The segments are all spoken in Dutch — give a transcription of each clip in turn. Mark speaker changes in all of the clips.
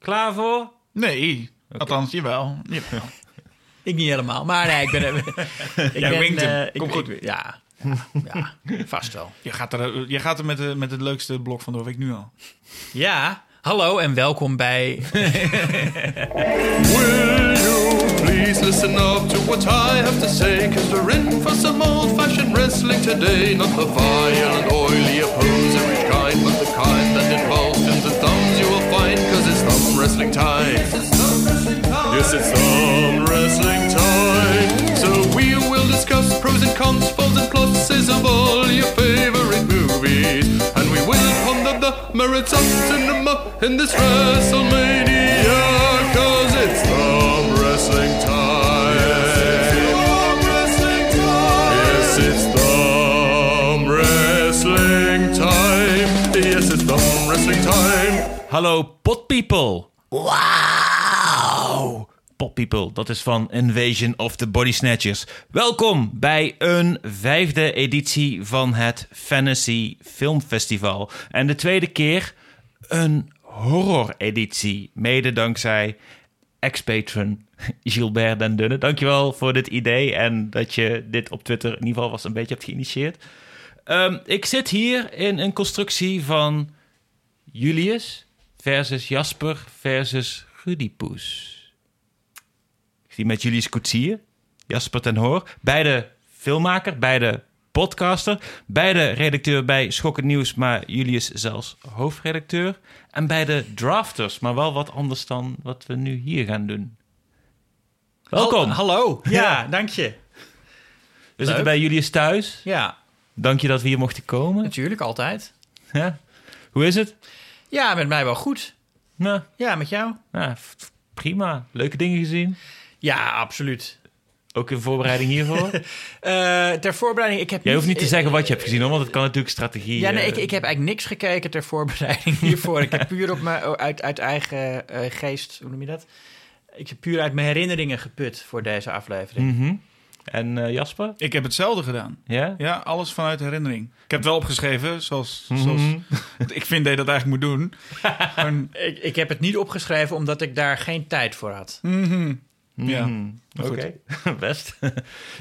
Speaker 1: Klaar voor?
Speaker 2: Nee, althans, jawel. jawel.
Speaker 3: Ik niet helemaal, maar nee, ik ben... ik
Speaker 2: Jij winkt hem.
Speaker 3: eh, ik-
Speaker 2: Kom
Speaker 3: ik-
Speaker 2: goed.
Speaker 3: Ja, ja, ja, vast wel.
Speaker 2: Je gaat er, je gaat er met, de, met het leukste blok van de week nu al.
Speaker 3: Ja, hallo en welkom bij...
Speaker 4: Will you please listen up to what I have to say? Cause we're in for some old fashioned wrestling today. Not the violent, oily, opposerish wrestling time. Yes, it's thumb wrestling time. So we will discuss pros and cons, faults and pluses of all your favorite movies. And we will ponder the merits of cinema in this WrestleMania. Cause it's thumb wrestling time. Yes, it's thumb wrestling time. Yes, it's thumb wrestling time.
Speaker 1: Hallo potpeople. Wauw. Potpeople, dat is van Invasion of the Body Snatchers. Welkom bij een vijfde editie van het Fantasy Filmfestival. En de tweede keer een horror-editie. Mede dankzij ex-patron Gilbert Den Dunne. Dankjewel voor dit idee en dat je dit op Twitter in ieder geval was een beetje hebt geïnitieerd. Ehm, ik zit hier in een constructie van Julius versus Jasper versus Rudy Poes. Ik zie met Julius Koetsier, Jasper ten Hoor, beide filmmaker, beide podcaster, beide redacteur bij Schokkend Nieuws, maar Julius zelfs hoofdredacteur. En beide drafters, maar wel wat anders dan wat we nu hier gaan doen. Welkom.
Speaker 3: Hal- hallo. Ja, dank je.
Speaker 1: we zitten bij Julius thuis.
Speaker 3: Ja,
Speaker 1: Dank je dat we hier mochten komen.
Speaker 3: natuurlijk, altijd.
Speaker 1: Ja. Hoe is het?
Speaker 3: Ja, met mij wel goed.
Speaker 1: Nou,
Speaker 3: Ja, met jou?
Speaker 1: nou, f- prima. Leuke dingen gezien.
Speaker 3: Ja, absoluut.
Speaker 1: Ook in voorbereiding hiervoor.
Speaker 3: Eh, ter voorbereiding, ik heb
Speaker 1: Jij hoeft niet te zeggen wat je hebt gezien, hoor, want het kan natuurlijk strategie.
Speaker 3: Ja, nee,
Speaker 1: eh,
Speaker 3: ik, ik heb eigenlijk niks gekeken ter voorbereiding hiervoor. ik heb puur op mijn, uit, uit eigen eh, geest, hoe noem je dat? Ik heb puur uit mijn herinneringen geput voor deze aflevering.
Speaker 1: Mhm. En eh, Jasper?
Speaker 2: Ik heb hetzelfde gedaan.
Speaker 1: Ja?
Speaker 2: Ja, alles vanuit herinnering. Ik heb het wel opgeschreven, zoals,
Speaker 1: Mhm.
Speaker 2: zoals ik vind dat je dat eigenlijk moet doen. Gewoon,
Speaker 3: Ik, ik heb het niet opgeschreven omdat ik daar geen tijd voor had.
Speaker 2: mhm. Ja,
Speaker 1: Mhm. Oké, best.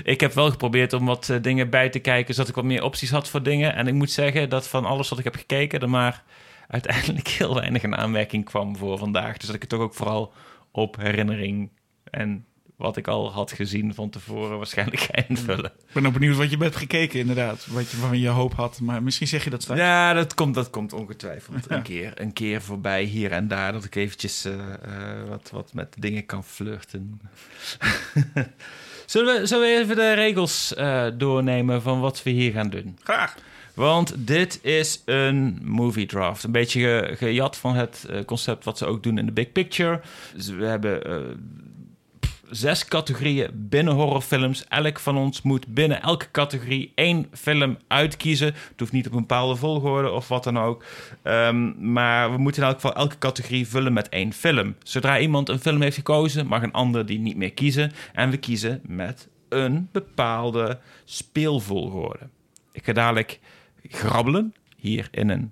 Speaker 1: ik heb wel geprobeerd om wat eh, dingen bij te kijken, zodat ik wat meer opties had voor dingen. En ik moet zeggen dat van alles wat ik heb gekeken, er maar uiteindelijk heel weinig in aanmerking kwam voor vandaag. Dus dat ik het toch ook vooral op herinnering en wat ik al had gezien van tevoren waarschijnlijk ga invullen.
Speaker 2: Ik ben ook benieuwd wat je hebt gekeken, inderdaad. Wat je, waarvan je hoop had. Maar misschien zeg je dat straks.
Speaker 1: Ja, dat komt, dat komt ongetwijfeld een, keer, een keer voorbij hier en daar. Dat ik eventjes eh, eh, wat, wat met dingen kan flirten. zullen, we, zullen we even de regels eh, doornemen van wat we hier gaan doen?
Speaker 2: Graag.
Speaker 1: Want dit is een movie draft. Een beetje ge- gejat van het concept wat ze ook doen in de Big Picture. Dus we hebben zes categorieën binnen horrorfilms. Elk van ons moet binnen elke categorie één film uitkiezen. Het hoeft niet op een bepaalde volgorde of wat dan ook. Ehm, maar we moeten in elk geval elke categorie vullen met één film. Zodra iemand een film heeft gekozen, mag een ander die niet meer kiezen. En we kiezen met een bepaalde speelvolgorde. Ik ga dadelijk grabbelen hier in een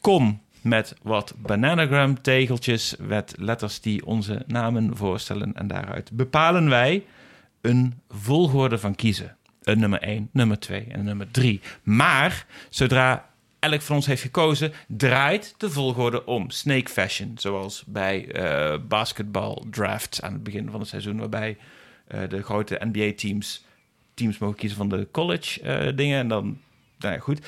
Speaker 1: kom met wat bananagram tegeltjes met letters die onze namen voorstellen. En daaruit bepalen wij een volgorde van kiezen. Een nummer 1, nummer 2 en nummer 3. Maar zodra elk van ons heeft gekozen, draait de volgorde om. Snake fashion, zoals bij eh basketbal drafts aan het begin van het seizoen, waarbij eh, de grote NBA-teams teams mogen kiezen van de college eh, dingen. En dan, nou ja, goed.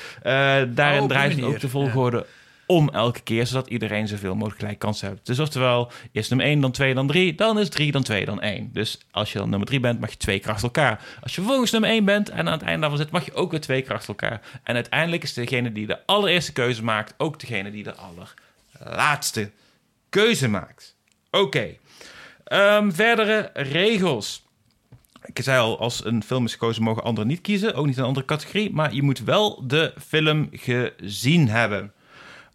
Speaker 1: Daarin
Speaker 3: Oh,
Speaker 1: draait ook de volgorde om elke keer, zodat iedereen zoveel mogelijk gelijk kansen heeft. Dus oftewel, eerst nummer 1, dan 2, dan 3, dan is 3, dan 2, dan 1. Dus als je dan nummer 3 bent, mag je twee keer achter elkaar. Als je vervolgens nummer 1 bent en aan het einde daarvan zit, mag je ook weer twee keer achter elkaar. En uiteindelijk is degene die de allereerste keuze maakt, ook degene die de allerlaatste keuze maakt. Oké. Ehm, verdere regels. Ik zei al, als een film is gekozen, mogen anderen niet kiezen. Ook niet een andere categorie. Maar je moet wel de film gezien hebben.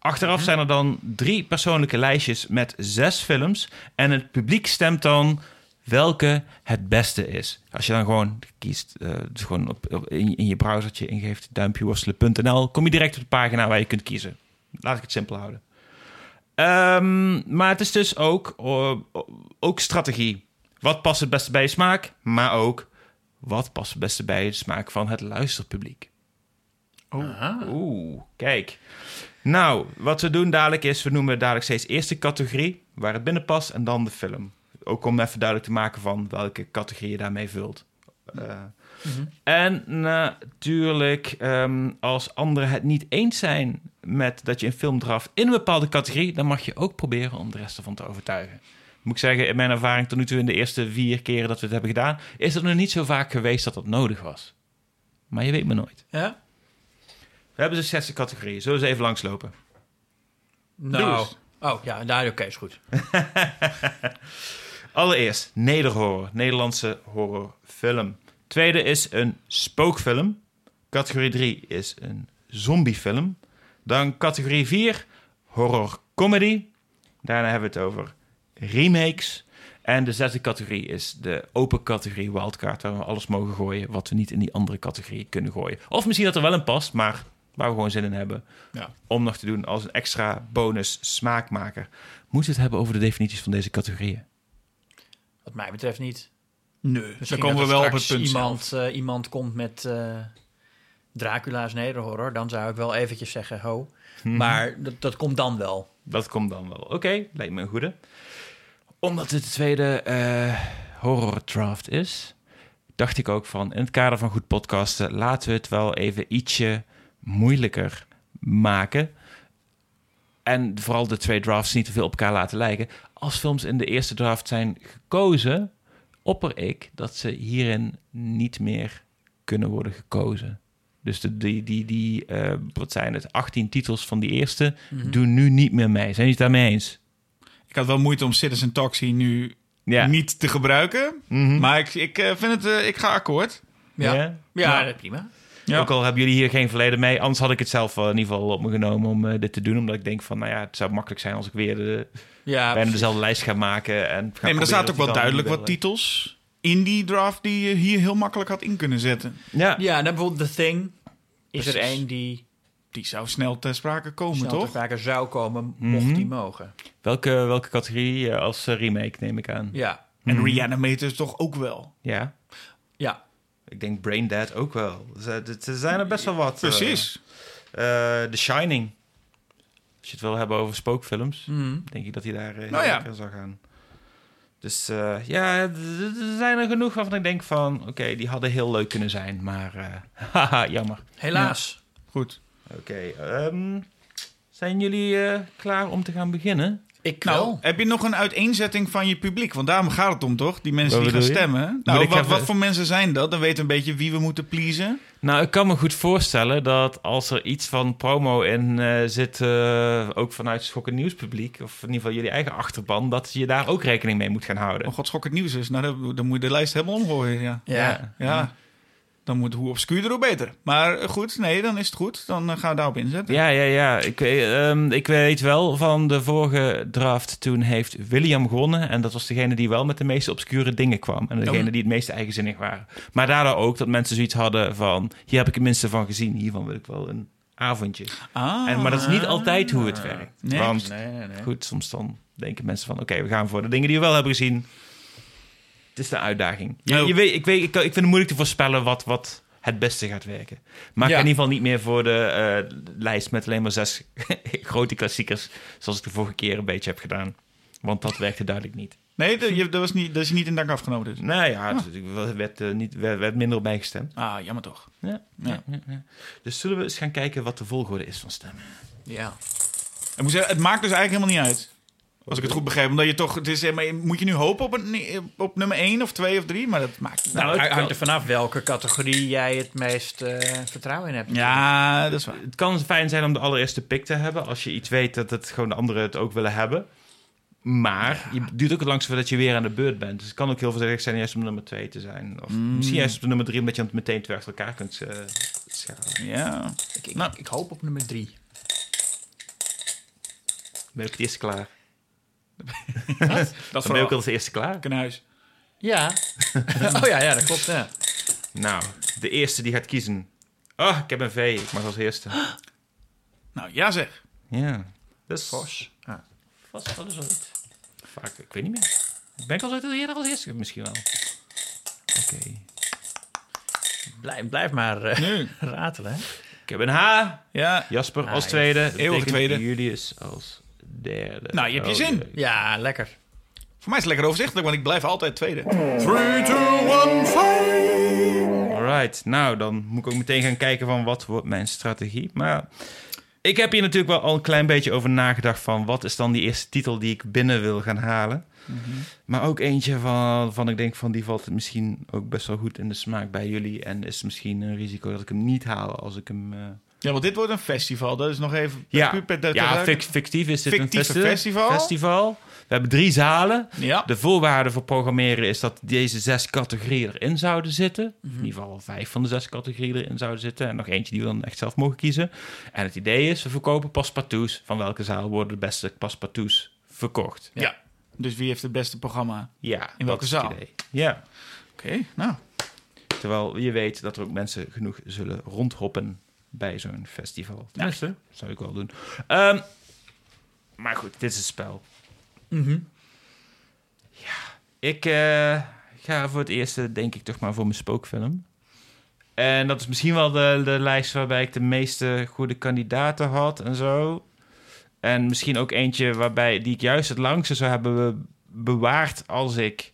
Speaker 1: Achteraf zijn er dan drie persoonlijke lijstjes met zes films. En het publiek stemt dan welke het beste is. Als je dan gewoon kiest, eh, dus gewoon op, in, je browsertje ingeeft duimpje worstelen.nl, kom je direct op de pagina waar je kunt kiezen. Laat ik het simpel houden. Ehm, maar het is dus ook, eh, ook strategie. Wat past het beste bij je smaak? Maar ook, wat past het beste bij de smaak van het luisterpubliek?
Speaker 3: Aha.
Speaker 1: Oeh, kijk. Nou, wat we doen dadelijk is, we noemen dadelijk steeds eerst de categorie waar het binnen past en dan de film. Ook om even duidelijk te maken van welke categorie je daarmee vult. Eh,
Speaker 3: Mhm.
Speaker 1: En natuurlijk, ehm, als anderen het niet eens zijn met dat je een film draft in een bepaalde categorie, dan mag je ook proberen om de rest ervan te overtuigen. Moet ik zeggen, in mijn ervaring tot nu toe in de eerste vier keren dat we het hebben gedaan, is het nog niet zo vaak geweest dat dat nodig was. Maar je weet maar nooit.
Speaker 3: Ja?
Speaker 1: We hebben dus zes categorieën. Zullen we ze even langslopen?
Speaker 3: Nou. Oh, ja, daar oké, is goed.
Speaker 1: Allereerst nederhorror, Nederlandse horrorfilm. Tweede is een spookfilm. Categorie 3 is een zombiefilm. Dan categorie 4, horror comedy. Daarna hebben we het over remakes. En de zesde categorie is de open categorie wildcard, waar we alles mogen gooien wat we niet in die andere categorie kunnen gooien. Of misschien dat er wel in past, maar waar we gewoon zin in hebben
Speaker 2: Ja.
Speaker 1: om nog te doen als een extra bonus smaakmaker. Moeten we het hebben over de definities van deze categorieën?
Speaker 3: Wat mij betreft niet.
Speaker 2: Nee, dan
Speaker 3: Misschien
Speaker 2: komen we wel op het punt
Speaker 3: iemand, eh, iemand komt met eh, Dracula's nederhorror. Dan zou ik wel eventjes zeggen, ho.
Speaker 2: Mhm.
Speaker 3: Maar dat, dat komt dan wel.
Speaker 1: Dat komt dan wel. Oké, lijkt me een goede. Omdat het de tweede eh, horror draft is, dacht ik ook van in het kader van goed podcasten, laten we het wel even ietsje moeilijker maken. En vooral de twee drafts niet te veel op elkaar laten lijken. Als films in de eerste draft zijn gekozen, opper ik dat ze hierin niet meer kunnen worden gekozen. Dus de, die, die, die eh, wat zijn het, 18 titels van die eerste
Speaker 3: Mhm.
Speaker 1: doen nu niet meer mee. Zijn jullie het daarmee eens?
Speaker 2: Ik had wel moeite om Citizen Taxi nu
Speaker 1: Ja.
Speaker 2: niet te gebruiken.
Speaker 1: Mhm.
Speaker 2: Maar ik, ik eh, vind het, eh, ik ga akkoord.
Speaker 3: Ja,
Speaker 1: Ja?
Speaker 3: ja,
Speaker 2: Ja.
Speaker 3: prima.
Speaker 2: Ja.
Speaker 1: Ook al hebben jullie hier geen verleden mee. Anders had ik het zelf in ieder geval op me genomen om eh, dit te doen. Omdat ik denk van, nou ja, het zou makkelijk zijn als ik weer de,
Speaker 3: Ja,
Speaker 1: bijna dezelfde lijst ga maken. En ga
Speaker 2: Nee, maar er staat ook wel duidelijk wat titels in die draft die je hier heel makkelijk had in kunnen zetten.
Speaker 1: Ja,
Speaker 3: Ja, en dan bijvoorbeeld The Thing is er één die
Speaker 2: Die zou snel ter sprake komen,
Speaker 3: snel ter
Speaker 2: toch?
Speaker 3: sprake zou komen, mocht
Speaker 1: Mhm.
Speaker 3: die mogen.
Speaker 1: welke, welke categorie eh, als eh, remake neem ik aan?
Speaker 3: Ja,
Speaker 2: En
Speaker 1: Mhm.
Speaker 2: Reanimator toch ook wel.
Speaker 1: Ja. Ik denk Brain Dead ook wel. Er er- er zijn er best wel wat. eh,
Speaker 2: Precies.
Speaker 1: eh, The Shining. Als je het wil hebben over spookfilms.
Speaker 3: Mhm.
Speaker 1: denk ik dat hij daar eh,
Speaker 2: Nou
Speaker 1: heel
Speaker 2: ja.
Speaker 1: lekker zou gaan. Dus eh, ja, er zijn er genoeg waarvan ik denk van... oké, die hadden heel leuk kunnen zijn, maar eh, haha, jammer.
Speaker 3: Helaas.
Speaker 2: Goed.
Speaker 1: Oké, ehm, zijn jullie eh, klaar om te gaan beginnen?
Speaker 3: Ik
Speaker 2: Nou,
Speaker 3: wel.
Speaker 2: heb je nog een uiteenzetting van je publiek? Want daarom gaat het om, toch? Die mensen
Speaker 1: Wat
Speaker 2: die gaan
Speaker 1: je?
Speaker 2: stemmen. Nou, wat, voor mensen zijn dat? Dan weten we een beetje wie we moeten pleasen.
Speaker 1: Nou, ik kan me goed voorstellen dat als er iets van promo in eh, zit... eh, ook vanuit Schokken Nieuwspubliek... of in ieder geval jullie eigen achterban... dat je daar ook rekening mee moet gaan houden.
Speaker 2: Oh god, schok het nieuws is. Nou, dan, dan moet je de lijst helemaal omgooien, ja.
Speaker 3: Ja.
Speaker 2: Ja. Dan moet hoe obscuurder, hoe beter. Maar eh, goed, nee, dan is het goed. Dan eh, gaan we daarop inzetten.
Speaker 1: Ja, ja, ja. Ik, weet- ehm, ik weet wel van de vorige draft. Toen heeft William gewonnen. En dat was degene die wel met de meeste obscure dingen kwam. En degene
Speaker 2: Oh.
Speaker 1: die het meeste eigenzinnig waren. Maar daardoor ook dat mensen zoiets hadden van... Hier heb ik het minste van gezien. Hiervan wil ik wel een avondje.
Speaker 2: Ah.
Speaker 1: En, maar dat is niet altijd hoe het werkt.
Speaker 2: Nee.
Speaker 1: Want
Speaker 3: Nee, nee, nee.
Speaker 1: goed, soms dan denken mensen van... Oké, we gaan voor de dingen die we wel hebben gezien. Is de uitdaging. Je,
Speaker 2: Oh.
Speaker 1: je weet, ik, weet, ik, ik vind het moeilijk te voorspellen wat... wat het beste gaat werken. Maar
Speaker 3: Ja.
Speaker 1: in ieder geval niet meer voor de eh, lijst met alleen maar zes grote klassiekers, zoals ik de vorige keer een beetje heb gedaan. Want dat werkte duidelijk niet.
Speaker 2: Nee, dat, je, dat, was niet, dat is je niet in dank afgenomen dus.
Speaker 1: Nou ja, het werd, eh, niet, werd, werd minder op bijgestemd.
Speaker 2: Ah, jammer toch.
Speaker 1: Ja, ja. Dus zullen we eens gaan kijken wat de volgorde is van stemmen?
Speaker 3: Ja.
Speaker 2: Ik moet zeggen, het maakt dus eigenlijk helemaal niet uit. Als ik het goed begrijp. Omdat je toch... Het is, eh, maar moet je nu hopen op, een, op nummer 1 of 2 of 3? Maar dat maakt niet
Speaker 3: Nou,
Speaker 1: het
Speaker 3: hangt er vanaf welke categorie jij het meest eh, vertrouwen in hebt.
Speaker 2: Ja, dat is waar.
Speaker 1: Het kan fijn zijn om de allereerste pick te hebben, als je iets weet dat het gewoon de anderen het ook willen hebben. Maar je duurt ook het langst voordat je weer aan de beurt bent. Dus het kan ook heel voordelig zijn juist om nummer 2 te zijn. Of
Speaker 2: Mm.
Speaker 1: misschien juist op de nummer 3, omdat je het meteen twee achter elkaar kunt eh schalen.
Speaker 2: Ja.
Speaker 3: Ik, ik,
Speaker 2: Nou.
Speaker 3: ik hoop op nummer drie.
Speaker 1: Ben je op het eerste klaar?
Speaker 2: Dat
Speaker 1: Dan
Speaker 2: is
Speaker 1: ben je
Speaker 2: vooral
Speaker 1: ook al als eerste klaar.
Speaker 2: in huis.
Speaker 3: Ja. oh ja, ja, dat klopt. Ja.
Speaker 1: Nou, de eerste die gaat kiezen. Oh, ik heb een V. Ik mag als eerste.
Speaker 2: Nou, ja zeg.
Speaker 1: Ja. Dus
Speaker 3: Vos. Ah.
Speaker 1: het alles uit? Vaak, ik weet niet meer. Ben ik al uit eerder als eerste? Misschien wel. Oké.
Speaker 3: Blijf, blijf maar eh,
Speaker 2: Nu.
Speaker 3: ratelen. hè.
Speaker 1: Ik heb een H.
Speaker 2: Ja.
Speaker 1: Jasper als
Speaker 3: Nice.
Speaker 1: tweede. Dat
Speaker 2: Eeuwige tweede.
Speaker 1: Julius als derde.
Speaker 2: Nou, je hebt je
Speaker 1: Oh,
Speaker 2: zin.
Speaker 3: Ja, lekker.
Speaker 2: Voor mij is het lekker overzichtelijk, want ik blijf altijd tweede.
Speaker 4: 3, 2, 1, fight!
Speaker 1: Alright, nou dan moet ik ook meteen gaan kijken van wat wordt mijn strategie. Maar ik heb hier natuurlijk wel al een klein beetje over nagedacht van wat is dan die eerste titel die ik binnen wil gaan halen. Maar ook eentje van, van ik denk van die valt misschien ook best wel goed in de smaak bij jullie. En is misschien een risico dat ik hem niet haal als ik hem... eh,
Speaker 2: Ja, want dit wordt een festival. Dat is nog even...
Speaker 1: Ja,
Speaker 2: puur per- per-
Speaker 1: ja fictief is dit een festi-
Speaker 2: festival?
Speaker 1: festival. We hebben drie zalen.
Speaker 2: Ja.
Speaker 1: De voorwaarde voor programmeren is dat deze zes categorieën erin zouden zitten. In ieder geval vijf van de zes categorieën erin zouden zitten. En nog eentje die we dan echt zelf mogen kiezen. En het idee is, we verkopen paspartouts. Van welke zaal worden de beste paspartouts verkocht?
Speaker 2: ja. Dus wie heeft het beste programma?
Speaker 1: Ja,
Speaker 2: In welke zaal?
Speaker 1: Ja,
Speaker 2: Oké, nou.
Speaker 1: terwijl je weet dat er ook mensen genoeg zullen rondhoppen bij zo'n festival. Tenminste, dat zou ik wel doen. Ehm, maar goed, dit is het spel.
Speaker 3: Mhm.
Speaker 1: Ik eh, ga voor het eerste, denk ik, toch maar voor mijn spookfilm. En dat is misschien wel de, de lijst waarbij ik de meeste goede kandidaten had en zo. En misschien ook eentje waarbij die ik juist het langste zou hebben be- bewaard als ik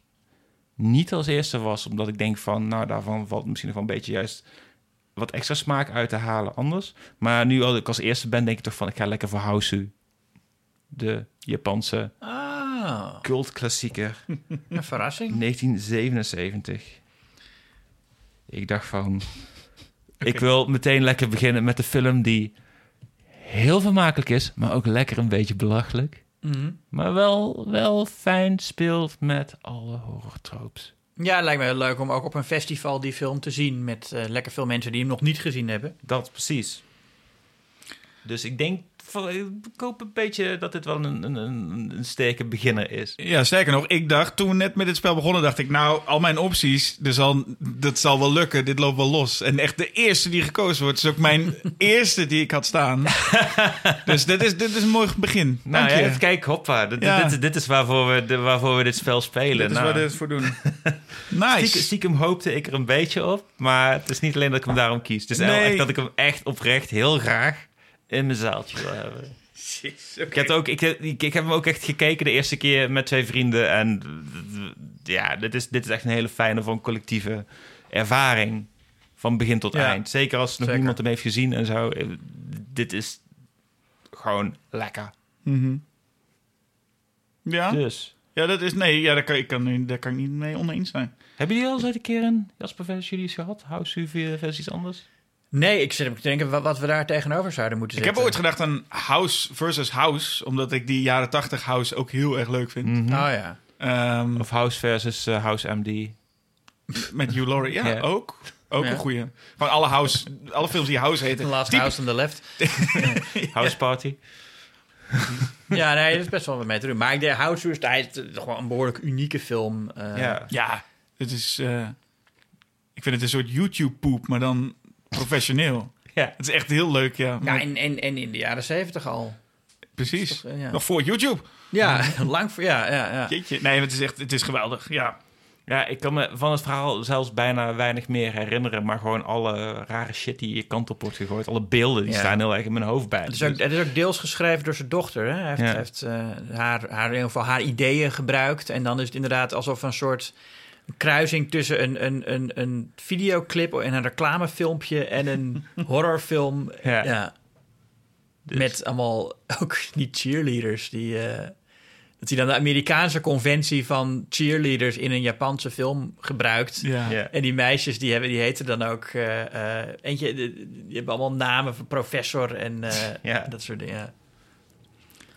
Speaker 1: niet als eerste was. Omdat ik denk van, nou, daarvan valt misschien nog wel een beetje juist wat extra smaak uit te halen anders. Maar nu als ik als eerste ben, denk ik toch van, ik ga lekker voor Hausu. De Japanse
Speaker 3: Ah,
Speaker 1: cultklassieker.
Speaker 3: een verrassing.
Speaker 1: 1977. Ik dacht van... Ik wil meteen lekker beginnen met de film die heel vermakelijk is, maar ook lekker een beetje belachelijk.
Speaker 3: Mhm.
Speaker 1: Maar wel, wel fijn speelt met alle horrortropes.
Speaker 3: Ja, lijkt me heel leuk om ook op een festival die film te zien... met eh, lekker veel mensen die hem nog niet gezien hebben.
Speaker 1: Dat precies. Dus ik denk, ik hoop een beetje dat dit wel een, een, een, sterke beginner is.
Speaker 2: Ja, sterker nog, ik dacht toen we net met dit spel begonnen, dacht ik, nou, al mijn opties, er zal, dat zal wel lukken, dit loopt wel los. En echt de eerste die gekozen wordt, is ook mijn eerste die ik had staan. dus dit is, dit is een mooi begin.
Speaker 1: Nou
Speaker 2: Dank
Speaker 1: ja,
Speaker 2: je.
Speaker 1: kijken, hoppa. Dit,
Speaker 2: Ja.
Speaker 1: dit, dit is waarvoor we, de- waarvoor we dit spel spelen.
Speaker 2: dit is
Speaker 1: Nou,
Speaker 2: waar we dit voor doen.
Speaker 1: Stiekem,
Speaker 2: Nice.
Speaker 1: stiekem hoopte ik er een beetje op. Maar het is niet alleen dat ik hem daarom kies. Het is
Speaker 2: Nee.
Speaker 1: echt dat ik hem echt oprecht heel graag in mijn zaaltje wil hebben. Ik heb, ook, ik, ik, ik heb hem ook echt gekeken de eerste keer met twee vrienden. En ja, dit is, dit is echt een hele fijne van collectieve ervaring. Van begin tot
Speaker 3: Ja,
Speaker 1: eind. Zeker als nog
Speaker 3: zeker.
Speaker 1: niemand hem heeft gezien en zo. Eh, Dit is gewoon lekker.
Speaker 2: Mhm. Ja?
Speaker 1: Dus.
Speaker 2: ja, dat is, nee, ja, daar, kan, ik kan, daar kan ik niet mee oneens zijn.
Speaker 1: Hebben jullie al eens een keer een Jasper Julius gehad? House U versus iets anders?
Speaker 3: Nee, ik zit te denken wat, wat we daar tegenover zouden moeten
Speaker 2: Ik
Speaker 3: zetten.
Speaker 2: heb ooit gedacht aan House versus House, omdat ik die jaren 80 House ook heel erg leuk vind.
Speaker 1: Mhm.
Speaker 3: Oh ja.
Speaker 2: Ehm,
Speaker 1: Of House versus eh, House MD.
Speaker 2: met Hugh Laurie, ja, ook. Ook
Speaker 3: Ja.
Speaker 2: een goeie. Van alle House, alle films die House
Speaker 3: The
Speaker 2: heten.
Speaker 3: Last House on the Left.
Speaker 1: House Party.
Speaker 3: Ja, nee, dat is best wel wat mee te doen. Maar ik denk, House is hij is gewoon een behoorlijk unieke film. eh,
Speaker 1: ja.
Speaker 2: Ja, het is. eh, ik vind het een soort YouTube-poep, maar dan professioneel.
Speaker 1: ja.
Speaker 2: Het is echt heel leuk, ja.
Speaker 3: Ja, en, en, en in de jaren zeventig al.
Speaker 2: precies.
Speaker 3: toch, eh, ja.
Speaker 2: Nog voor YouTube.
Speaker 3: Ja, lang voor... Ja, ja, ja.
Speaker 2: Jeetje. Nee, het is echt het is geweldig. Ja.
Speaker 1: Ja, ik kan me van het verhaal zelfs bijna weinig meer herinneren. Maar gewoon alle rare shit die je kant op wordt gegooid. Alle beelden die
Speaker 3: Ja.
Speaker 1: staan heel erg in mijn hoofd bij.
Speaker 3: Het is, ook, het is ook deels geschreven door zijn dochter. Hè? Hij heeft,
Speaker 1: Ja.
Speaker 3: heeft eh, haar, haar, in ieder geval haar ideeën gebruikt. En dan is het inderdaad alsof een soort kruising tussen een, een, een, een videoclip en een reclamefilmpje en een horrorfilm.
Speaker 1: Ja.
Speaker 3: Ja.
Speaker 1: Dus-
Speaker 3: Met allemaal ook die cheerleaders. Die, eh, dat hij dan de Amerikaanse conventie van cheerleaders in een Japanse film gebruikt.
Speaker 2: Ja.
Speaker 1: Ja.
Speaker 3: En die meisjes die, hebben, die heten dan ook... eh, eh, eentje, die, die hebben allemaal namen van professor en eh,
Speaker 1: Ja.
Speaker 3: dat soort dingen.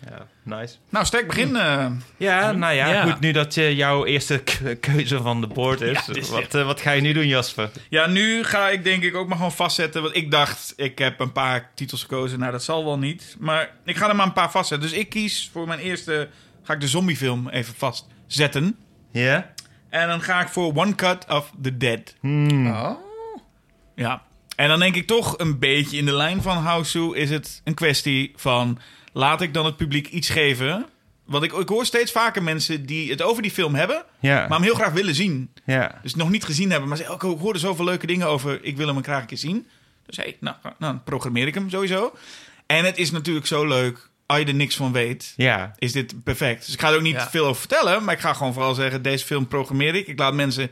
Speaker 1: Ja, nice.
Speaker 2: Nou, sterk begin. eh.
Speaker 1: Ja, nou ja,
Speaker 3: Ja.
Speaker 1: goed. Nu dat eh, jouw eerste keuze van de board is.
Speaker 2: Ja, dit is
Speaker 1: wat, eh, wat ga je nu doen, Jasper?
Speaker 2: Ja, nu ga ik denk ik ook maar gewoon vastzetten. Want ik dacht, ik heb een paar titels gekozen. Nou, dat zal wel niet. Maar ik ga er maar een paar vastzetten. Dus ik kies voor mijn eerste... Ga ik de zombiefilm even vastzetten.
Speaker 1: Ja?
Speaker 2: En dan ga ik voor One Cut of the Dead.
Speaker 1: Hmm.
Speaker 3: Oh.
Speaker 2: Ja. En dan denk ik toch een beetje in de lijn van Houseu is het een kwestie van... Laat ik dan het publiek iets geven Want ik, ik hoor steeds vaker mensen die het over die film hebben,
Speaker 1: Ja,
Speaker 2: maar hem heel graag willen zien.
Speaker 1: ja.
Speaker 2: Dus nog niet gezien hebben, maar zeggen, oh, ik hoorde zoveel leuke dingen over. Ik wil hem graag een keer zien. Dus hey, nou, nou, dan programmeer ik hem sowieso. En het is natuurlijk zo leuk, als je er niks van weet,
Speaker 1: ja.
Speaker 2: is dit perfect. Dus ik ga er ook niet
Speaker 3: Ja.
Speaker 2: veel over vertellen, maar ik ga gewoon vooral zeggen, deze film programmeer ik. Ik laat mensen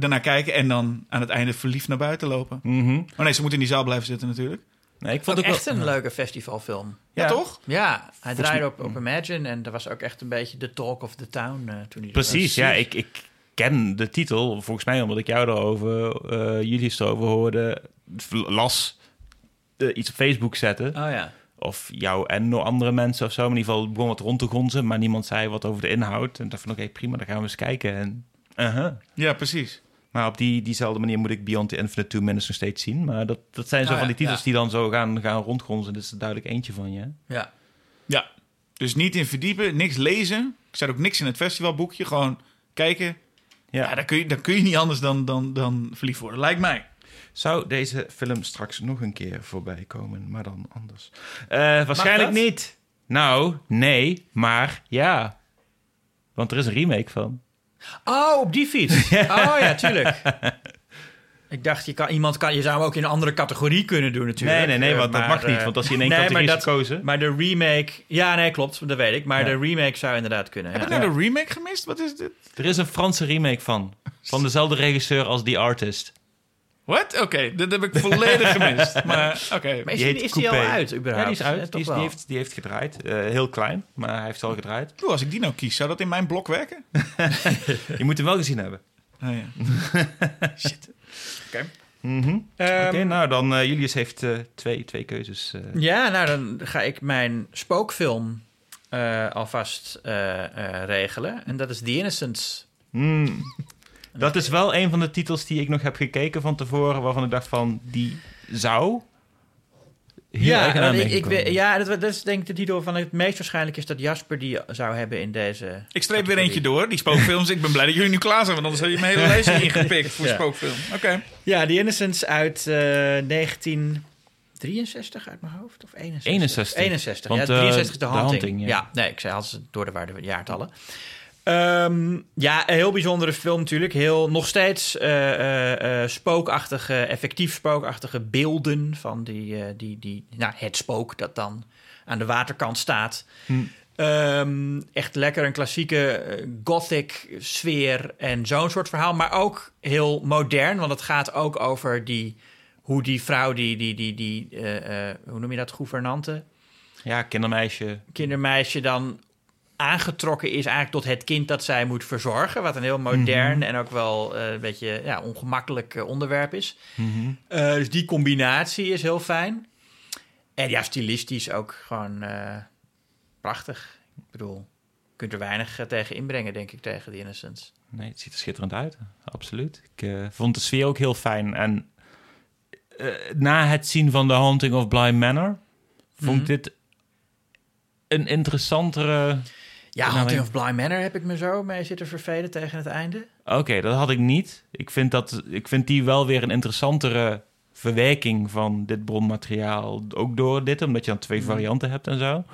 Speaker 2: ernaar kijken en dan aan het einde verliefd naar buiten lopen.
Speaker 1: Mhm.
Speaker 2: Oh nee, ze moeten in die zaal blijven zitten natuurlijk.
Speaker 1: Nee, ik
Speaker 3: Ook
Speaker 1: vond het ook
Speaker 3: echt een leuke festivalfilm.
Speaker 2: Ja,
Speaker 1: Ja.
Speaker 2: toch?
Speaker 3: Ja, hij draaide op, op Imagine en dat was ook echt een beetje de talk of the town eh, toen hij er
Speaker 1: Precies,
Speaker 3: was.
Speaker 1: ja. Ik, ik ken de titel, volgens mij omdat ik jou erover, eh jullie erover hoorde, las, eh, iets op Facebook zetten.
Speaker 3: Oh ja.
Speaker 1: Of jou en nog andere mensen of zo. Maar in ieder geval begon wat rond te gonzen, maar niemand zei wat over de inhoud. En dacht van, oké, prima, dan gaan we eens kijken. En, uh-huh.
Speaker 2: Ja, precies.
Speaker 1: Maar op die, diezelfde manier moet ik Beyond the Infinite Two Minutes nog steeds zien. Maar dat, dat zijn zo
Speaker 3: Oh
Speaker 1: van die titels
Speaker 3: ja.
Speaker 1: die dan zo gaan, gaan rondgonzen. Dit is er duidelijk eentje van je.
Speaker 3: Ja.
Speaker 2: Ja. Dus niet in verdiepen, niks lezen. Ik zet ook niks in het festivalboekje. Gewoon kijken. Ja,
Speaker 1: Ja.
Speaker 2: dan, kun je, dan kun je niet anders dan, dan, dan verliefd worden. Lijkt mij.
Speaker 1: Zou deze film straks nog een keer voorbij komen, maar dan anders? Eh, waarschijnlijk
Speaker 2: dat?
Speaker 1: niet. Nou, nee, maar ja. Want er is een remake van.
Speaker 3: Oh, op die fiets. Oh ja, tuurlijk. Ik dacht, je, kan, iemand kan, je zou hem ook in een andere categorie kunnen doen natuurlijk.
Speaker 1: Nee, nee, nee,
Speaker 3: Eh,
Speaker 1: want dat
Speaker 3: maar,
Speaker 1: mag niet.
Speaker 3: eh,
Speaker 1: Want als je in één
Speaker 3: nee,
Speaker 1: categorie is gekozen...
Speaker 3: Maar de remake... Ja, nee, klopt. Dat weet ik. Maar
Speaker 1: Ja.
Speaker 3: de remake zou inderdaad kunnen.
Speaker 2: Heb
Speaker 3: Ja.
Speaker 2: ik nou de remake gemist? Wat is dit?
Speaker 1: Er is een Franse remake van. Van dezelfde regisseur als The Artist.
Speaker 2: Wat? Oké, dat heb ik volledig gemist. Maar oké.
Speaker 3: Maar is,
Speaker 1: Die
Speaker 3: die,
Speaker 1: heet
Speaker 3: is die al uit überhaupt?
Speaker 1: Ja, die is uit.
Speaker 3: toch
Speaker 1: Die, is-
Speaker 3: wel.
Speaker 1: die, heeft, die heeft gedraaid. Eh, heel klein, maar hij heeft al gedraaid.
Speaker 2: Als ik die nou kies, zou dat in mijn blok werken?
Speaker 1: Je moet hem wel gezien hebben.
Speaker 2: Oh ja. Shit. Oké.
Speaker 1: Mhm.
Speaker 3: Ehm,
Speaker 1: Oké, nou dan, eh Julius heeft eh, twee, twee keuzes. eh.
Speaker 3: Ja, nou dan ga ik mijn spookfilm eh, alvast eh, eh, regelen. En dat is The Innocents.
Speaker 1: Hmm. Dat is wel een van de titels die ik nog heb gekeken van tevoren, waarvan ik dacht van, die zou heel
Speaker 3: ja, ik, ik, weet- ja dat, dat is denk ik de titel van het meest waarschijnlijk is dat Jasper die zou hebben in deze.
Speaker 2: Ik streep weer eentje door, die spookfilms. Ik ben blij dat jullie nu klaar zijn, want anders had je mijn hele lijstje ingepikt voor
Speaker 3: Ja.
Speaker 2: spookfilm. Oké.
Speaker 3: Ja, The Innocents uit eh 1963 uit mijn hoofd of 61?
Speaker 1: 61.
Speaker 3: 61.
Speaker 1: Want,
Speaker 3: ja,
Speaker 1: eh,
Speaker 3: 63 de
Speaker 1: The
Speaker 3: Haunting.
Speaker 1: Haunting, ja.
Speaker 3: ja. nee, ik zei als door de waarde jaartallen. Ehm, ja, een heel bijzondere film natuurlijk. Heel, nog steeds eh, eh, eh, spookachtige, effectief spookachtige beelden van die, die, die, nou, het spook dat dan aan de waterkant staat.
Speaker 1: Hm.
Speaker 3: Ehm, echt lekker een klassieke gothic sfeer en zo'n soort verhaal. Maar ook heel modern, want het gaat ook over die, hoe die vrouw, die, die, die, die hoe noem je dat, gouvernante?
Speaker 1: Ja, kindermeisje.
Speaker 3: kindermeisje dan aangetrokken is eigenlijk tot het kind dat zij moet verzorgen. Wat een heel modern en ook wel eh, een beetje ja, ongemakkelijk eh, onderwerp is.
Speaker 1: Mhm.
Speaker 3: Eh, dus die combinatie is heel fijn. En ja, stilistisch ook gewoon prachtig. Ik bedoel, je kunt er weinig tegen inbrengen, denk ik, tegen The Innocents.
Speaker 1: Nee, het ziet er schitterend uit. Absoluut. Ik vond de sfeer ook heel fijn. En na het zien van The Haunting of Bly Manor... vond ik
Speaker 3: Mhm.
Speaker 1: dit een interessantere...
Speaker 3: Ja, Haunting of Bly Manor heb ik me zo mee zitten vervelen tegen het einde.
Speaker 1: Oké, dat had ik niet. Ik vind, dat, ik vind die wel weer een interessantere verwerking van dit bronmateriaal. Ook door dit, omdat je dan twee
Speaker 3: Mhm.
Speaker 1: varianten hebt en zo.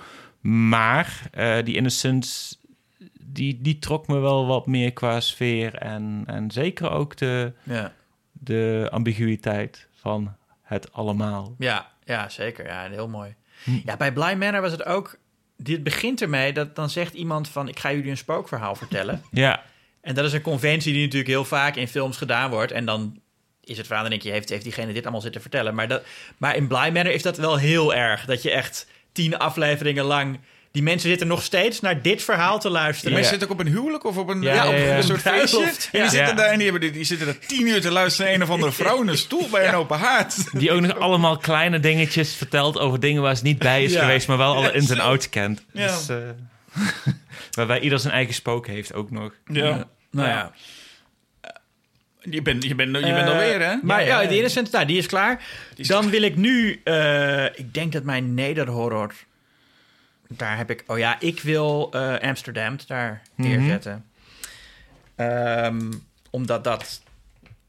Speaker 1: Maar eh, die Innocence, die, die trok me wel wat meer qua sfeer. En, en zeker ook de,
Speaker 3: Ja,
Speaker 1: de ambiguïteit van het allemaal.
Speaker 3: ja, ja zeker. Ja, heel mooi.
Speaker 1: Hm.
Speaker 3: Ja, bij Bly Manor was het ook... Dit begint ermee dat dan zegt iemand van... ik ga jullie een spookverhaal vertellen.
Speaker 1: Ja,
Speaker 3: En dat is een conventie die natuurlijk heel vaak in films gedaan wordt. En dan is het verhaal, dan denk je, heeft, heeft diegene dit allemaal zitten vertellen? Maar, dat, maar in Bly Manor is dat wel heel erg. Dat je echt tien afleveringen lang... Die mensen zitten nog steeds naar dit verhaal te luisteren.
Speaker 2: Maar je zit ook op een huwelijk of op een,
Speaker 1: Ja,
Speaker 2: ja, op een soort
Speaker 3: Een
Speaker 2: feestje. En die
Speaker 3: ja.
Speaker 2: zitten daar en die, hebben, die, die zitten er tien uur te luisteren naar een of andere vrouw in een stoel bij een open haard.
Speaker 1: die ook nog allemaal kleine dingetjes vertelt over dingen waar ze niet bij is
Speaker 3: Ja.
Speaker 1: geweest, maar wel alle ins en outs kent.
Speaker 2: Ja.
Speaker 1: Dus, eh, waarbij ieder zijn eigen spook heeft ook nog.
Speaker 2: Ja.
Speaker 3: Nou ja.
Speaker 2: Je bent, je bent, je bent alweer, hè?
Speaker 3: Maar
Speaker 1: Ja,
Speaker 3: ja,
Speaker 1: ja,
Speaker 3: de Innocent, nou, die is klaar.
Speaker 2: is
Speaker 3: Dan wil ik nu... eh, ik denk dat mijn nederhorror... Daar heb ik... Oh ja, ik wil eh, Amsterdam daar neerzetten. Ehm, omdat dat...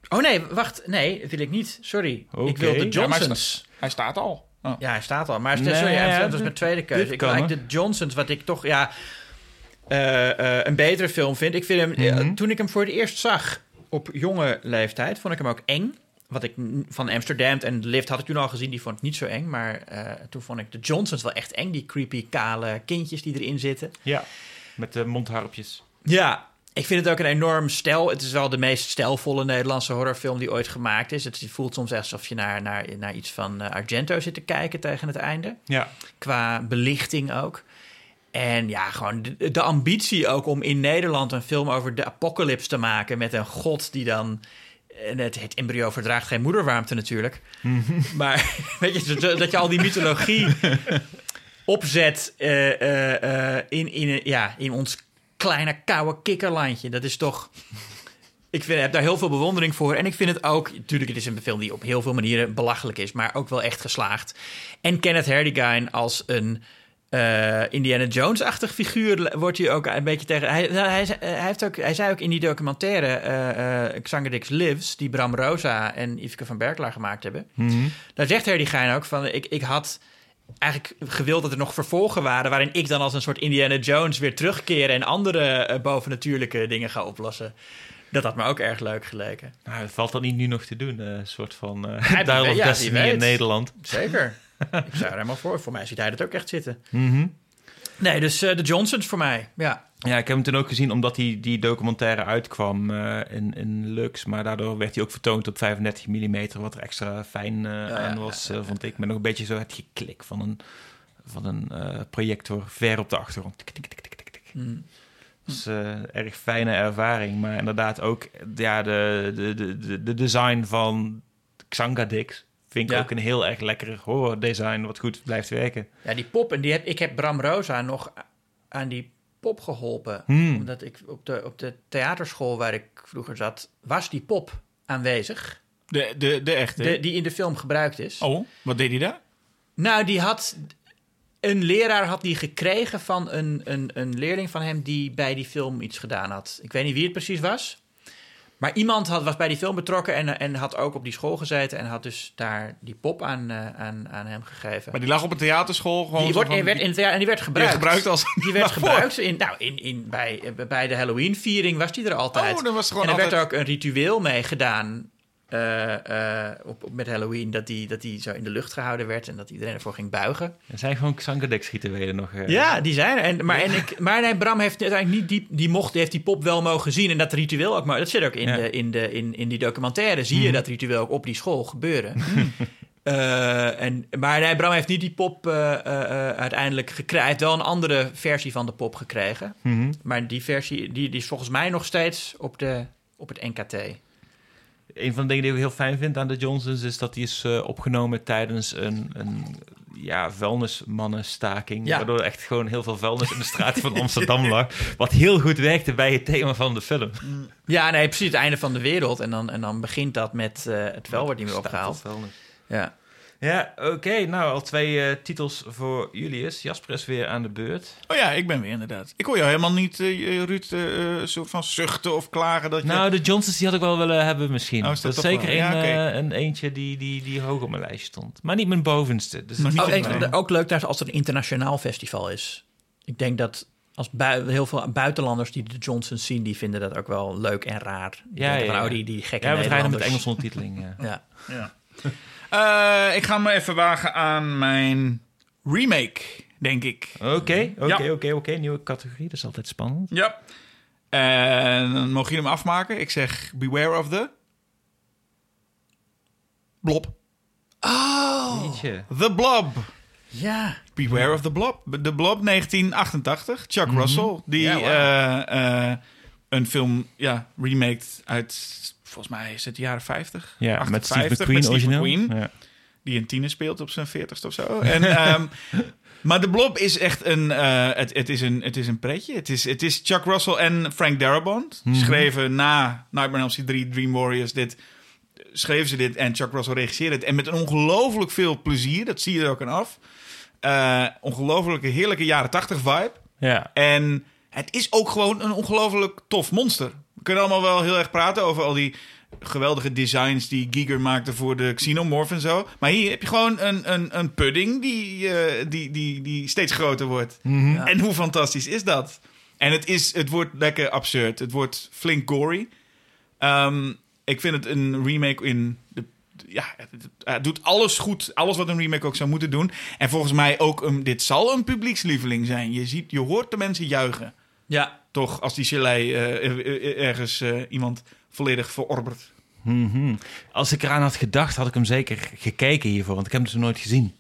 Speaker 3: Oh nee, wacht. Nee, dat wil ik niet. Sorry. Ik wil de
Speaker 2: Ja, maar hij
Speaker 3: Johnsons.
Speaker 2: Hij staat al. Oh.
Speaker 3: Ja, hij staat al. Maar
Speaker 1: Nee,
Speaker 3: sorry, Amsterdam dat is
Speaker 1: dit-
Speaker 3: mijn tweede keuze. Ik eigenlijk de Johnsons, wat ik toch... Ja, eh, eh, een betere film vind. Ik vind hem,
Speaker 1: Mhm.
Speaker 3: toen ik hem voor het eerst zag op jonge leeftijd, vond ik hem ook eng. Wat ik van Amsterdam en Lift had ik toen al gezien, die vond ik niet zo eng. Maar eh, toen vond ik de Johnsons wel echt eng, die creepy, kale kindjes die erin zitten.
Speaker 1: Ja, met de mondharpjes.
Speaker 3: Ja, ik vind het ook een enorm stijl. Het is wel de meest stijlvolle Nederlandse horrorfilm die ooit gemaakt is. Het voelt soms echt alsof je naar, naar, naar iets van eh, Argento zit te kijken tegen het einde.
Speaker 1: Ja.
Speaker 3: Qua belichting ook. En ja, gewoon de, de ambitie ook om in Nederland een film over de apocalypse te maken. Met een god die dan. En het, het embryo verdraagt geen moederwarmte natuurlijk. Maar weet je, dat- dat je al die mythologie opzet eh, eh, eh, in, in, ja, in ons kleine koude kikkerlandje. Dat is toch. Ik vind, heb daar heel veel bewondering voor. En ik vind het ook. Natuurlijk, het is een film die op heel veel manieren belachelijk is. Maar ook wel echt geslaagd. En Kenneth Herdigine als een. Eh, Indiana Jones-achtig figuur wordt hij ook een beetje tegen. Hij, nou, hij, hij, heeft ook, hij zei ook in die documentaire eh eh Xangadix Lives, die Bram Rosa en Yveske van Berklaar gemaakt hebben. Daar zegt Herdigine ook van: ik, ik had eigenlijk gewild dat er nog vervolgen waren. waarin ik dan als een soort Indiana Jones weer terugkeer en andere bovennatuurlijke dingen ga oplossen. Dat had me ook erg leuk geleken.
Speaker 1: Nou, het valt dat niet nu nog te doen. eh, Een soort van uh, of
Speaker 3: ja,
Speaker 1: Destiny in Nederland.
Speaker 3: Zeker. ik zou er helemaal voor. Voor mij ziet hij dat ook echt zitten.
Speaker 1: Mhm.
Speaker 3: Nee, dus eh, de Johnsons voor mij. Ja.
Speaker 1: Ja, ik heb hem toen ook gezien omdat die, die documentaire uitkwam eh, in, in Lux. Maar daardoor werd hij ook vertoond op 35 mm, wat er extra fijn eh,
Speaker 3: ja,
Speaker 1: aan was, vond ik. Met nog een beetje zo het geklik van een, van een projector ver op de achtergrond. Tik, tik, tik, tik, tik, tik.
Speaker 3: Mm.
Speaker 1: Dat is een erg fijne ervaring. Maar inderdaad ook ja, de, de, de, de, de design van Xangadix vind ik
Speaker 3: Ja.
Speaker 1: ook een heel erg lekker horror design wat goed blijft werken.
Speaker 3: ja, die pop. En die heb, ik heb Bram Rosa nog aan die pop geholpen.
Speaker 1: Hmm.
Speaker 3: Omdat ik op de, op de theaterschool waar ik vroeger zat, was die pop aanwezig.
Speaker 2: De, de, de echte.
Speaker 3: De, die in de film gebruikt is.
Speaker 2: Oh, wat deed hij daar?
Speaker 3: Nou, die had. Een leraar had die gekregen van een, een, een leerling van hem die bij die film iets gedaan had. Ik weet niet wie het precies was. Maar iemand had, was bij die film betrokken en, en had ook op die school gezeten en had dus daar die pop aan, eh, aan, aan hem gegeven.
Speaker 2: Maar die lag op een theaterschool gewoon.
Speaker 3: Die, wordt,
Speaker 2: van-
Speaker 3: werd in en die werd
Speaker 2: die
Speaker 3: gebruikt.
Speaker 2: werd gebruikt als.
Speaker 3: Die werd gebruikt in, nou, in, in, bij, bij de Halloween-viering was die er altijd.
Speaker 2: Oh, dan was er gewoon
Speaker 3: en er werd
Speaker 2: altijd-
Speaker 3: ook een ritueel mee gedaan eh, op, op- met Halloween. Dat die, dat die zo in de lucht gehouden werd en dat iedereen ervoor ging buigen.
Speaker 1: Er zijn gewoon Xangadix-rituelen nog. eh.
Speaker 3: Ja, die zijn er. En, maar, en ik, maar nee, Bram heeft uiteindelijk niet die, die mocht, die heeft die pop wel mogen zien. En dat ritueel ook, maar dat zit ook in,
Speaker 1: Ja.
Speaker 3: de, in, de, in, in die documentaire. Zie je dat ritueel ook op die school gebeuren. En, maar nee, Bram heeft niet die pop uiteindelijk gekregen. Hij heeft wel een andere versie van de pop gekregen.
Speaker 1: Mhm.
Speaker 3: Maar die versie die, die is volgens mij nog steeds op, de, op het NKT.
Speaker 1: Een van de dingen die ik heel fijn vind aan de Johnsons is dat die is eh, opgenomen tijdens een, een ja, vuilnismannenstaking.
Speaker 3: Ja.
Speaker 1: Waardoor er echt gewoon heel veel vuilnis in de straat van Amsterdam lag. Wat heel goed werkte bij het thema van de film.
Speaker 3: Ja, nee, precies het einde van de wereld. En dan, en dan begint dat met eh, het vuil wordt niet meer opgehaald. Ja.
Speaker 1: Ja, oké. Nou, al twee eh, titels voor Julius. Jasper is weer aan de beurt.
Speaker 2: Oh ja, ik ben weer inderdaad. Ik hoor jou helemaal niet, eh, Ruud, eh, eh, soort van zuchten of klagen dat je...
Speaker 1: Nou, de Johnsons die had ik wel willen hebben misschien.
Speaker 2: Oh, is
Speaker 1: dat
Speaker 2: dat
Speaker 1: is zeker een,
Speaker 2: Ja,
Speaker 1: eh, een eentje die, die, die hoog op mijn lijstje stond. Maar niet mijn bovenste. Dus
Speaker 2: Maar
Speaker 1: het-
Speaker 2: niet
Speaker 3: Oh, ik- ook leuk daar als er een internationaal festival is. Ik denk dat als bui- heel veel buitenlanders die de Johnsons zien, die vinden dat ook wel leuk en raar. Die
Speaker 1: Ja, ja,
Speaker 3: van, oh, die, die gekke
Speaker 1: ja, we draaien met
Speaker 3: Nederlanders.
Speaker 1: Engelse ondertiteling. Ja.
Speaker 3: Ja.
Speaker 2: Eh, ik ga me even wagen aan mijn remake, denk ik.
Speaker 1: Oké, oké, oké, oké. Nieuwe categorie, dat is altijd spannend.
Speaker 2: Ja. En dan mogen jullie hem afmaken. Ik zeg Beware of the... Blob.
Speaker 3: Oh,
Speaker 1: Jeetje.
Speaker 2: The Blob.
Speaker 3: ja.
Speaker 2: Beware of the Blob. The Blob 1988. Chuck Russell. Die
Speaker 3: Mhm.
Speaker 2: Eh, eh, een film ja, remaked uit... Volgens mij is het de jaren 50.
Speaker 1: Ja, met Steve
Speaker 2: 58,
Speaker 1: McQueen
Speaker 2: met Steve
Speaker 1: origineel.
Speaker 2: McQueen.
Speaker 1: Ja.
Speaker 2: die een tiener speelt op zijn veertigste of zo. En, ehm, maar de Blob is echt een, eh, het, het, is een, het is een pretje. Het is, het is Chuck Russell en Frank Darabont. Die
Speaker 1: Mhm.
Speaker 2: schreven na Nightmare on Elm Street 3, Dream Warriors, dit, schreven ze dit en Chuck Russell regisseerde het. En met een ongelooflijk veel plezier, dat zie je er ook aan af. Eh ongelooflijke, heerlijke jaren 80 vibe.
Speaker 1: ja.
Speaker 2: En het is ook gewoon een ongelooflijk tof monster. We kunnen allemaal wel heel erg praten over al die geweldige designs die Giger maakte voor de Xenomorph en zo. Maar hier heb je gewoon een, een, een pudding die, eh, die, die, die steeds groter wordt.
Speaker 1: Mhm.
Speaker 3: Ja.
Speaker 2: En hoe fantastisch is dat? En het, is, het wordt lekker absurd. Het wordt flink gory. Ehm, ik vind het een remake in... De, ja, het doet alles goed. Alles wat een remake ook zou moeten doen. En volgens mij ook... Een, dit zal een publiekslieveling zijn. Je, ziet, je hoort de mensen juichen.
Speaker 3: Ja,
Speaker 2: Toch, als die Chile eh, eh, eh, ergens iemand volledig verorbert.
Speaker 1: Mhm. Als ik eraan had gedacht, had ik hem zeker gekeken hiervoor. Want ik heb hem dus nooit gezien.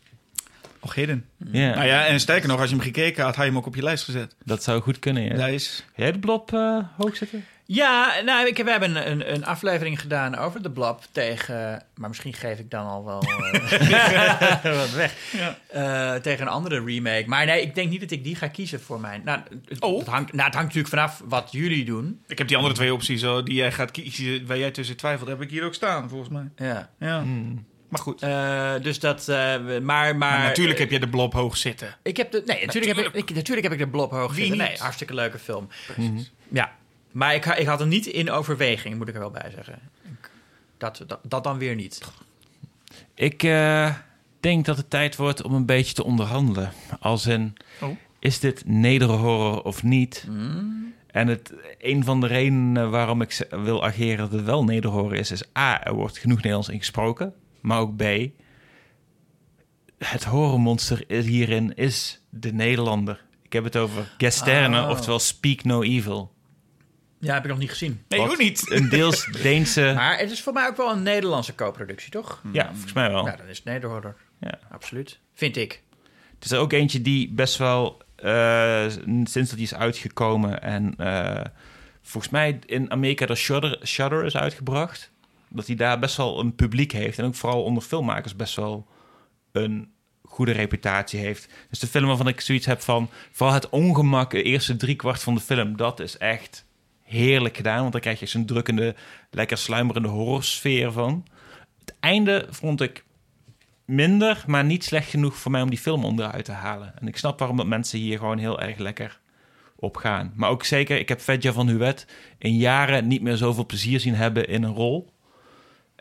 Speaker 2: Och, hidden.
Speaker 1: Ja,
Speaker 2: Nou ja, en sterker nog, als je hem gekeken had, had je hem ook op je lijst gezet.
Speaker 1: dat zou goed kunnen, ja.
Speaker 2: Lijst.
Speaker 1: Jij de blob hoog zetten?
Speaker 3: Ja, nou, ik, we hebben een, een, een aflevering gedaan over de Blob tegen... Maar misschien geef ik dan al wel eh, wat weg.
Speaker 2: Ja.
Speaker 3: Eh, tegen een andere remake. Maar nee, ik denk niet dat ik die ga kiezen voor mijn... Nou, het,
Speaker 2: Oh.
Speaker 3: het hangt, nou, het hangt natuurlijk vanaf wat jullie doen.
Speaker 2: Ik heb die andere twee opties oh, die jij gaat kiezen, waar jij tussen twijfelt, heb ik hier ook staan, volgens mij.
Speaker 3: Ja.
Speaker 2: Ja.
Speaker 1: Hmm.
Speaker 2: Maar goed.
Speaker 3: Eh, dus dat... eh, maar, maar,
Speaker 2: Maar natuurlijk heb je de blob hoog zitten.
Speaker 3: Ik heb de, nee, natuurlijk, Heb, ik, ik- natuurlijk heb ik de Blob hoog
Speaker 2: Wie
Speaker 3: zitten.
Speaker 2: niet?
Speaker 3: Nee, hartstikke leuke film.
Speaker 1: Mhm.
Speaker 3: Ja, maar ik, ha- ik had hem niet in overweging, moet ik er wel bij zeggen. Dat, dat, dat dan weer niet.
Speaker 1: Ik eh, denk dat het tijd wordt om een beetje te onderhandelen. Als in,
Speaker 2: Oh.
Speaker 1: is dit nederhorror of niet?
Speaker 3: Hmm.
Speaker 1: En het, een van de redenen waarom ik wil ageren dat het wel nederhorror is, is A, er wordt genoeg Nederlands ingesproken. Maar ook B, het horrormonster hierin is de Nederlander. Ik heb het over Gesterne,
Speaker 3: Oh.
Speaker 1: oftewel Speak No Evil.
Speaker 3: Ja, heb ik nog niet gezien.
Speaker 2: Nee,
Speaker 1: Wat
Speaker 2: ook niet.
Speaker 1: Een deels Deense...
Speaker 3: Maar het is voor mij ook wel een Nederlandse co-productie, toch?
Speaker 1: Ja, volgens mij wel.
Speaker 3: Nou, dan is het Nederhorror.
Speaker 1: Ja.
Speaker 3: Absoluut. Vind ik.
Speaker 1: Het is er ook eentje die best wel eh, sinds dat die is uitgekomen en eh, volgens mij in Amerika door Shudder, Shudder is uitgebracht, dat hij daar best wel een publiek heeft en ook vooral onder filmmakers best wel een goede reputatie heeft. Dus de film waarvan ik zoiets heb van vooral het ongemak, de eerste driekwart van de film, dat is echt heerlijk gedaan, want dan krijg je zo'n drukkende, lekker sluimerende horrorsfeer van. Het einde vond ik minder, maar niet slecht genoeg voor mij om die film onderuit te halen. En ik snap waarom dat mensen hier gewoon heel erg lekker op gaan. Maar ook zeker, ik heb Fedja van Huwet in jaren niet meer zoveel plezier zien hebben in een rol.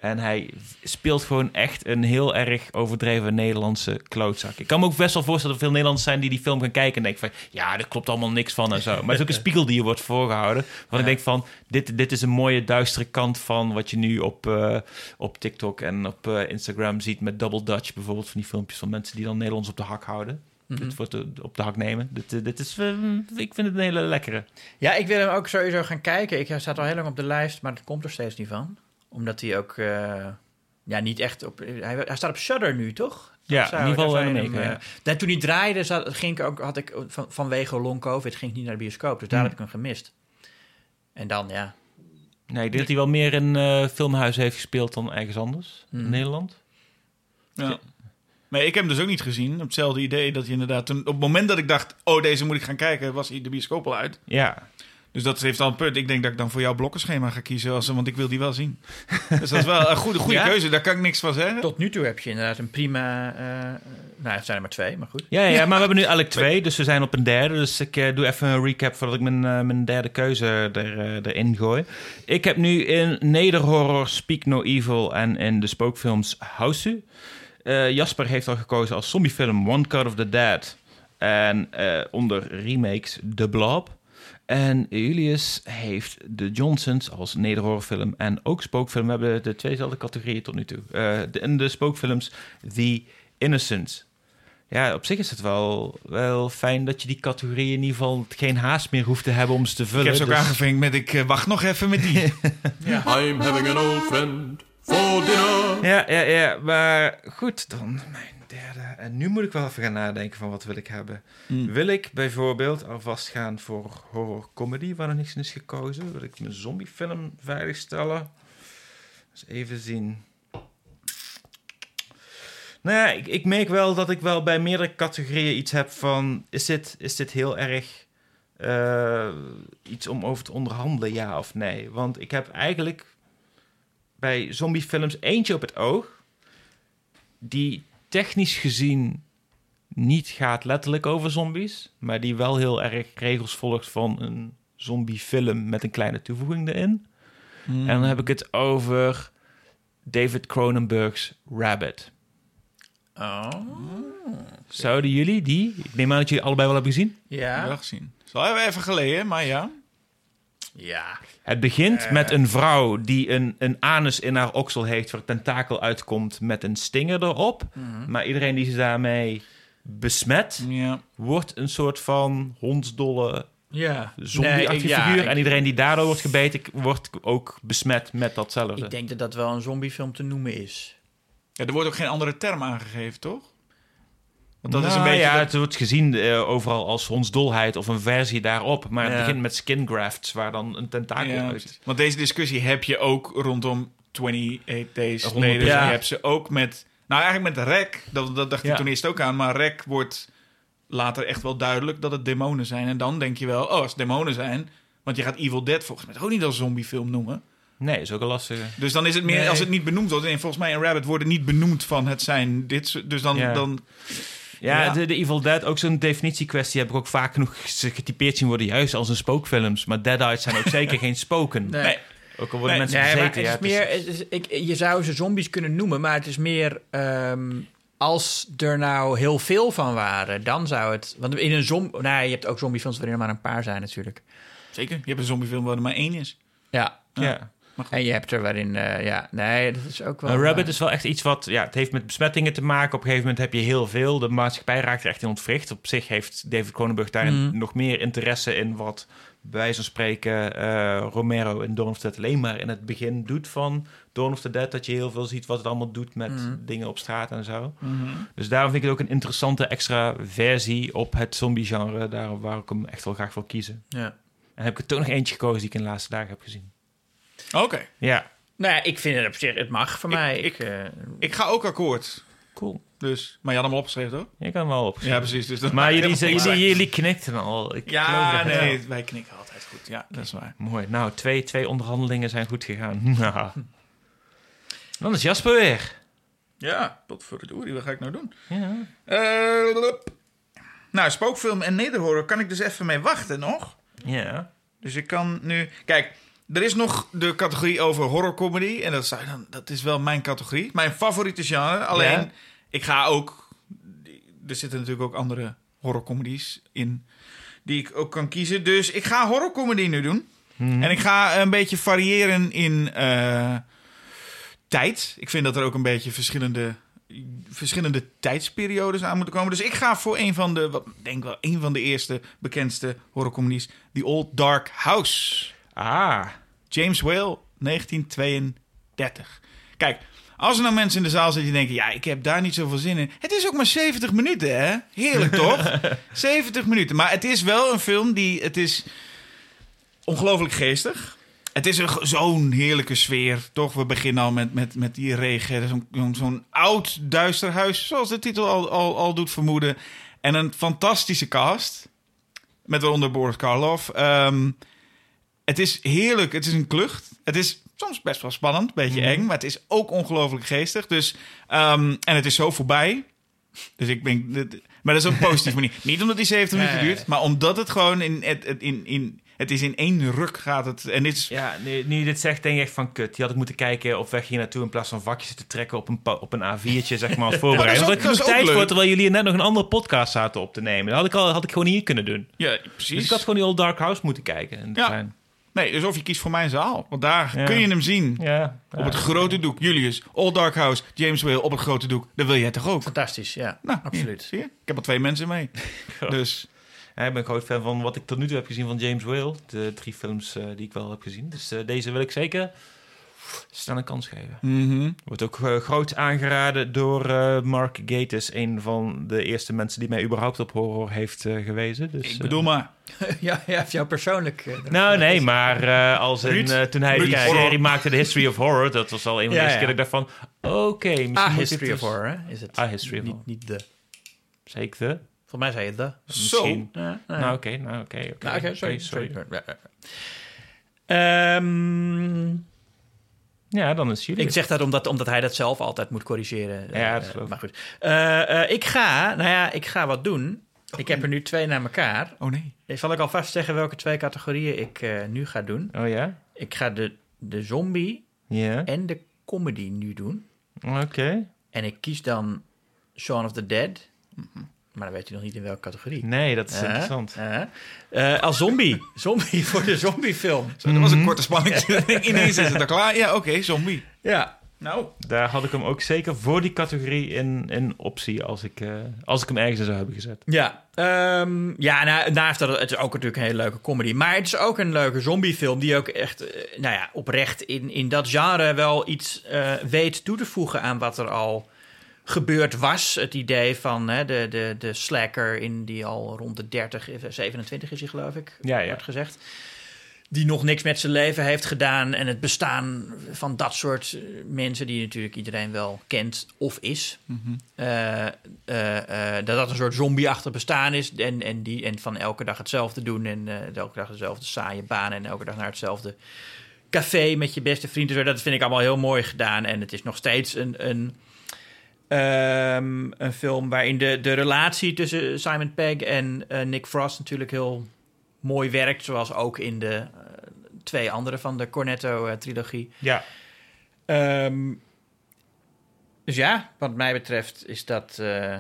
Speaker 1: En hij speelt gewoon echt een heel erg overdreven Nederlandse klootzak. Ik kan me ook best wel voorstellen dat er veel Nederlanders zijn die die film gaan kijken en denken van... ja, er klopt allemaal niks van en zo. Maar het is ook een spiegel die je wordt voorgehouden. Want ik denk van, dit, dit is een mooie duistere kant van wat je nu op, eh, op TikTok en op eh, Instagram ziet met Double Dutch bijvoorbeeld. Van die filmpjes van mensen die dan Nederlands op de hak houden.
Speaker 3: Mhm.
Speaker 1: Dit wordt eh, op de hak nemen. Dit, dit is, eh, ik vind het een hele lekkere.
Speaker 3: Ja, ik wil hem ook sowieso gaan kijken. Ik, hij staat al heel lang op de lijst, maar het komt er steeds niet van. Omdat hij ook... eh, ja, niet echt op... Hij, hij staat op Shudder nu, toch?
Speaker 1: Ja,
Speaker 3: zou-
Speaker 1: in ieder geval in
Speaker 3: zou je
Speaker 1: Amerika,
Speaker 3: hem, eh, toen hij draaide, zat, ging ik ook, had ik van, vanwege long covid ging ik niet naar de bioscoop. Dus daar
Speaker 1: Hmm.
Speaker 3: heb ik hem gemist. En dan, ja.
Speaker 1: Nee, ik denk dat hij wel meer in eh filmhuizen heeft gespeeld dan ergens anders in
Speaker 3: Mhm.
Speaker 1: Nederland.
Speaker 2: Ja. Maar ik heb hem dus ook niet gezien. Op hetzelfde idee dat je inderdaad... Toen, op het moment dat ik dacht, oh, deze moet ik gaan kijken... was de bioscoop al uit.
Speaker 1: Ja,
Speaker 2: Dus dat heeft al een punt. Ik denk dat ik dan voor jouw blokkenschema ga kiezen. Als, want ik wil die wel zien. dus dat is wel een goede, goede
Speaker 3: Ja?
Speaker 2: keuze. Daar kan ik niks van zeggen.
Speaker 3: Tot nu toe heb je inderdaad een prima... eh, nou, het zijn er maar twee, maar goed.
Speaker 1: Ja, ja, maar we hebben nu eigenlijk twee, dus we zijn op een derde. Dus ik eh, doe even een recap voordat ik mijn, eh, mijn derde keuze er, erin gooi. Ik heb nu in Nederhorror Speak No Evil en in de spookfilms House. Eh Jasper heeft al gekozen als zombiefilm One Cut of the Dead. En eh, onder remakes The Blob. En Julius heeft The Johnsons als nederhorrorfilm en ook spookfilm. We hebben de tweezelfde categorieën tot nu toe. Eh, de, in de spookfilms The Innocents. Ja, op zich is het wel, wel fijn dat je die categorieën in ieder geval geen haast meer hoeft te hebben om ze te
Speaker 2: Ik
Speaker 1: vullen.
Speaker 2: heb ze ook
Speaker 1: Dus-
Speaker 2: aangevinkt met ik eh, wacht nog even met die.
Speaker 4: I'm having an old friend for dinner.
Speaker 1: Ja, ja, ja, maar goed, dan mijn derde. En nu moet ik wel even gaan nadenken van wat wil ik hebben.
Speaker 2: Hmm.
Speaker 1: Wil ik bijvoorbeeld alvast gaan voor horror comedy, waar nog niks in is gekozen? Wil ik mijn zombiefilm veiligstellen? Eens even zien. Nou ja, ik, ik merk wel dat ik wel bij meerdere categorieën iets heb van... Is dit, is dit heel erg eh, iets om over te onderhandelen, ja of nee? Want ik heb eigenlijk bij zombiefilms eentje op het oog... die technisch gezien niet gaat letterlijk over zombies... maar die wel heel erg regels volgt van een zombiefilm met een kleine toevoeging erin. En dan heb ik het over David Cronenberg's Rabbit.
Speaker 3: Oh.
Speaker 1: Zouden jullie die, ik neem aan dat jullie allebei wel hebben gezien,
Speaker 3: Ja.
Speaker 2: Wel gezien. Is al even geleden, maar ja.
Speaker 3: Ja.
Speaker 1: Het begint met een vrouw die een, een anus in haar oksel heeft... waar tentakel uitkomt met een stinger erop. Maar iedereen die ze daarmee besmet...
Speaker 2: ja.
Speaker 1: wordt een soort van hondsdolle
Speaker 3: Ja.
Speaker 1: zombie-achtige
Speaker 3: Nee,
Speaker 1: figuur. en iedereen die daardoor wordt gebeten... wordt ook besmet met datzelfde.
Speaker 3: Ik denk dat dat wel een zombiefilm te noemen is.
Speaker 2: ja. Er wordt ook geen andere term aangegeven, toch? Want dat is een
Speaker 1: Nou
Speaker 2: beetje...
Speaker 1: Ja,
Speaker 2: dat-
Speaker 1: het wordt gezien eh, overal als hondsdolheid of een versie daarop. Maar het
Speaker 3: Ja.
Speaker 1: begint met skin grafts, waar dan een tentakel
Speaker 2: Ja,
Speaker 1: uit...
Speaker 2: Want deze discussie heb je ook rondom 28 Days Later.
Speaker 3: Ja.
Speaker 2: Je hebt ze ook met... Nou, eigenlijk met Rek. Dat, dat dacht ik toen eerst ook aan. Maar Rek wordt later echt wel duidelijk dat het demonen zijn. En dan denk je wel, oh, als het demonen zijn... Want je gaat Evil Dead volgens mij ook niet als zombiefilm noemen.
Speaker 1: Nee, is ook een lastige.
Speaker 2: Dus dan is het meer,
Speaker 3: Nee.
Speaker 2: als het niet benoemd wordt... En volgens mij in Rabbit worden niet benoemd van het zijn dit. Dus dan... Dan
Speaker 1: Ja,
Speaker 2: Ja.
Speaker 1: De, de Evil Dead, ook zo'n definitiekwestie, heb ik ook vaak genoeg getypeerd zien worden, juist als een spookfilms. Maar Deadites zijn ook zeker geen spoken.
Speaker 2: nee.
Speaker 1: Ook al worden
Speaker 2: Nee,
Speaker 1: mensen
Speaker 3: Nee,
Speaker 1: bezeten.
Speaker 3: het
Speaker 1: ja,
Speaker 3: is meer, het is, ik, je zou ze zombies kunnen noemen, maar het is meer ehm, als er nou heel veel van waren, dan zou het. Want in een zom, nou, je hebt ook zombiefilms waarin er maar een paar zijn natuurlijk.
Speaker 2: Zeker. Je hebt een zombiefilm waar er maar één is.
Speaker 3: Ja.
Speaker 1: ja.
Speaker 3: En je hebt er waarin, eh, ja, nee, dat is ook wel.
Speaker 1: Rabbit
Speaker 3: eh,
Speaker 1: is wel echt iets wat, ja, het heeft met besmettingen te maken. Op een gegeven moment heb je heel veel. De maatschappij raakt er echt in ontwricht. Op zich heeft David Cronenberg daarin
Speaker 3: Mhm.
Speaker 1: nog meer interesse in wat, bij wijze van spreken, eh, Romero in Dawn of the Dead alleen maar in het begin doet van Dawn of the Dead. Dat je heel veel ziet wat het allemaal doet met
Speaker 3: Mhm.
Speaker 1: dingen op straat en zo. Dus daarom vind ik het ook een interessante extra versie op het zombie-genre. Daar waar ik hem echt wel graag wil kiezen.
Speaker 3: Ja.
Speaker 1: En heb ik er toch nog eentje gekozen die ik in de laatste dagen heb gezien.
Speaker 2: Oké.
Speaker 1: Ja,
Speaker 3: Nou ja, ik vind het op zich, het mag voor
Speaker 2: Ik-
Speaker 3: mij.
Speaker 2: ik-
Speaker 3: Ik, eh,
Speaker 2: Ik ga ook akkoord.
Speaker 1: cool.
Speaker 2: Dus, maar je had hem al opgeschreven, toch?
Speaker 1: Je kan wel op.
Speaker 2: Ja, precies. Dus dat
Speaker 1: Maar jullie, knikten al. Ik
Speaker 2: Ja, nee, wij knikken altijd goed. Ja, dat is waar.
Speaker 1: Mooi. Nou, twee, twee onderhandelingen zijn goed gegaan. Nou. Dan is Jasper weer.
Speaker 2: Ja, wat voor het oerie, wat ga ik nou doen?
Speaker 1: Ja.
Speaker 2: Eh, lup. nou, spookfilm en nederhorror kan ik dus even mee wachten nog.
Speaker 1: Ja.
Speaker 2: Dus ik kan nu... Kijk, er is nog de categorie over horrorcomedy. En dat, dan, dat is wel mijn categorie. Mijn favoriete genre. Alleen,
Speaker 1: Ja.
Speaker 2: ik ga ook... Er zitten natuurlijk ook andere horrorcomedies in... die ik ook kan kiezen. Dus ik ga horrorcomedy nu doen.
Speaker 1: Mhm.
Speaker 2: En ik ga een beetje variëren in eh, tijd. Ik vind dat er ook een beetje verschillende, verschillende tijdsperiodes aan moeten komen. Dus ik ga voor een van de, wat ik denk wel een van de eerste bekendste horrorcomedies, The Old Dark House.
Speaker 1: Ah.
Speaker 2: James Whale, 1932. Kijk, als er nou mensen in de zaal zitten die denken... ja, ik heb daar niet zoveel zin in. Het is ook maar 70 minuten, hè? Heerlijk, toch? 70 minuten. Maar het is wel een film die... Het is ongelooflijk geestig. Het is zo'n heerlijke sfeer, toch? We beginnen al met, met, met die regen. Zo'n zo'n- oud, duister huis, zoals de titel al, al, al doet vermoeden. En een fantastische cast. Met waaronder Boris Karloff. Ehm, het is heerlijk. Het is een klucht. Het is soms best wel spannend, een beetje eng, maar het is ook ongelooflijk geestig. Dus, ehm, en het is zo voorbij. Dus ik ben. Maar dat is een positieve manier. Niet omdat die 70 minuten
Speaker 3: Nee.
Speaker 2: duurt, maar omdat het gewoon in, in, in. Het is in één ruk gaat het. En dit is.
Speaker 1: Ja, nu, nu je dit zegt, denk ik echt van kut. Die had ik moeten kijken op weg hier naartoe in plaats van vakjes te trekken op een, op een A4'tje, zeg maar, als voorbereiding.
Speaker 2: Ja, dat
Speaker 1: ik
Speaker 2: ook
Speaker 1: tijd voor, terwijl jullie net nog een andere podcast zaten op te nemen. Dat had ik, al, had ik gewoon hier kunnen doen.
Speaker 2: Ja,
Speaker 1: Dus
Speaker 2: precies.
Speaker 1: ik had gewoon die Old Dark House moeten kijken. En
Speaker 2: Ja.
Speaker 1: zijn.
Speaker 2: Nee, dus of je kiest voor mijn zaal. Want daar
Speaker 1: Ja.
Speaker 2: kun je hem zien.
Speaker 1: Ja,
Speaker 2: Op het grote doek. Julius, Old Dark House, James Whale op het grote doek. Dat wil jij toch ook?
Speaker 3: fantastisch, ja.
Speaker 2: Nou,
Speaker 3: absoluut.
Speaker 2: Zie je? Ik heb al twee mensen mee. Dus
Speaker 1: Ja, ik ben groot fan van wat ik tot nu toe heb gezien van James Whale. De drie films eh, die ik wel heb gezien. Dus eh, deze wil ik zeker staan een kans geven.
Speaker 2: mhm.
Speaker 1: Wordt ook eh, groot aangeraden door eh, Mark Gatiss. Een van de eerste mensen die mij überhaupt op horror heeft eh, gewezen. Dus,
Speaker 2: ik bedoel maar.
Speaker 3: ja, ja, jou persoonlijk.
Speaker 1: Nou, nee, maar als in,
Speaker 2: Ruud,
Speaker 1: toen hij
Speaker 2: Ruud,
Speaker 1: die
Speaker 2: horror.
Speaker 1: serie maakte, The History of Horror, dat was al een van de eerste keer dat ik dacht van, oké, misschien
Speaker 3: A
Speaker 1: moet
Speaker 3: History of
Speaker 1: dus-
Speaker 3: Horror, hè, is het.
Speaker 1: A History of
Speaker 3: niet,
Speaker 1: Horror.
Speaker 3: Niet de.
Speaker 1: Zeker de?
Speaker 3: Volgens mij zei je de.
Speaker 1: Misschien.
Speaker 3: Ja, ja.
Speaker 1: Nou, oké, nou, oké, oké.
Speaker 3: Nou, sorry, sorry. Ja, ja.
Speaker 1: Dan is jullie.
Speaker 3: ik zeg dat omdat, omdat hij dat zelf altijd moet corrigeren.
Speaker 1: Ja, dat
Speaker 3: Eh,
Speaker 1: is wel-
Speaker 3: maar goed. Eh, eh, ik ga, nou ja, ik ga wat doen. Ik heb er nu twee naar elkaar.
Speaker 2: Oh nee.
Speaker 3: Zal ik alvast zeggen welke twee categorieën ik eh, nu ga doen?
Speaker 1: Oh ja?
Speaker 3: Ik ga de, de zombie
Speaker 1: Ja,
Speaker 3: en de comedy nu doen.
Speaker 1: oké.
Speaker 3: En ik kies dan Shaun of the Dead. Maar dan weet je nog niet in welke categorie.
Speaker 1: Nee, dat is
Speaker 3: Eh,
Speaker 1: interessant.
Speaker 3: eh. Eh, als zombie. zombie voor de zombiefilm.
Speaker 2: Zo, dat was een korte spanning. Ineens is het al klaar. Ja, oké, zombie.
Speaker 3: Ja.
Speaker 2: Nou,
Speaker 1: Daar had ik hem ook zeker voor die categorie in, in optie als ik, eh, als ik hem ergens in zou hebben gezet.
Speaker 3: Ja, ehm, ja nou, naast dat het is ook natuurlijk een hele leuke comedy. Maar het is ook een leuke zombiefilm die ook echt, nou ja, oprecht in, in dat genre wel iets eh, weet toe te voegen aan wat er al gebeurd was. Het idee van hè, de, de, de slacker in die al rond de 30, eh, 27 is hij geloof ik,
Speaker 1: Ja, ja.
Speaker 3: wordt gezegd. Die nog niks met zijn leven heeft gedaan. En het bestaan van dat soort eh, mensen die natuurlijk iedereen wel kent of is. Eh, eh, eh, dat dat een soort zombieachtig bestaan is. En, en, die, en van elke dag hetzelfde doen. En eh, elke dag dezelfde saaie baan. En elke dag naar hetzelfde café met je beste vrienden. Dat vind ik allemaal heel mooi gedaan. En het is nog steeds een, een, ehm, een film waarin de, de relatie tussen Simon Pegg en eh, Nick Frost natuurlijk heel mooi werkt. Zoals ook in de eh, twee andere van de Cornetto-trilogie.
Speaker 1: Ja,
Speaker 3: Ehm, dus ja, wat mij betreft is dat eh,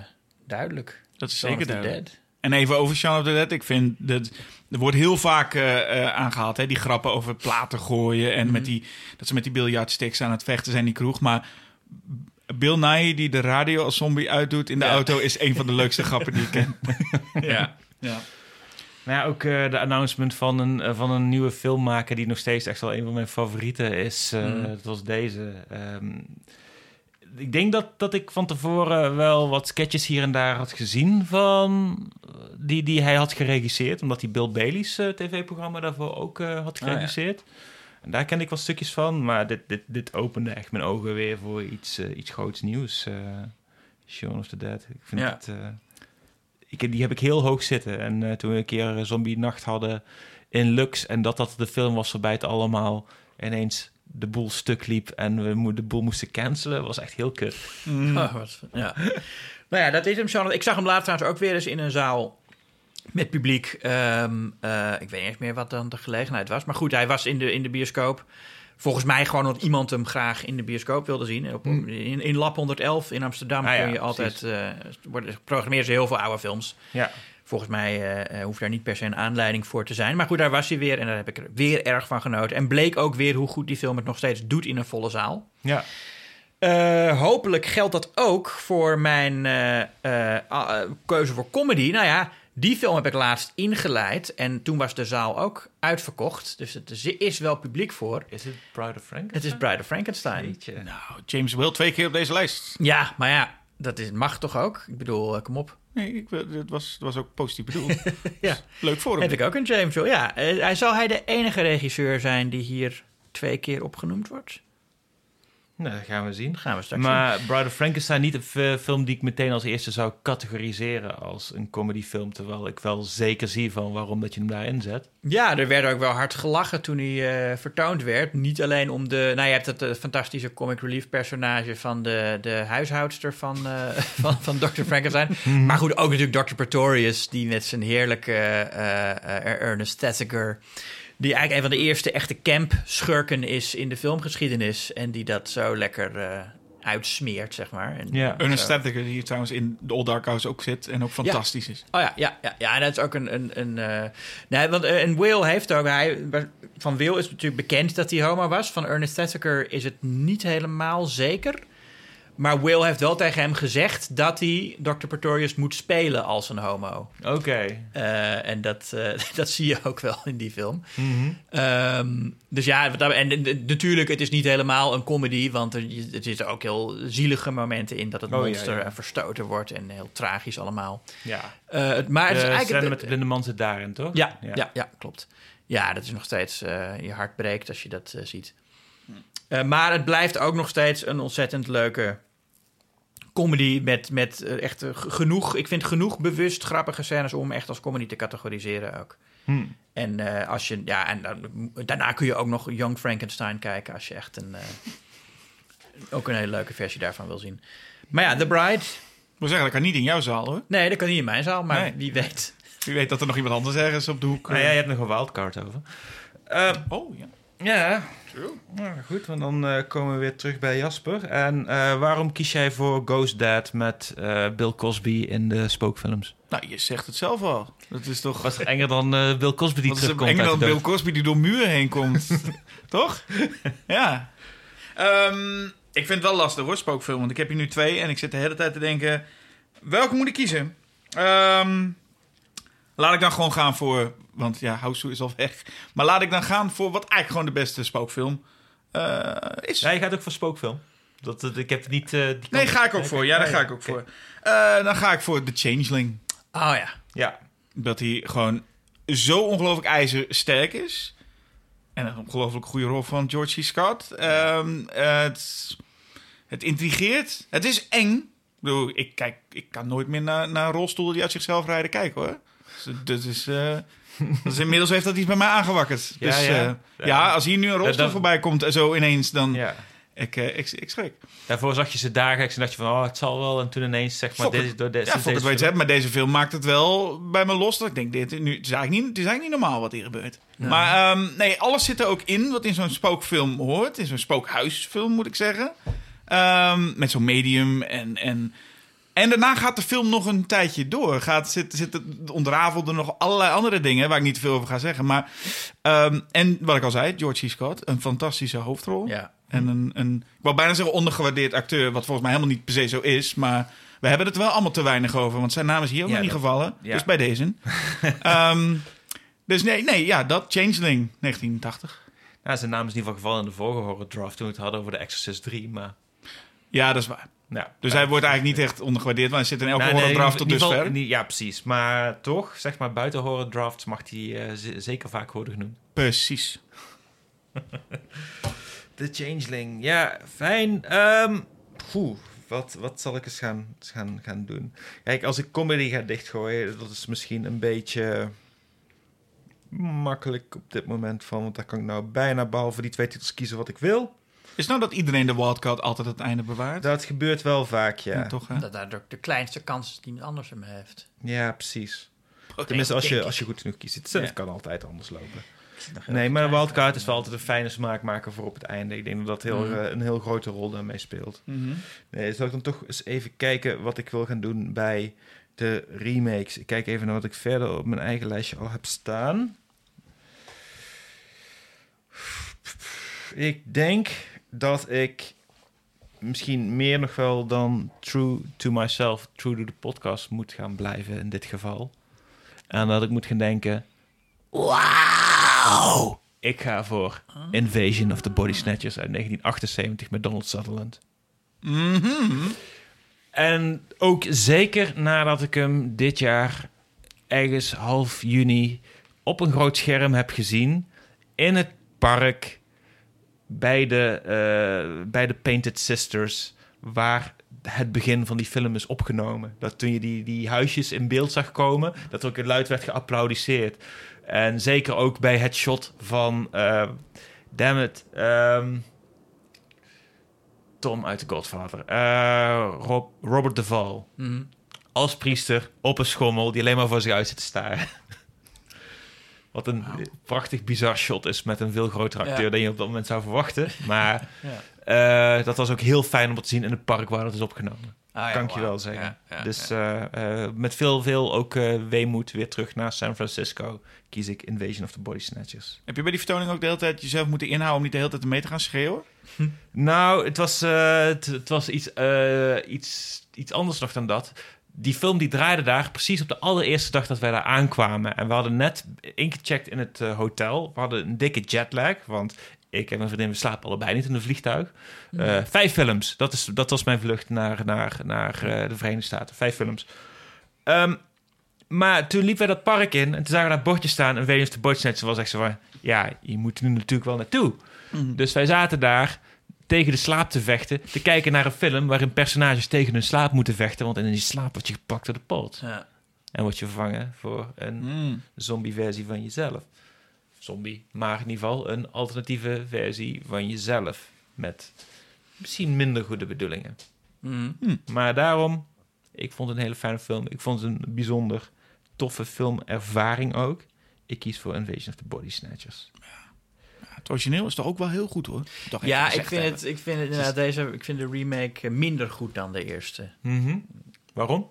Speaker 3: duidelijk.
Speaker 2: dat is
Speaker 3: Shaun
Speaker 2: zeker duidelijk.
Speaker 3: Dead.
Speaker 2: En even over Shaun of the Dead. Ik vind dat er wordt heel vaak eh, aangehaald, hè, die grappen over platen gooien en met die dat ze met die biljartsticks aan het vechten zijn in die kroeg. Maar Bill Nye die de radio als zombie uitdoet in de
Speaker 3: Ja.
Speaker 2: auto is een van de leukste grappen die ik ken.
Speaker 3: Ja. ja.
Speaker 1: Maar ja, ook eh, de announcement van een, eh, van een nieuwe filmmaker... die nog steeds echt wel een van mijn favorieten is. eh
Speaker 3: Mm.
Speaker 1: Dat was deze. Ehm, ik denk dat, dat ik van tevoren wel wat sketches hier en daar had gezien... van die, die hij had geregisseerd. Omdat hij Bill Bailey's tv-programma daarvoor ook eh, had
Speaker 3: Ah, ja.
Speaker 1: En daar kende ik wat stukjes van. Maar dit, dit, dit opende echt mijn ogen weer voor iets, eh, iets groots nieuws. eh Shaun of the Dead. Ik vind
Speaker 3: Ja.
Speaker 1: het... eh, ik, die heb ik heel hoog zitten. En eh, toen we een keer zombie nacht hadden in Lux... en dat dat de film was waarbij het allemaal ineens de boel stuk liep... en we mo- de boel moesten cancelen, was echt heel kut.
Speaker 3: Oh, wat, ja. nou ja, dat is hem zo. Ik zag hem laatst trouwens ook weer eens in een zaal met publiek. Ehm, eh, ik weet niet eens meer wat dan de gelegenheid was. Maar goed, hij was in de, in de bioscoop. Volgens mij gewoon omdat iemand hem graag in de bioscoop wilde zien. En Op, in, in Lab 111 in Amsterdam
Speaker 1: Ah
Speaker 3: kun je altijd... eh worden, programmeren ze heel veel oude films.
Speaker 1: Ja,
Speaker 3: Volgens mij eh, hoeft daar niet per se een aanleiding voor te zijn. Maar goed, daar was hij weer en daar heb ik er weer erg van genoten. En bleek ook weer hoe goed die film het nog steeds doet in een volle zaal.
Speaker 1: ja.
Speaker 3: Hopelijk geldt dat ook voor mijn keuze voor comedy. Nou ja, die film heb ik laatst ingeleid. En toen was de zaal ook uitverkocht. Dus het is- wel publiek voor.
Speaker 1: Is het Bride of Frank?
Speaker 3: Het is Bride of Frankenstein.
Speaker 1: Jeetje.
Speaker 2: Nou, James Will twee keer op deze lijst.
Speaker 3: Ja, maar ja, dat is, mag toch ook? Ik bedoel, eh, kom op.
Speaker 2: Nee, ik, wil- het, was, het was ook positief bedoeld.
Speaker 3: Ja.
Speaker 2: Leuk voor hem.
Speaker 3: Heb ik ook een James Will. Ja, eh, hij zal hij de enige regisseur zijn die hier twee keer opgenoemd wordt?
Speaker 1: Nou, dat gaan we zien.
Speaker 3: Gaan we straks zien.
Speaker 1: Maar Bride of Frankenstein niet een film die ik meteen als eerste zou categoriseren als een comedyfilm. Terwijl ik wel zeker zie van waarom dat je hem daarin zet.
Speaker 3: Ja, er werd ook wel hard gelachen toen hij eh, vertoond werd. Niet alleen om de... Nou, je hebt het eh, fantastische comic relief personage van de, de huishoudster van, eh, van, van Dr. Frankenstein. Maar goed, ook natuurlijk Dr. Pretorius, die met zijn heerlijke Ernest Thesiger... die eigenlijk een van de eerste echte camp-schurken is in de filmgeschiedenis. En die dat zo lekker eh, uitsmeert, zeg maar. En,
Speaker 1: Ja.
Speaker 2: Stadler, die hier trouwens in The Old Dark House ook zit en ook fantastisch is.
Speaker 3: Oh ja, ja, ja, ja, en dat is ook een. een, een eh, nee, want eh, en Will heeft ook. Hij, van Will is natuurlijk bekend dat hij homo was. Van Ernest Thesiger is het niet helemaal zeker. Maar Will heeft wel tegen hem gezegd dat hij Dr. Pretorius moet spelen als een homo.
Speaker 1: Oké.
Speaker 3: Eh, en dat, eh, dat zie je ook wel in die film.
Speaker 1: Mhm.
Speaker 3: Ehm, dus ja, en, natuurlijk, het is niet helemaal een comedy, want er, er zitten ook heel zielige momenten in dat het
Speaker 1: Oh,
Speaker 3: monster
Speaker 1: ja.
Speaker 3: verstoten wordt en heel tragisch allemaal.
Speaker 1: Ja.
Speaker 3: Eh, het- maar het is
Speaker 1: De
Speaker 3: eigenlijk
Speaker 1: met de blinde man zit daarin, toch?
Speaker 3: ja, ja. Ja, klopt. Ja, dat is nog steeds je hart breekt als je dat ziet. Eh, maar het blijft ook nog steeds een ontzettend leuke comedy met, met eh, echt eh, genoeg, ik vind genoeg bewust grappige scènes om echt als comedy te categoriseren ook.
Speaker 1: Hm.
Speaker 3: En eh, als je, ja, en dan, daarna kun je ook nog Young Frankenstein kijken als je echt een, eh, ook een hele leuke versie daarvan wil zien. Maar ja, The Bride,
Speaker 2: Ik moet zeggen, dat kan niet in jouw zaal hoor.
Speaker 3: nee, dat kan niet in mijn zaal, maar
Speaker 2: Nee.
Speaker 3: wie weet.
Speaker 2: Wie weet dat er nog iemand anders ergens op de hoek...
Speaker 1: Nou ja, je hebt nog een wildcard over.
Speaker 2: Oh, ja.
Speaker 1: Ja.
Speaker 2: True.
Speaker 1: Goed, want dan eh, komen we weer terug bij Jasper. En eh, waarom kies jij voor Ghost Dad met eh, Bill Cosby in de spookfilms?
Speaker 2: Nou, je zegt het zelf al. Dat is toch...
Speaker 1: Was er enger dan eh, Bill Cosby die
Speaker 2: Wat is er
Speaker 1: terugkomt
Speaker 2: enger dan Bill? Cosby die door muren heen komt? Toch? ja. Ehm, ik vind het wel lastig hoor, spookfilm. Want ik heb hier nu twee en ik zit de hele tijd te denken... Welke moet ik kiezen? Ehm, laat ik dan gewoon gaan voor... Want ja, House is al weg. Maar laat ik dan gaan voor wat eigenlijk gewoon de beste spookfilm eh, is.
Speaker 1: Ja, je gaat ook voor spookfilm. Dat, dat- ik heb niet... eh,
Speaker 2: Nee, ga ik ook voor. Ja, daar ga ik ook voor. Eh, dan ga ik voor The Changeling.
Speaker 3: Oh ja.
Speaker 1: Ja,
Speaker 2: Dat hij gewoon zo ongelooflijk ijzersterk is. En een ongelooflijk goede rol van George C. Scott. Ehm, het, het intrigeert. Het is eng. Ik bedoel, ik, kijk, ik kan nooit meer naar, naar een rolstoel die uit zichzelf rijden kijken hoor. Dus, dat is, dat is inmiddels heeft dat iets bij mij aangewakkerd.
Speaker 1: Ja,
Speaker 2: dus
Speaker 1: ja.
Speaker 2: eh,
Speaker 1: Ja.
Speaker 2: als hier nu een rolstoel
Speaker 1: dat-
Speaker 2: voorbij komt en zo ineens, dan ik, eh, ik, ik schrik.
Speaker 1: Daarvoor zag je ze dagelijks en dacht je van... Oh, het zal wel. En toen ineens zeg maar... Is door deze,
Speaker 2: Ja, fuck het weet je, maar deze film maakt het wel bij me los. Dat ik denk, dit, nu, het, is eigenlijk niet, het is eigenlijk niet normaal wat hier gebeurt. Maar ehm, nee, alles zit er ook in wat in zo'n spookfilm hoort. In zo'n spookhuisfilm, moet ik zeggen. Ehm, met zo'n medium en... en en daarna gaat de film nog een tijdje door. Gaat, zit, zit, ontrafelde nog allerlei andere dingen waar ik niet te veel over ga zeggen. Maar, ehm, en wat ik al zei, George C. Scott, een fantastische hoofdrol.
Speaker 3: Ja.
Speaker 2: En een, een, ik wou bijna zeggen ondergewaardeerd acteur, wat volgens mij helemaal niet per se zo is. Maar we hebben het wel allemaal te weinig over, want zijn naam is hier ook
Speaker 1: Ja,
Speaker 2: nog niet gevallen.
Speaker 1: ja.
Speaker 2: Dus bij deze. Ehm, dus nee, nee, ja, dat Changeling 1980.
Speaker 1: Ja, zijn naam is in ieder geval gevallen in de vorige horror draft... toen we het hadden over The Exorcist 3, maar...
Speaker 2: Ja, dat is waar.
Speaker 1: Ja,
Speaker 2: Dus hij wordt eigenlijk niet echt ondergewaardeerd, want hij zit in elke
Speaker 1: Nee,
Speaker 2: draft tot dusver.
Speaker 1: niet- Ja, precies. Maar toch, zeg maar, buiten horror drafts mag hij eh, zeker vaak worden genoemd.
Speaker 2: Precies.
Speaker 1: The Changeling, ja, fijn. Poeh, wat, wat zal ik eens gaan, gaan, gaan doen? Kijk, als ik comedy ga dichtgooien, dat is misschien een beetje makkelijk op dit moment van, want daar kan ik nou bijna behalve die twee titels kiezen wat ik wil.
Speaker 2: Is nou dat iedereen de wildcard altijd het einde bewaart?
Speaker 1: Dat gebeurt wel vaak, ja.
Speaker 2: Ja, toch, hè?
Speaker 3: Dat daar de, de kleinste kans is die iemand anders hem heeft.
Speaker 1: Ja, precies. Tenminste, als je, als je goed genoeg kiest. Het
Speaker 2: Ja.
Speaker 1: kan altijd anders lopen. Nee, maar een
Speaker 3: klein.
Speaker 1: wildcard is wel altijd een fijne smaakmaker voor op het einde. Ik denk dat dat heel,
Speaker 3: Mhm.
Speaker 1: eh, een heel grote rol daarmee speelt.
Speaker 2: Mhm.
Speaker 1: Nee, zal ik dan toch eens even kijken wat ik wil gaan doen bij de remakes. Ik kijk even naar wat ik verder op mijn eigen lijstje al heb staan. Ik denk dat ik misschien meer nog wel dan True to Myself, True to the Podcast moet gaan blijven in dit geval. En dat ik moet gaan denken... Wauw! Ik ga voor Invasion of the Body Snatchers uit 1978 met Donald Sutherland.
Speaker 2: Mhm.
Speaker 1: En ook zeker nadat ik hem dit jaar ergens half juni op een groot scherm heb gezien in het park bij de, eh, bij de Painted Sisters, waar het begin van die film is opgenomen. Dat toen je die, die huisjes in beeld zag komen, dat er ook luid werd geapplaudiseerd. En zeker ook bij het shot van, eh damn it, ehm, Tom uit The Godfather. Eh, Rob, Robert Duvall.
Speaker 3: Mhm.
Speaker 1: Als priester op een schommel die alleen maar voor zich uit zit te staren. Wat een prachtig bizar shot is met een veel grotere acteur
Speaker 3: Ja.
Speaker 1: dan je op dat moment zou verwachten. Maar
Speaker 3: Ja.
Speaker 1: eh, dat was ook heel fijn om te zien in het park waar dat is opgenomen.
Speaker 3: Ah, ja,
Speaker 1: kan ik je wel zeggen. Dus eh, eh, met veel, veel ook weemoed weer terug naar San Francisco kies ik Invasion of the Body Snatchers.
Speaker 2: Heb je bij die vertoning ook de hele tijd jezelf moeten inhouden om niet de hele tijd mee te gaan schreeuwen?
Speaker 1: Nou, het was, het, het was iets, iets, iets anders nog dan dat. Die film die draaide daar precies op de allereerste dag dat wij daar aankwamen. En we hadden net ingecheckt in het eh, hotel. We hadden een dikke jetlag, want ik en mijn vriendin we slapen allebei niet in een vliegtuig. Eh, vijf films, dat, is, dat was mijn vlucht naar, naar, naar eh, de Verenigde Staten. Vijf films. Ehm, maar toen liepen wij dat park in en toen zagen we dat bordje staan. En Venus de Bordje was echt zo van... Ja, je moet er nu natuurlijk wel naartoe. Dus wij zaten daar tegen de slaap te vechten. Te kijken naar een film waarin personages tegen hun slaap moeten vechten. Want in die slaap word je gepakt door de poot.
Speaker 3: Ja.
Speaker 1: En word je vervangen voor een
Speaker 2: Mm.
Speaker 1: zombie-versie van jezelf. Zombie, maar in ieder geval een alternatieve versie van jezelf. Met misschien minder goede bedoelingen.
Speaker 3: Mhm.
Speaker 1: Maar daarom, ik vond het een hele fijne film. Ik vond het een bijzonder toffe filmervaring ook. Ik kies voor Invasion of the Body Snatchers.
Speaker 2: Het origineel is toch ook wel heel goed hoor. Toch
Speaker 3: Ja, ik vind,
Speaker 2: hebben.
Speaker 3: het, ik vind het inderdaad deze, ik vind de remake eh, minder goed dan de eerste.
Speaker 1: Mhm. Waarom?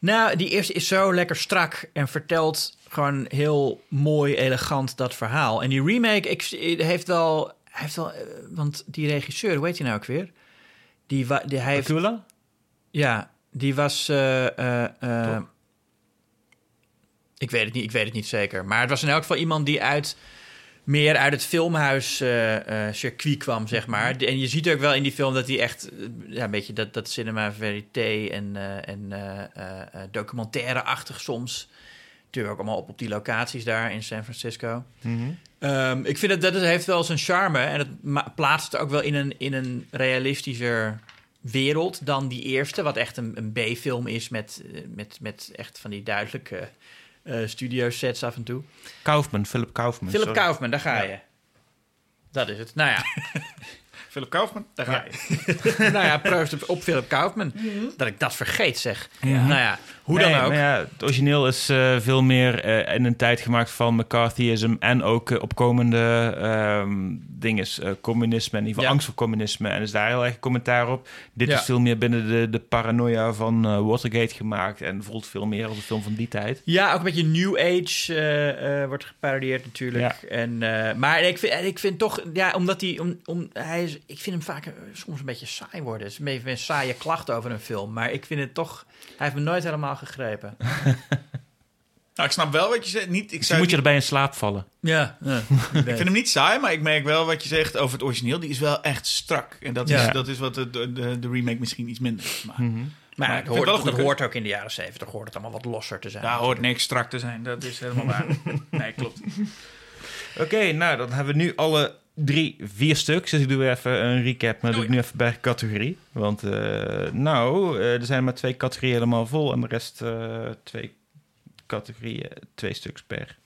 Speaker 3: Nou, die eerste is zo lekker strak en vertelt gewoon heel mooi, elegant dat verhaal. En die remake ik, heeft wel, heeft wel, eh, want die regisseur, hoe heet hij nou ook weer? Die, wa- die hij heeft, ja, die was, eh, eh, eh, ik weet het niet, ik weet het niet zeker, maar het was in elk geval iemand die uit meer uit het filmhuis eh, eh, circuit kwam, zeg maar. De- En je ziet ook wel in die film dat hij echt eh, ja, een beetje dat, dat cinema verité en, en documentaire-achtig soms. Natuurlijk ook allemaal op op die locaties daar in San Francisco.
Speaker 1: Mhm.
Speaker 3: Ehm, ik vind dat dat heeft wel zijn charme en het plaatst het ook wel in een, in een realistischer wereld dan die eerste, wat echt een, een B-film is met, met, met echt van die duidelijke studio sets af en toe.
Speaker 1: Kaufman, Philip Kaufman.
Speaker 3: Philip
Speaker 1: sorry.
Speaker 3: Kaufman, daar ga je. Dat is het. Nou ja,
Speaker 2: Philip Kaufman, daar ga je.
Speaker 3: nou ja proost op- op Philip Kaufman. Dat ik dat vergeet, zeg.
Speaker 1: Ja.
Speaker 3: Nou ja, hoe
Speaker 1: Nee,
Speaker 3: dan ook.
Speaker 1: ja, het origineel is eh, veel meer eh, in een tijd gemaakt van McCarthyism en ook eh, opkomende ehm dingen, communisme en in ieder geval
Speaker 3: Ja.
Speaker 1: angst voor communisme. En is daar heel erg commentaar op. Dit
Speaker 3: Ja.
Speaker 1: is veel meer binnen de, de paranoia van Watergate gemaakt en voelt veel meer als een film van die tijd.
Speaker 3: Ja, ook een beetje New Age wordt geparodieerd natuurlijk. En, maar ik vind, ik vind toch, ja, omdat hij, om, om, hij is, ik vind hem vaak soms een beetje saai worden. Het is een beetje een saaie klacht over een film. Maar ik vind het toch, hij heeft me nooit helemaal gegrepen.
Speaker 2: Nou, ik snap wel wat je zegt. Niet, ik,
Speaker 1: Dus
Speaker 2: zou
Speaker 1: moet je erbij in slaap vallen.
Speaker 3: Ja, ja.
Speaker 2: ik vind hem niet saai, maar ik merk wel wat je zegt over het origineel. Die is wel echt strak. En dat,
Speaker 3: Ja.
Speaker 2: is, dat is wat de, de, de, de remake misschien iets minder is. Maar
Speaker 1: Mhm.
Speaker 3: Maar
Speaker 2: ik vind
Speaker 3: hoort,
Speaker 2: het wel
Speaker 3: dat
Speaker 2: goed,
Speaker 3: hoort ook in de jaren zeventig, hoort het allemaal wat losser te zijn.
Speaker 2: daar hoort niks strak te zijn. Dat is helemaal waar. nee, klopt.
Speaker 1: Oké, nou dan hebben we nu alle drie, vier stuks. Dus ik doe even een recap, maar dat doe ik nu even per categorie. Want eh, nou, eh, er zijn maar twee categorieën helemaal vol en de rest eh, twee categorieën, twee stuks per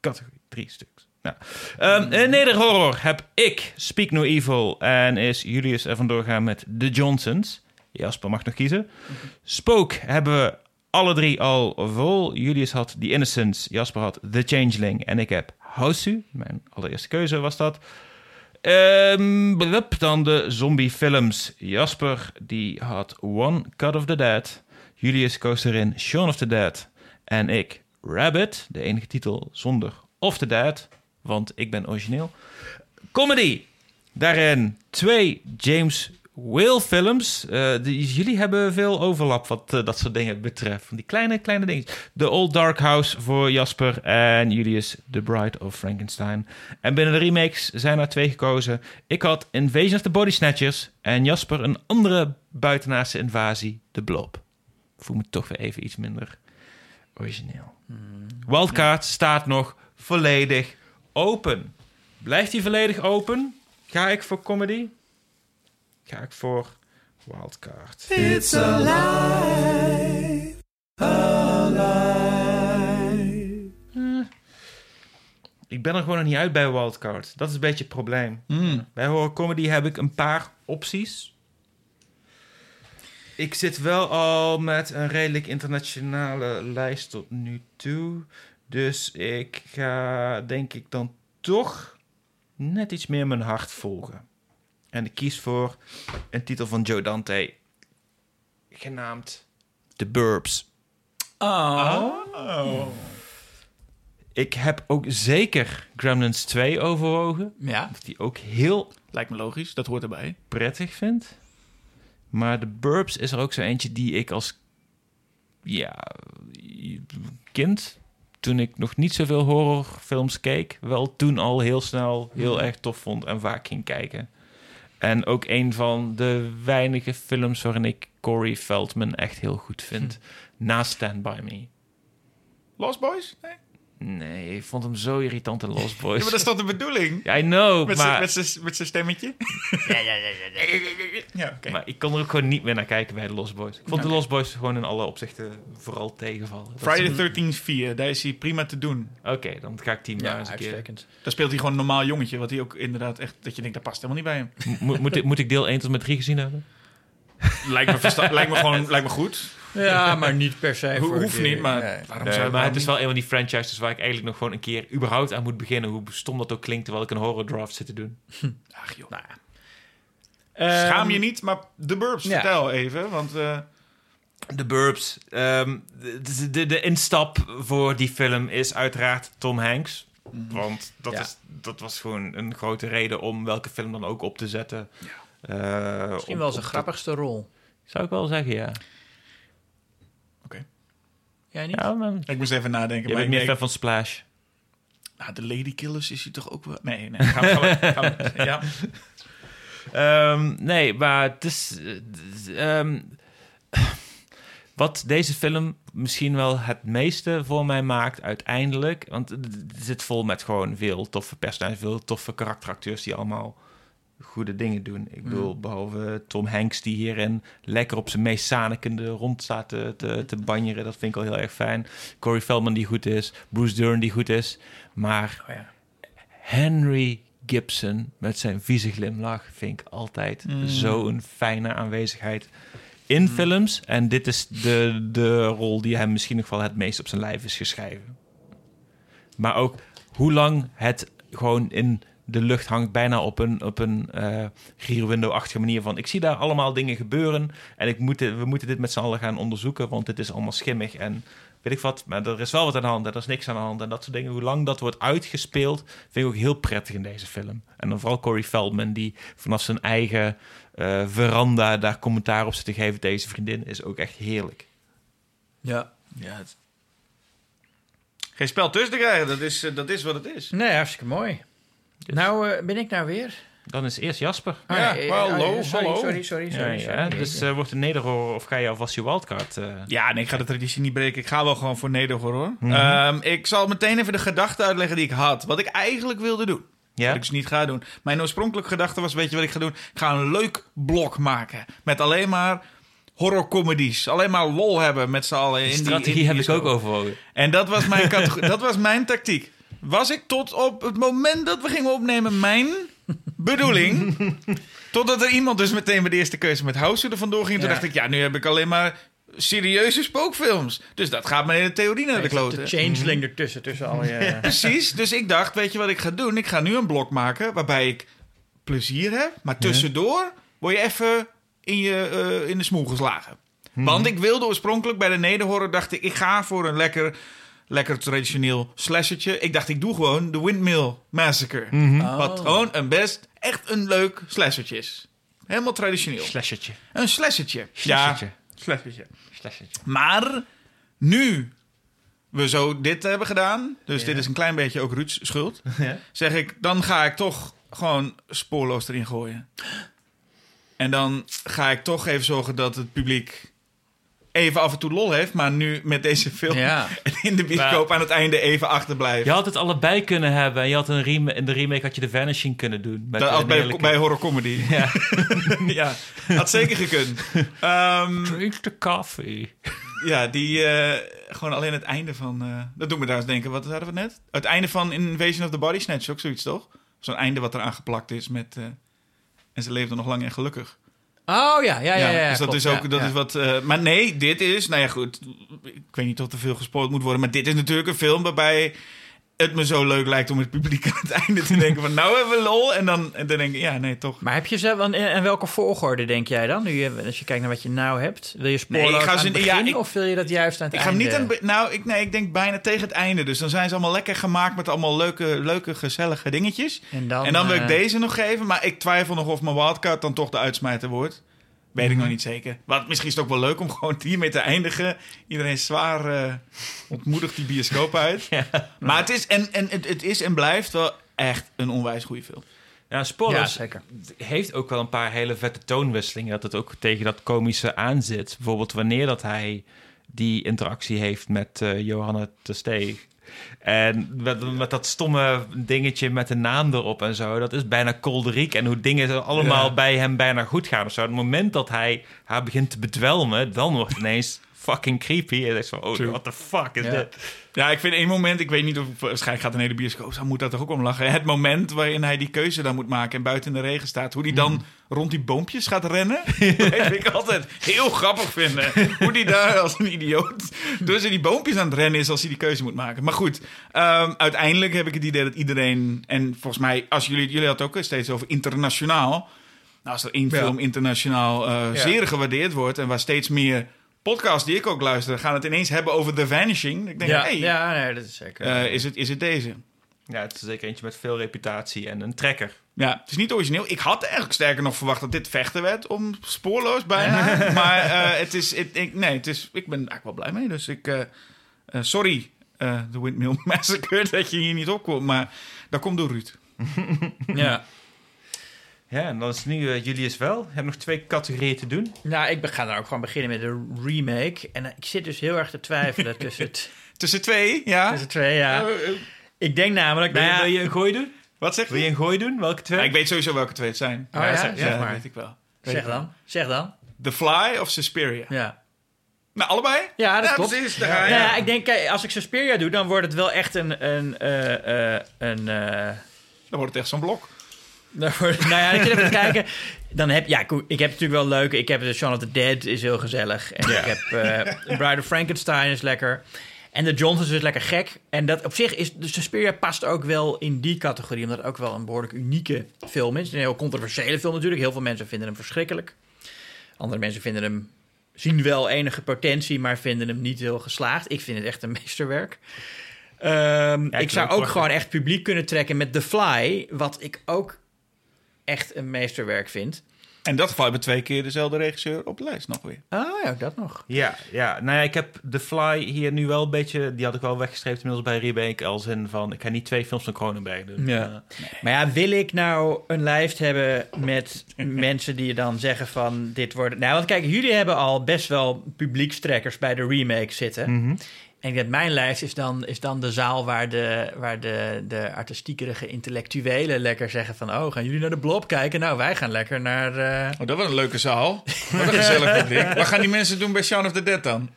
Speaker 1: categorie, drie stuks. Nou, ehm, in nederhorror heb ik Speak No Evil en is Julius er vandoor gaan met The Johnsons. Jasper mag nog kiezen. Spook hebben we alle drie al vol. Julius had The Innocents, Jasper had The Changeling en ik heb Houseu. Mijn allereerste keuze was dat. Blup, dan de zombiefilms. Jasper die had One Cut of the Dead. Julius koos erin Shaun of the Dead. En ik Rabbit, de enige titel zonder of the Dead, want ik ben origineel. Comedy. Daarin twee James Whale films. Eh, die, jullie hebben veel overlap wat eh, dat soort dingen betreft. Van die kleine, kleine dingen. The Old Dark House voor Jasper en Julius The Bride of Frankenstein. En binnen de remakes zijn er twee gekozen. Ik had Invasion of the Body Snatchers en Jasper een andere buitenaardse invasie, The Blob. Voel me toch weer even iets minder origineel. Wildcard staat nog volledig open. Blijft hij volledig open? Ga ik voor comedy? Ga ik voor Wildcard.
Speaker 4: It's alive, alive.
Speaker 1: Ik ben er gewoon nog niet uit bij Wildcard. Dat is een beetje het probleem.
Speaker 2: Mm.
Speaker 1: Bij horror comedy heb ik een paar opties. Ik zit wel al met een redelijk internationale lijst tot nu toe. Dus ik ga denk ik dan toch net iets meer mijn hart volgen. En ik kies voor een titel van Joe Dante. Genaamd The Burbs.
Speaker 2: Oh.
Speaker 1: Ik heb ook zeker Gremlins 2 overwogen.
Speaker 3: Ja.
Speaker 1: Dat die ook heel
Speaker 2: Lijkt me logisch, dat hoort erbij.
Speaker 1: prettig vind. Maar de Burbs is er ook zo eentje die ik als ja, kind, toen ik nog niet zoveel horrorfilms keek, wel toen al heel snel heel erg tof vond en vaak ging kijken. En ook een van de weinige films waarin ik Corey Feldman echt heel goed vind. Na Stand By Me.
Speaker 2: Lost Boys? Nee.
Speaker 1: Nee, ik vond hem zo irritant in Lost
Speaker 2: Ja,
Speaker 1: Boys.
Speaker 2: maar dat is toch de bedoeling?
Speaker 1: I know,
Speaker 2: Met
Speaker 1: maar,
Speaker 2: met zijn stemmetje? Ja, oké.
Speaker 1: maar ik kon er ook gewoon niet meer naar kijken bij de Lost Boys. Ik vond de. Lost Boys gewoon in alle opzichten vooral tegenvallen. Dat
Speaker 2: Friday the 13th 4, daar is hij prima te doen.
Speaker 1: Oké, dan ga ik die maar
Speaker 3: Ja,
Speaker 1: eens een keer.
Speaker 3: uitstekend.
Speaker 2: Daar speelt hij gewoon een normaal jongetje, wat hij ook inderdaad echt, dat je denkt, dat past helemaal niet bij hem.
Speaker 1: Mo- moet, ik, moet ik deel 1 tot met 3 gezien hebben?
Speaker 2: Lijkt me, lijkt me gewoon lijkt me goed.
Speaker 3: Ja, maar niet per se
Speaker 2: Ho- hoeft niet, maar
Speaker 3: nee.
Speaker 2: waarom
Speaker 1: Nee,
Speaker 2: zou
Speaker 1: maar het is wel een van die franchises waar ik eigenlijk nog gewoon een keer überhaupt aan moet beginnen. Hoe stom dat ook klinkt, terwijl ik een horror draft zit te doen.
Speaker 2: Ach, joh.
Speaker 3: Nou, Ehm,
Speaker 2: Schaam je niet, maar de Burbs,
Speaker 3: ja.
Speaker 2: vertel even. Want eh,
Speaker 1: De Burbs. ehm, de, de, de instap voor die film is uiteraard Tom Hanks. Want dat,
Speaker 3: Ja.
Speaker 1: is, dat was gewoon een grote reden om welke film dan ook op te zetten. Eh,
Speaker 3: Misschien
Speaker 1: op-
Speaker 3: wel zijn grappigste rol.
Speaker 1: Zou ik wel zeggen, ja.
Speaker 3: Jij niet?
Speaker 1: ja maar,
Speaker 2: ik moest even nadenken.
Speaker 1: je
Speaker 2: maar
Speaker 1: bent
Speaker 2: ik
Speaker 1: meer fan van Splash.
Speaker 2: nou, de Lady Killers is hij toch ook wel... Nee, nee. Gaan we, gaan we- gaan we- ja.
Speaker 1: Ehm, nee, maar het is. eh, ehm, wat deze film misschien wel het meeste voor mij maakt uiteindelijk. Want het het zit vol met gewoon veel toffe personages, veel toffe karakteracteurs die allemaal goede dingen doen. Ik bedoel, behalve Tom Hanks die hierin lekker op zijn meest zanikende rond staat te, te, te banjeren. Dat vind ik al heel erg fijn. Corey Feldman die goed is. Bruce Dern die goed is. Maar
Speaker 3: Oh, ja.
Speaker 1: Henry Gibson met zijn vieze glimlach vind ik altijd
Speaker 2: Mm.
Speaker 1: zo'n fijne aanwezigheid in films. En dit is de, de rol die hem misschien nog wel het meest op zijn lijf is geschreven. Maar ook hoe lang het gewoon in de lucht hangt, bijna op een, op een eh Rear Window-achtige manier van... ik zie daar allemaal dingen gebeuren en ik moet we moeten dit met z'n allen gaan onderzoeken... want dit is allemaal schimmig en weet ik wat. Maar er is wel wat aan de hand en er is niks aan de hand en dat soort dingen. Hoe lang dat wordt uitgespeeld, vind ik ook heel prettig in deze film. En dan vooral Corey Feldman, die vanaf zijn eigen eh, veranda daar commentaar op zit te geven... deze vriendin is ook echt heerlijk.
Speaker 3: ja.
Speaker 2: ja het- Geen spel tussen te krijgen, dat is, eh, dat is wat het is.
Speaker 3: Nee, hartstikke mooi. Nou, eh, ben ik nou weer?
Speaker 1: Dan is eerst Jasper.
Speaker 3: Ah,
Speaker 2: Ja,
Speaker 3: eh,
Speaker 2: hallo,
Speaker 3: eh, sorry,
Speaker 2: hallo.
Speaker 3: Sorry, sorry, sorry.
Speaker 1: Ja,
Speaker 3: sorry,
Speaker 1: ja, dus eh, wordt een nederhoor of ga je alvast je wildcard... eh,
Speaker 2: Ja, nee, ik ga de traditie niet breken. Ik ga wel gewoon voor nederhorror.
Speaker 1: Mhm.
Speaker 2: Ehm, ik zal meteen even de gedachte uitleggen die ik had. Wat ik eigenlijk wilde doen.
Speaker 1: ja?
Speaker 2: Wat ik dus niet ga doen. Mijn oorspronkelijke gedachte was, weet je wat ik ga doen? Ik ga een leuk blok maken. Met alleen maar horrorcomedies. Alleen maar lol hebben met z'n allen.
Speaker 1: Die
Speaker 2: in die-
Speaker 1: strategie
Speaker 2: in die
Speaker 1: heb ik ook overwogen.
Speaker 2: En dat was mijn, dat was mijn tactiek. Was ik tot op het moment dat we gingen opnemen mijn bedoeling... totdat er iemand dus meteen bij de eerste keuze met House er vandoor ging. Toen
Speaker 3: Ja.
Speaker 2: dacht ik, ja, nu heb ik alleen maar serieuze spookfilms. Dus dat gaat mijn hele theorie naar de
Speaker 3: De
Speaker 2: kloten.
Speaker 3: changeling ertussen, tussen al je...
Speaker 2: Precies, dus ik dacht, weet je wat ik ga doen? Ik ga nu een blok maken waarbij ik plezier heb, maar tussendoor word je even in, je, eh, in de smoel geslagen. Want ik wilde oorspronkelijk bij de nederhorror, dacht ik, ik ga voor een lekker, lekker traditioneel slashertje. Ik dacht, ik doe gewoon de Windmill Massacre.
Speaker 3: Oh.
Speaker 2: Wat gewoon een best, echt een leuk slashertje is. Helemaal traditioneel.
Speaker 1: Slashertje.
Speaker 2: Een slashertje.
Speaker 1: Slashertje.
Speaker 2: Ja, slashertje.
Speaker 1: Slashertje.
Speaker 2: Maar nu we zo dit hebben gedaan, dus
Speaker 3: Ja.
Speaker 2: dit is een klein beetje ook Ruud's schuld,
Speaker 1: Ja.
Speaker 2: zeg ik, dan ga ik toch gewoon spoorloos erin gooien. En dan ga ik toch even zorgen dat het publiek even af en toe lol heeft, maar nu met deze film
Speaker 3: Ja.
Speaker 2: in de bioscoop aan het einde even achterblijft.
Speaker 1: Je had het allebei kunnen hebben. Je had een rem in de remake had je de Vanishing kunnen doen. Met
Speaker 2: Dat, bij,
Speaker 1: heerlijke-
Speaker 2: bij horror comedy.
Speaker 1: Ja.
Speaker 2: ja, had zeker gekund. Ehm,
Speaker 1: Drink the coffee.
Speaker 2: Ja, die eh, gewoon alleen het einde van. eh, dat doet me daar eens denken. Wat hadden we net? Het einde van Invasion of the Body Snatch, ook zoiets toch? Zo'n einde wat eraan geplakt is met. eh, en ze leefden nog lang en gelukkig.
Speaker 3: Oh ja, ja, ja. ja,
Speaker 2: dus dat
Speaker 3: klopt,
Speaker 2: is ook
Speaker 3: ja,
Speaker 2: dat is wat. eh, maar nee, dit is. Nou ja, goed. Ik weet niet of er veel gespoord moet worden. Maar dit is natuurlijk een film waarbij het me zo leuk lijkt om het publiek aan het einde te denken van nou hebben we lol. En dan, en dan denk ik, ja, nee, toch.
Speaker 3: Maar heb je zelf, en, en welke volgorde denk jij dan? Nu je, als je kijkt naar wat je nou hebt. Wil je spoorloos
Speaker 2: Nee, ik ga
Speaker 3: aan
Speaker 2: ze-
Speaker 3: het begin
Speaker 2: ja, ik-
Speaker 3: of wil je dat juist aan het
Speaker 2: Ik ga hem
Speaker 3: einde?
Speaker 2: niet aan Nou, ik, nee, ik denk bijna tegen het einde. Dus dan zijn ze allemaal lekker gemaakt met allemaal leuke, leuke gezellige dingetjes.
Speaker 3: En dan,
Speaker 2: en dan wil ik
Speaker 3: eh,
Speaker 2: deze nog geven. Maar ik twijfel nog of mijn wildcard dan toch de uitsmijter wordt. Weet
Speaker 3: Mhm.
Speaker 2: ik nog niet zeker. Want misschien is het ook wel leuk om gewoon hiermee te eindigen. Iedereen is zwaar eh, ontmoedigt die bioscoop uit. Maar het is, en, en, het, het is en blijft wel echt een onwijs goede film.
Speaker 1: Ja, Spoilers heeft ook wel een paar hele vette toonwisselingen. Dat het ook tegen dat komische aanzit. Bijvoorbeeld wanneer dat hij die interactie heeft met eh Johanna Tersteeg. En met, met dat stomme dingetje met de naam erop en zo. Dat is bijna kolderiek. En hoe dingen allemaal
Speaker 2: Ja.
Speaker 1: bij hem bijna goed gaan of zo. Het moment dat hij haar begint te bedwelmen, dan wordt ineens fucking creepy. En is van, oh,
Speaker 2: True.
Speaker 1: what the fuck is
Speaker 3: Ja.
Speaker 1: dit?
Speaker 2: Ja, ik vind één moment, ik weet niet of waarschijnlijk gaat een hele bioscoop, zo moet dat toch ook om lachen. Het moment waarin hij die keuze dan moet maken en buiten in de regen staat, hoe hij dan rond die boompjes gaat rennen, dat vind ik altijd heel grappig vinden. Hoe die daar als een idioot tussen die boompjes aan het rennen is als hij die keuze moet maken. Maar goed, ehm, uiteindelijk heb ik het idee dat iedereen, en volgens mij, als jullie, jullie hadden het ook steeds over internationaal. Nou, als er één
Speaker 3: Ja.
Speaker 2: film internationaal eh,
Speaker 3: Ja.
Speaker 2: zeer gewaardeerd wordt en waar steeds meer podcasts die ik ook luister, gaan het ineens hebben over The Vanishing. Ik denk,
Speaker 3: Ja,
Speaker 2: hey,
Speaker 3: ja nee, dat is zeker.
Speaker 2: eh, is, het, is het deze?
Speaker 1: Ja, het is zeker eentje met veel reputatie en een trekker.
Speaker 2: Ja, het is niet origineel. Ik had eigenlijk sterker nog verwacht dat dit vechten werd om spoorloos bijna. maar eh, het is, het, ik, nee, het is, ik ben eigenlijk wel blij mee. Dus ik, eh, sorry, eh The Windmill Massacre, dat je hier niet opkomt. Maar dat komt door Ruud.
Speaker 3: ja.
Speaker 1: Ja, en dan is nu eh, Julius wel. Je hebt nog twee categorieën te doen.
Speaker 3: Nou, ik ga dan ook gewoon beginnen met de remake. En eh, ik zit dus heel erg te twijfelen tussen, het,
Speaker 2: Tussen twee, ja.
Speaker 3: tussen twee, ja.
Speaker 2: Eh,
Speaker 3: Ik denk namelijk,
Speaker 1: Wil,
Speaker 3: nou
Speaker 1: je,
Speaker 3: ja,
Speaker 1: wil je een gooi doen?
Speaker 2: wat zeg
Speaker 1: Wil je
Speaker 2: je?
Speaker 1: een gooi doen? Welke twee?
Speaker 2: Ja, ik weet sowieso welke twee het zijn.
Speaker 3: Oh ja?
Speaker 2: zeg,
Speaker 3: Zeg maar.
Speaker 2: weet ik wel. Weet
Speaker 3: zeg dan, zeg dan.
Speaker 2: The Fly of Suspiria?
Speaker 3: Ja.
Speaker 2: Nou, allebei?
Speaker 3: Ja, dat klopt.
Speaker 2: precies.
Speaker 3: Ja,
Speaker 2: je.
Speaker 3: ja, ik denk, kijk, als ik Suspiria doe, dan wordt het wel echt een... een, een
Speaker 2: Dan wordt het echt zo'n blok.
Speaker 3: Wordt- nou ja, ik zit even te kijken. Dan heb, ja, ik heb natuurlijk wel leuke... Ik heb de Shaun of the Dead, is heel gezellig. En ik heb eh Bride of Frankenstein, is lekker. En de Johnsons is lekker gek. En dat op zich is... De Suspiria past ook wel in die categorie. Omdat het ook wel een behoorlijk unieke film is. Een heel controversiële film natuurlijk. Heel veel mensen vinden hem verschrikkelijk. Andere mensen vinden hem... Zien wel enige potentie, maar vinden hem niet heel geslaagd. Ik vind het echt een meesterwerk. Ehm,
Speaker 1: ik
Speaker 3: ik zou
Speaker 1: ook
Speaker 3: gewoon echt publiek kunnen trekken met The Fly. Wat ik ook echt een meesterwerk vind.
Speaker 2: En in dat geval hebben we twee keer dezelfde regisseur op de lijst nog weer.
Speaker 3: Oh ja, dat nog.
Speaker 1: Ja, ja, nou ja, ik heb The Fly hier nu wel een beetje... Die had ik wel weggestreept inmiddels bij Remake. Als in van, ik ga niet twee films van Cronenberg doen.
Speaker 3: Ja. Maar ja, wil ik nou een lijst hebben met mensen die dan zeggen van dit wordt... Nou, want kijk, jullie hebben al best wel publiekstrekkers bij de remake zitten.
Speaker 1: Mhm.
Speaker 3: En ik mijn lijst is dan, is dan de zaal waar de, waar de, de artistiekerige intellectuelen lekker zeggen van... Oh, gaan jullie naar de blob kijken? Nou, wij gaan lekker naar... eh,
Speaker 2: Oh, dat was een leuke zaal. Wat een gezellig publiek. Wat gaan die mensen doen bij Shaun of the Dead dan?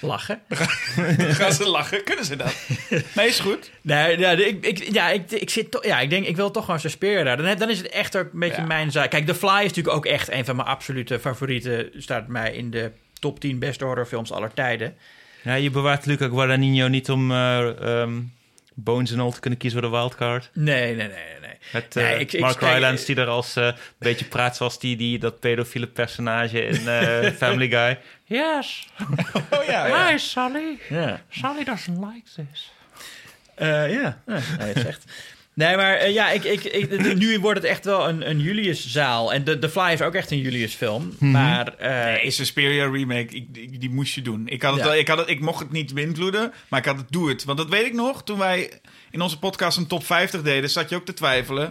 Speaker 3: lachen.
Speaker 2: Gaan ze lachen? Kunnen ze dat? Nee, is goed.
Speaker 3: Nee, ja, ik, ik, ja, ik, ik zit toch, ja, ik denk, ik wil toch gewoon Suspiria daar. Dan, dan is het echt ook een beetje
Speaker 2: Ja.
Speaker 3: mijn zaak. Kijk, The Fly is natuurlijk ook echt een van mijn absolute favorieten. Staat mij in de top 10 beste horrorfilms aller tijden.
Speaker 1: Ja, je bewaart Luca Guadagnino niet om eh, ehm, Bones en al te kunnen kiezen voor de wildcard.
Speaker 3: Nee, nee, nee, nee.
Speaker 1: Met
Speaker 3: Nee,
Speaker 1: eh,
Speaker 3: ik-
Speaker 1: Mark Rylance die er als eh, een beetje praat zoals die, die dat pedofiele personage in eh, Family Guy. Yes,
Speaker 2: Oh ja.
Speaker 1: hi Sally.
Speaker 3: Ja,
Speaker 1: Sally doesn't like this.
Speaker 3: Eh, ja. nee, is echt. Nee, maar eh, ja, ik, ik, ik, nu wordt het echt wel een, een Julius-zaal. En de, The Fly is ook echt een Julius-film. Maar eh,
Speaker 2: Nee, Suspiria remake, ik, ik- die moest je doen. Ik, had het,
Speaker 3: Ja.
Speaker 2: wel- ik, had het, ik mocht het niet beïnvloeden, maar ik had het doe het. Want dat weet ik nog, toen wij in onze podcast een top 50 deden, zat je ook te twijfelen.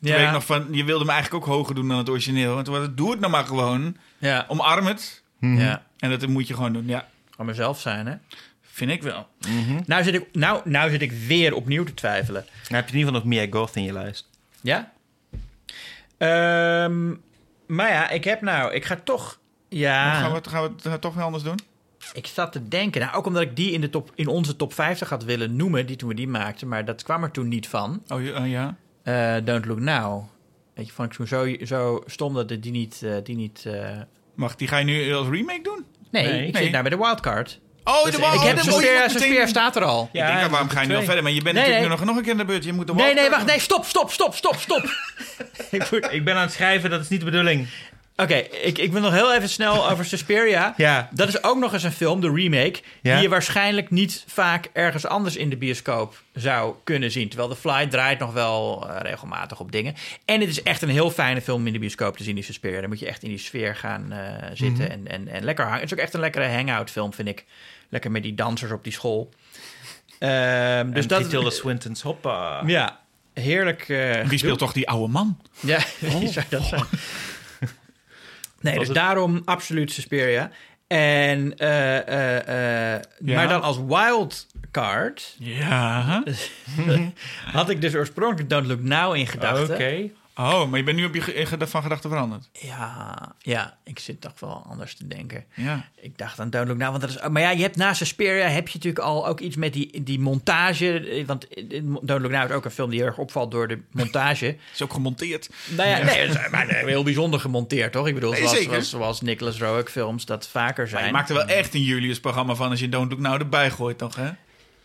Speaker 2: Toen
Speaker 3: Ja.
Speaker 2: weet ik nog van, je wilde me eigenlijk ook hoger doen dan het origineel. En toen was het, doe het nou maar gewoon.
Speaker 3: ja,
Speaker 2: Omarm het.
Speaker 3: ja,
Speaker 2: En dat moet je gewoon doen. Ja,
Speaker 3: gewoon mezelf zijn, hè.
Speaker 2: Vind ik wel.
Speaker 3: Nou zit ik, nou, nou zit ik weer opnieuw te twijfelen.
Speaker 1: Dan heb je in ieder geval nog Mia Goth in je lijst.
Speaker 3: Ja? Ehm, maar ja, ik heb nou... Ik ga toch... Ja,
Speaker 2: Gaan, we, het- gaan we het toch weer anders doen?
Speaker 3: ik zat te denken. Nou, ook omdat ik die in, de top, in onze top 50 had willen noemen... die toen we die maakten, maar dat kwam er toen niet van.
Speaker 2: Oh ja, oh, ja.
Speaker 3: Eh, Don't Look Now. Weet je, vond ik toen zo, zo stom dat die niet... eh, die niet eh,
Speaker 2: Wacht, die ga je nu als remake doen?
Speaker 3: Nee,
Speaker 1: Nee.
Speaker 3: ik
Speaker 2: Nee.
Speaker 3: zit nou bij de wildcard.
Speaker 2: Oh,
Speaker 3: Dus
Speaker 2: de
Speaker 3: ik heb
Speaker 2: de
Speaker 3: Suspiria, Suspiria staat er al.
Speaker 2: Ik denk, waarom ga je nu al verder? Maar je bent
Speaker 3: Nee,
Speaker 2: natuurlijk
Speaker 3: nee.
Speaker 2: nu nog, nog een keer in de beurt. Je moet de
Speaker 3: Nee, nee, wacht. Nee, stop, stop, stop, stop, stop. ik moet-
Speaker 1: Ik ben aan het schrijven, dat is niet de bedoeling.
Speaker 3: Oké, ik, ik wil nog heel even snel over Suspiria.
Speaker 1: Ja.
Speaker 3: Dat is ook nog eens een film, de remake,
Speaker 1: Ja.
Speaker 3: die je waarschijnlijk niet vaak ergens anders in de bioscoop zou kunnen zien. Terwijl The Fly draait nog wel eh, regelmatig op dingen. En het is echt een heel fijne film om in de bioscoop te zien, die Suspiria. Dan moet je echt in die sfeer gaan eh, zitten
Speaker 1: Mhm.
Speaker 3: en, en, en lekker hangen. Het is ook echt een lekkere hangout film, vind ik. Lekker met die dansers op die school. Ehm, dus dat
Speaker 1: Tilda Swinton's hoppa.
Speaker 3: Ja, heerlijk. eh,
Speaker 2: Wie speelt toch die oude man?
Speaker 3: ja, wie zou dat zijn? Nee,
Speaker 1: Was
Speaker 3: dus
Speaker 1: het-
Speaker 3: daarom absoluut Suspiria. En, eh, eh, eh,
Speaker 2: Ja.
Speaker 3: Maar dan als wildcard
Speaker 2: Ja.
Speaker 3: had ik dus oorspronkelijk Don't Look Now in gedachten.
Speaker 1: Oké.
Speaker 2: Oh, maar je bent nu op je ge- van gedachten veranderd.
Speaker 3: Ja, ja, ik zit toch wel anders te denken.
Speaker 2: Ja.
Speaker 3: Ik dacht aan Don't Look Now, want dat is... Maar ja, je hebt naast Suspiria heb je natuurlijk al ook iets met die, die montage. eh, Want Don't Look Now is ook een film die heel erg opvalt door de montage.
Speaker 2: Is ook gemonteerd.
Speaker 3: nou ja, nee, is maar heel bijzonder gemonteerd, toch? Ik bedoel,
Speaker 2: Nee,
Speaker 3: zoals, zoals, zoals Nicholas Roeg films dat vaker
Speaker 2: Maar
Speaker 3: zijn.
Speaker 2: je maakt er wel echt een Julius-programma van als je Don't Look Now erbij gooit, toch? Hè?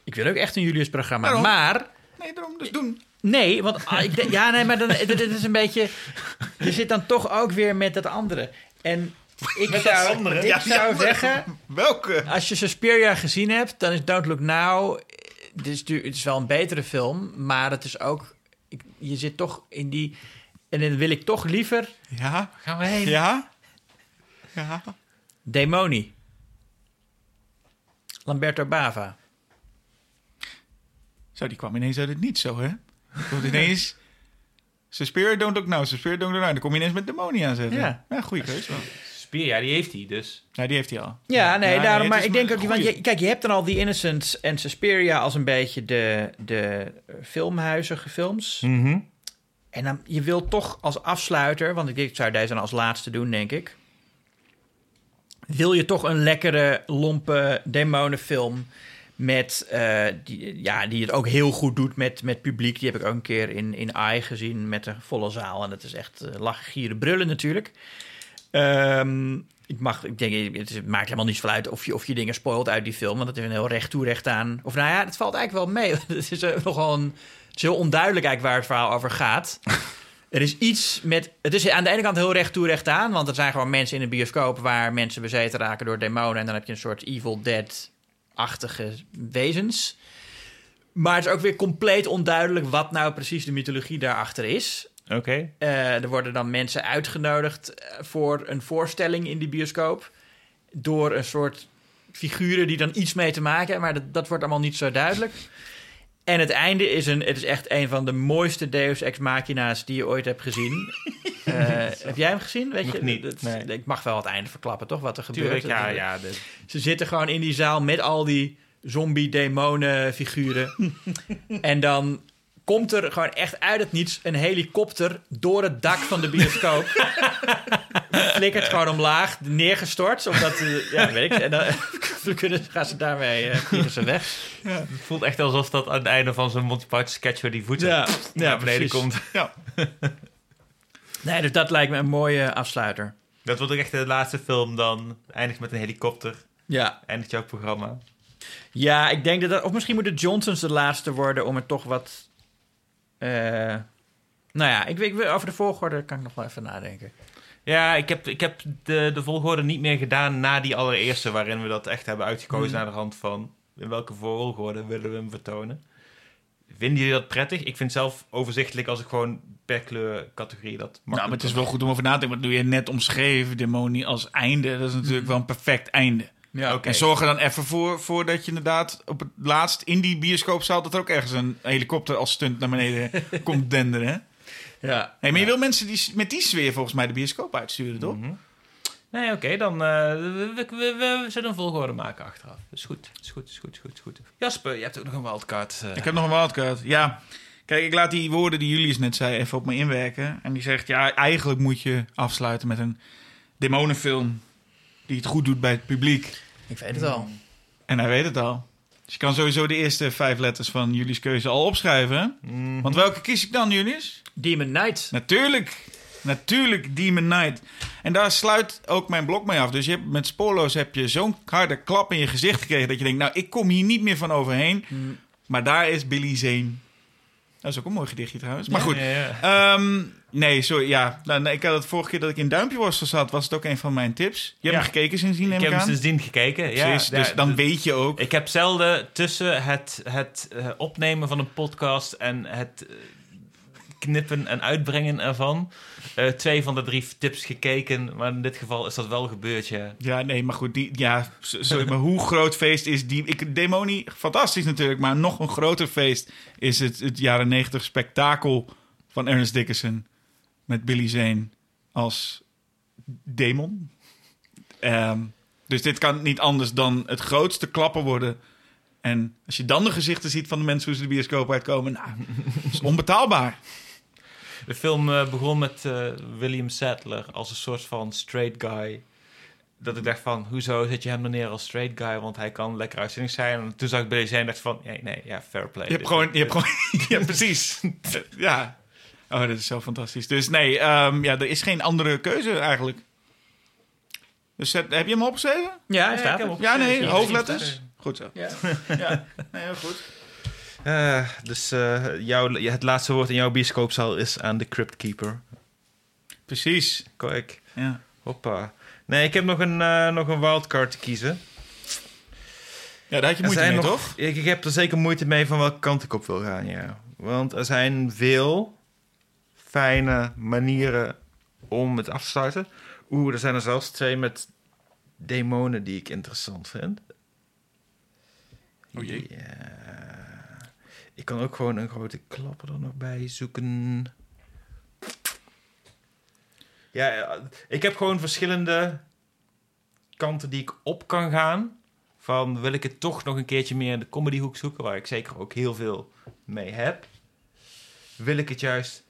Speaker 3: Ik wil ook echt een Julius-programma.
Speaker 2: Waarom?
Speaker 3: Maar
Speaker 2: Nee, daarom dus doen.
Speaker 3: Nee, want ah, ik denk, ja, nee, maar dan, dit, dit is een beetje. Je zit dan toch ook weer met dat andere. En ik zou,
Speaker 1: andere?
Speaker 3: ik
Speaker 2: Ja,
Speaker 3: zou
Speaker 2: ja,
Speaker 3: zeggen,
Speaker 2: Welke?
Speaker 3: als je Suspiria gezien hebt, dan is Don't Look Now. Het is, het wel een betere film, maar het is ook. ik- je zit toch in die. En dan wil ik toch liever
Speaker 2: Ja?
Speaker 1: Gaan we heen?
Speaker 2: Ja? Ja?
Speaker 3: Demoni. Lamberto Bava.
Speaker 2: Zo, die kwam ineens uit het niet zo, hè? Komt ineens... Suspiria, Don't Look Now, Suspiria, Don't Look Now. Dan kom je ineens met Demonia aanzetten.
Speaker 3: Ja.
Speaker 2: Ja, goede keus wel.
Speaker 1: Spier, ja, die heeft hij dus.
Speaker 2: Ja, die heeft hij al.
Speaker 3: Ja, nee,
Speaker 2: Ja,
Speaker 3: daarom.
Speaker 2: nee,
Speaker 3: maar ik denk ook,
Speaker 2: een
Speaker 3: want je, kijk, je hebt dan al die Innocence en Suspiria als een beetje de, de filmhuizige films.
Speaker 1: Mhm.
Speaker 3: En dan, je wil toch als afsluiter, want ik, ik zou deze dan als laatste doen, denk ik. Wil je toch een lekkere, lompe demonenfilm met, eh, die, ja, die het ook heel goed doet met, met publiek. Die heb ik ook een keer in, in AI gezien met een volle zaal. En dat is echt eh, lachen, gieren, brullen natuurlijk. Ehm, ik, mag, ik denk, het, maakt helemaal niet zoveel uit of je, of je dingen spoilt uit die film. Want het is een heel recht toe, recht aan. Of nou ja, het valt eigenlijk wel mee. Het is eh, nogal een, het is heel onduidelijk eigenlijk waar het verhaal over gaat. Er is iets met. Het is aan de ene kant heel recht toe, recht aan. Want er zijn gewoon mensen in de bioscoop waar mensen bezeten raken door demonen. En dan heb je een soort Evil Dead-achtige wezens. Maar het is ook weer compleet onduidelijk wat nou precies de mythologie daarachter is.
Speaker 1: Oké.
Speaker 3: Eh, er worden dan mensen uitgenodigd eh, voor een voorstelling in die bioscoop. Door een soort figuren die dan iets mee te maken hebben. Maar dat, dat wordt allemaal niet zo duidelijk. En het einde is, een, het is echt een van de mooiste Deus Ex Machina's die je ooit hebt gezien. Eh, heb jij hem gezien? Weet
Speaker 1: Nog
Speaker 3: je?
Speaker 1: niet,
Speaker 3: Dat-
Speaker 1: nee.
Speaker 3: Ik mag wel het einde verklappen, toch? Wat er gebeurt.
Speaker 1: Tuurlijk, ja, ja. de-
Speaker 3: Ze zitten gewoon in die zaal met al die zombie-demonen-figuren. en dan komt er gewoon echt uit het niets een helikopter door het dak van de bioscoop. Flikkert gewoon omlaag, neergestort. Omdat, eh, ja, weet ik. En dan, dan kunnen, gaan ze daarmee vliegen ze weg.
Speaker 1: Het voelt echt alsof dat aan het einde van zo'n Monty Python sketch waar die voeten
Speaker 3: Ja,
Speaker 1: naar beneden
Speaker 3: precies.
Speaker 1: komt.
Speaker 2: Ja.
Speaker 3: Nee, dus dat lijkt me een mooie afsluiter.
Speaker 1: Dat wordt ook echt de laatste film dan. Eindigt met een helikopter.
Speaker 3: Ja.
Speaker 1: Eindigt jouw programma.
Speaker 3: Ja, ik denk dat... dat of misschien moeten Johnsons de laatste worden om het toch wat... eh, nou ja, ik, weet- over de volgorde kan ik nog wel even nadenken.
Speaker 1: Ja, ik heb, ik heb de, de volgorde niet meer gedaan na die allereerste... waarin we dat echt hebben uitgekozen
Speaker 3: Hmm.
Speaker 1: naar de hand van... in welke volgorde willen we hem vertonen. Vinden jullie dat prettig? Ik vind het zelf overzichtelijk als ik gewoon per kleur categorie dat
Speaker 2: Nou, maar het is wel goed om over na te denken. Wat doe je net omschreven, Demonie, als einde. Dat is natuurlijk wel een perfect einde.
Speaker 3: Ja.
Speaker 2: En zorg er dan even voor, voor dat je inderdaad op het laatst in die bioscoopzaal... dat er ook ergens een helikopter als stunt naar beneden komt denderen.
Speaker 3: Ja.
Speaker 2: Hey, maar je wil mensen die, met die sfeer volgens mij de bioscoop uitsturen, toch?
Speaker 1: Mhm. Nee, oké, dan uh, we, we, we, we zullen een volgorde maken achteraf. Is goed, is goed, is goed, is goed, is goed. Jasper, je hebt ook nog een wildcard. Uh.
Speaker 2: Ik heb nog een wildcard. Ja, kijk, ik laat die woorden die Julius net zei even op me inwerken. En die zegt, ja, eigenlijk moet je afsluiten met een demonenfilm... die het goed doet bij het publiek.
Speaker 3: Ik weet het al.
Speaker 2: En hij weet het al. Dus je kan sowieso de eerste vijf letters van Julius' keuze al opschrijven. hè?
Speaker 1: Mm.
Speaker 2: Want welke kies ik dan, Julius?
Speaker 3: Demon Knight.
Speaker 2: Natuurlijk. Natuurlijk Demon Knight. En daar sluit ook mijn blok mee af. Dus je hebt, met spoorloos heb je zo'n harde klap in je gezicht gekregen... dat je denkt, nou, ik kom hier niet meer van overheen.
Speaker 3: Mm.
Speaker 2: Maar daar is Billy Zane. Dat is ook een mooi gedichtje trouwens. Maar goed. Ehm, nee, sorry. Ja, nou, nee, ik had het vorige keer dat ik in Duimpjeworsten zat... was het ook een van mijn tips. Je hebt hem gekeken sindsdien, neem
Speaker 1: Ik
Speaker 2: ik,
Speaker 1: heb hem sindsdien gekeken. Ja,
Speaker 2: Precies, dus dan
Speaker 1: d-
Speaker 2: weet je ook...
Speaker 1: Ik heb zelden tussen het, het eh, opnemen van een podcast en het eh, knippen en uitbrengen ervan eh, twee van de drie tips gekeken. Maar in dit geval is dat wel gebeurd, ja.
Speaker 2: Ja, nee, maar goed. Die, ja, sorry, maar hoe groot feest is die... Ik, Demonie, fantastisch natuurlijk, maar nog een groter feest... is het, het jaren negentig spektakel van Ernest Dickerson... met Billy Zane als demon. Ehm, dus dit kan niet anders dan het grootste klappen worden... En als je dan de gezichten ziet van de mensen hoe ze de bioscoop uitkomen... Nou, is onbetaalbaar.
Speaker 1: De film eh, begon met eh, William Sadler als een soort van straight guy. Dat ik dacht van, hoezo zet je hem dan neer als straight guy? Want hij kan lekker uitzending zijn. En toen zag ik Billy Zane en dacht van, nee, nee, ja, fair play.
Speaker 2: Je hebt gewoon, je hebt gewoon, ja, precies. ja. Oh, dat is zo fantastisch. Dus nee, ehm, ja, er is geen andere keuze eigenlijk. Dus zet- heb je hem opgeschreven?
Speaker 3: Ja,
Speaker 1: Ja,
Speaker 3: hij staat
Speaker 2: Ja, nee, hoofdletters. Goed zo.
Speaker 3: Ja.
Speaker 2: Ja, nee, heel goed.
Speaker 1: Eh, dus eh, jouw, het laatste woord in jouw bioscoopzaal is aan de Crypt Keeper.
Speaker 2: Precies.
Speaker 1: Kijk,
Speaker 2: Ja.
Speaker 1: hoppa. Nee, ik heb nog een, eh, nog een wildcard te kiezen.
Speaker 2: ja, daar had je moeite mee,
Speaker 1: nog-
Speaker 2: toch?
Speaker 1: Ik, ik heb er zeker moeite mee van welke kant ik op wil gaan, ja. Want er zijn veel fijne manieren om het af te sluiten. Oeh, er zijn er zelfs twee met demonen die ik interessant vind.
Speaker 2: O jee.
Speaker 1: Ja. Ik kan ook gewoon een grote klapper er nog bij zoeken. Ja, ja, ik heb gewoon verschillende kanten die ik op kan gaan. Van wil ik het toch nog een keertje meer in de comedyhoek zoeken, waar ik zeker ook heel veel mee heb. Wil ik het juist.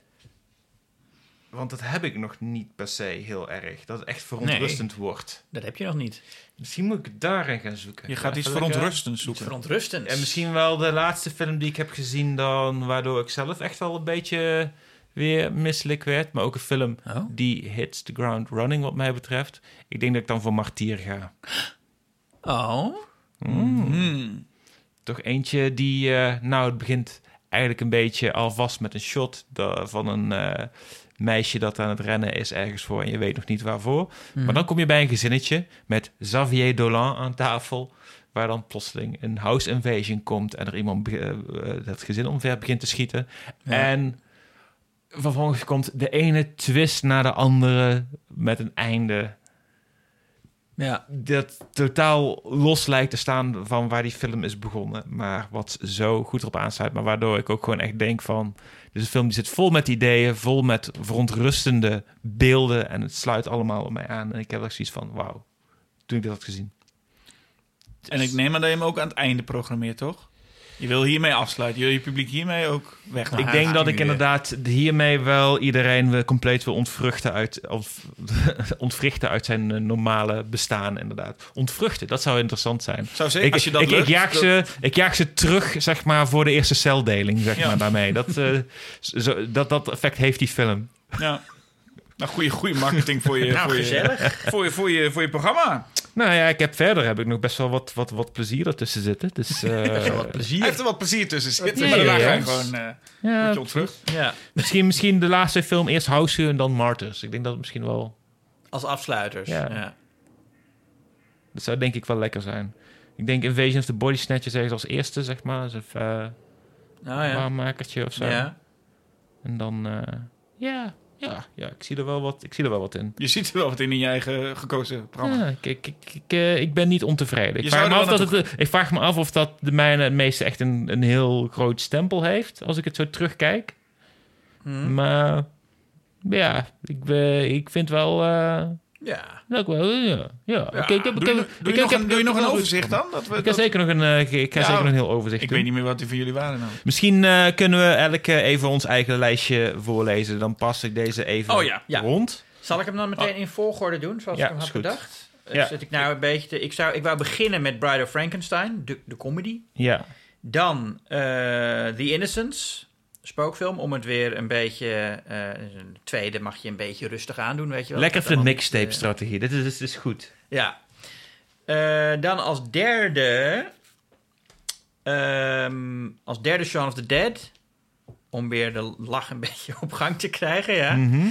Speaker 1: Want dat heb ik nog niet per se heel erg. Dat het echt verontrustend wordt.
Speaker 3: Dat heb je nog niet.
Speaker 1: Misschien moet ik het daarin gaan zoeken.
Speaker 2: Je gaat iets verontrustends
Speaker 3: Iets
Speaker 2: zoeken.
Speaker 3: verontrustends.
Speaker 1: en misschien wel de laatste film die ik heb gezien dan... waardoor ik zelf echt wel een beetje weer misselijk werd. Maar ook een film
Speaker 3: Oh.
Speaker 1: die hits the ground running wat mij betreft. Ik denk dat ik dan voor Martier ga.
Speaker 3: Oh.
Speaker 2: Hmm.
Speaker 1: Toch eentje die... eh, nou, het begint eigenlijk een beetje alvast met een shot... van een eh, meisje dat aan het rennen is ergens voor... en je weet nog niet waarvoor. Maar dan kom je bij een gezinnetje met Xavier Dolan aan tafel... waar dan plotseling een house invasion komt... en er iemand eh, dat gezin omver begint te schieten.
Speaker 3: Ja.
Speaker 1: En vervolgens komt de ene twist naar de andere... met een einde
Speaker 3: Ja.
Speaker 1: dat totaal los lijkt te staan van waar die film is begonnen. Maar wat zo goed erop aansluit. Maar waardoor ik ook gewoon echt denk van... Is een film die zit vol met ideeën, vol met verontrustende beelden. En het sluit allemaal op mij aan. En ik heb echt zoiets van, wauw, toen ik dit had gezien.
Speaker 2: En ik neem aan dat je hem ook aan het einde programmeert, toch? Je wil hiermee afsluiten. Je wil je publiek hiermee ook weg.
Speaker 1: ik denk dat ik inderdaad hiermee wel iedereen weer compleet wil ontvruchten uit, of, ontwrichten uit zijn eh, normale bestaan, inderdaad. Ontvruchten, dat zou interessant zijn.
Speaker 2: Zou zeker,
Speaker 1: Ik,
Speaker 2: als je dat
Speaker 1: ik, jaag
Speaker 2: dat-
Speaker 1: ze, ik jaag ze terug, zeg maar, voor de eerste celdeling, zeg
Speaker 2: Ja.
Speaker 1: maar, daarmee. Dat, eh, zo, dat, dat effect heeft die film.
Speaker 2: Ja. Nou, goede, goede marketing voor je,
Speaker 3: Nou,
Speaker 2: voor, je, voor, je, voor, je, voor je programma.
Speaker 1: Nou ja, ik heb verder heb ik nog best wel wat, wat, wat plezier ertussen zitten. Dus, eh,
Speaker 3: wat
Speaker 2: Hij
Speaker 3: plezier.
Speaker 2: heeft er wat plezier tussen zitten.
Speaker 1: Ja,
Speaker 2: maar daarna
Speaker 1: ja,
Speaker 2: ga je
Speaker 1: ja.
Speaker 2: gewoon... eh
Speaker 1: ja,
Speaker 2: je ontvrucht.
Speaker 3: Ja.
Speaker 1: misschien, misschien de laatste film eerst House en dan Martyrs. Ik denk dat het misschien wel...
Speaker 3: Als afsluiters.
Speaker 1: Ja.
Speaker 3: Ja.
Speaker 1: Dat zou denk ik wel lekker zijn. Ik denk Invasion of the Body Snatchers ergens als eerste, zeg maar. Als een uh,
Speaker 3: Oh ja.
Speaker 1: waarmakertje of zo.
Speaker 3: Ja.
Speaker 1: En dan... eh, ja, ja, ja ik, zie er wel wat, ik zie er wel wat in.
Speaker 2: Je ziet er wel wat in in je eigen gekozen programma.
Speaker 1: Ja, ik, ik, ik, ik, eh, ben niet ontevreden. Ik
Speaker 2: Je
Speaker 1: vraag, me af dat het, ik vraag me af of dat de mijne het meeste echt een, een heel groot stempel heeft. Als ik het zo terugkijk.
Speaker 3: Hm.
Speaker 1: Maar ja, ik, eh, ik vind wel... eh,
Speaker 3: Ja.
Speaker 1: dat wel, ja. ja. Ik heb,
Speaker 2: doe
Speaker 1: ik
Speaker 2: je,
Speaker 1: heb,
Speaker 2: doe
Speaker 1: ik
Speaker 2: je
Speaker 1: heb-
Speaker 2: nog, een,
Speaker 1: ik
Speaker 2: doe je
Speaker 1: heb
Speaker 2: nog een
Speaker 1: wel
Speaker 2: overzicht dan? Dat we,
Speaker 1: Ik
Speaker 2: dat-
Speaker 1: heb zeker nog een, eh, ik ga
Speaker 2: Ja,
Speaker 1: zeker nog een heel overzicht
Speaker 2: ik
Speaker 1: doen.
Speaker 2: weet niet meer wat die van jullie waren nou.
Speaker 1: Misschien eh, kunnen we elk eh, even ons eigen lijstje voorlezen. Dan pas ik deze even
Speaker 2: Oh ja,
Speaker 3: ja.
Speaker 1: rond.
Speaker 3: Zal ik hem dan meteen in volgorde doen, zoals
Speaker 1: Ja,
Speaker 3: ik hem had
Speaker 1: goed.
Speaker 3: bedacht? Eh,
Speaker 1: Ja.
Speaker 3: Zit ik nou een beetje te, ik, zou, ik wou beginnen met Bride of Frankenstein, de, de comedy.
Speaker 1: Ja.
Speaker 3: Dan eh, The Innocents, spookfilm, om het weer een beetje... eh een tweede mag je een beetje rustig aandoen, weet je wel.
Speaker 1: Lekker voor de
Speaker 3: niet, eh,
Speaker 1: mixtape-strategie. Dit is, dit is goed.
Speaker 3: Ja. Eh, dan als derde... ehm, als derde Shaun of the Dead. Om weer de lach een beetje op gang te krijgen, ja.
Speaker 1: Mhm.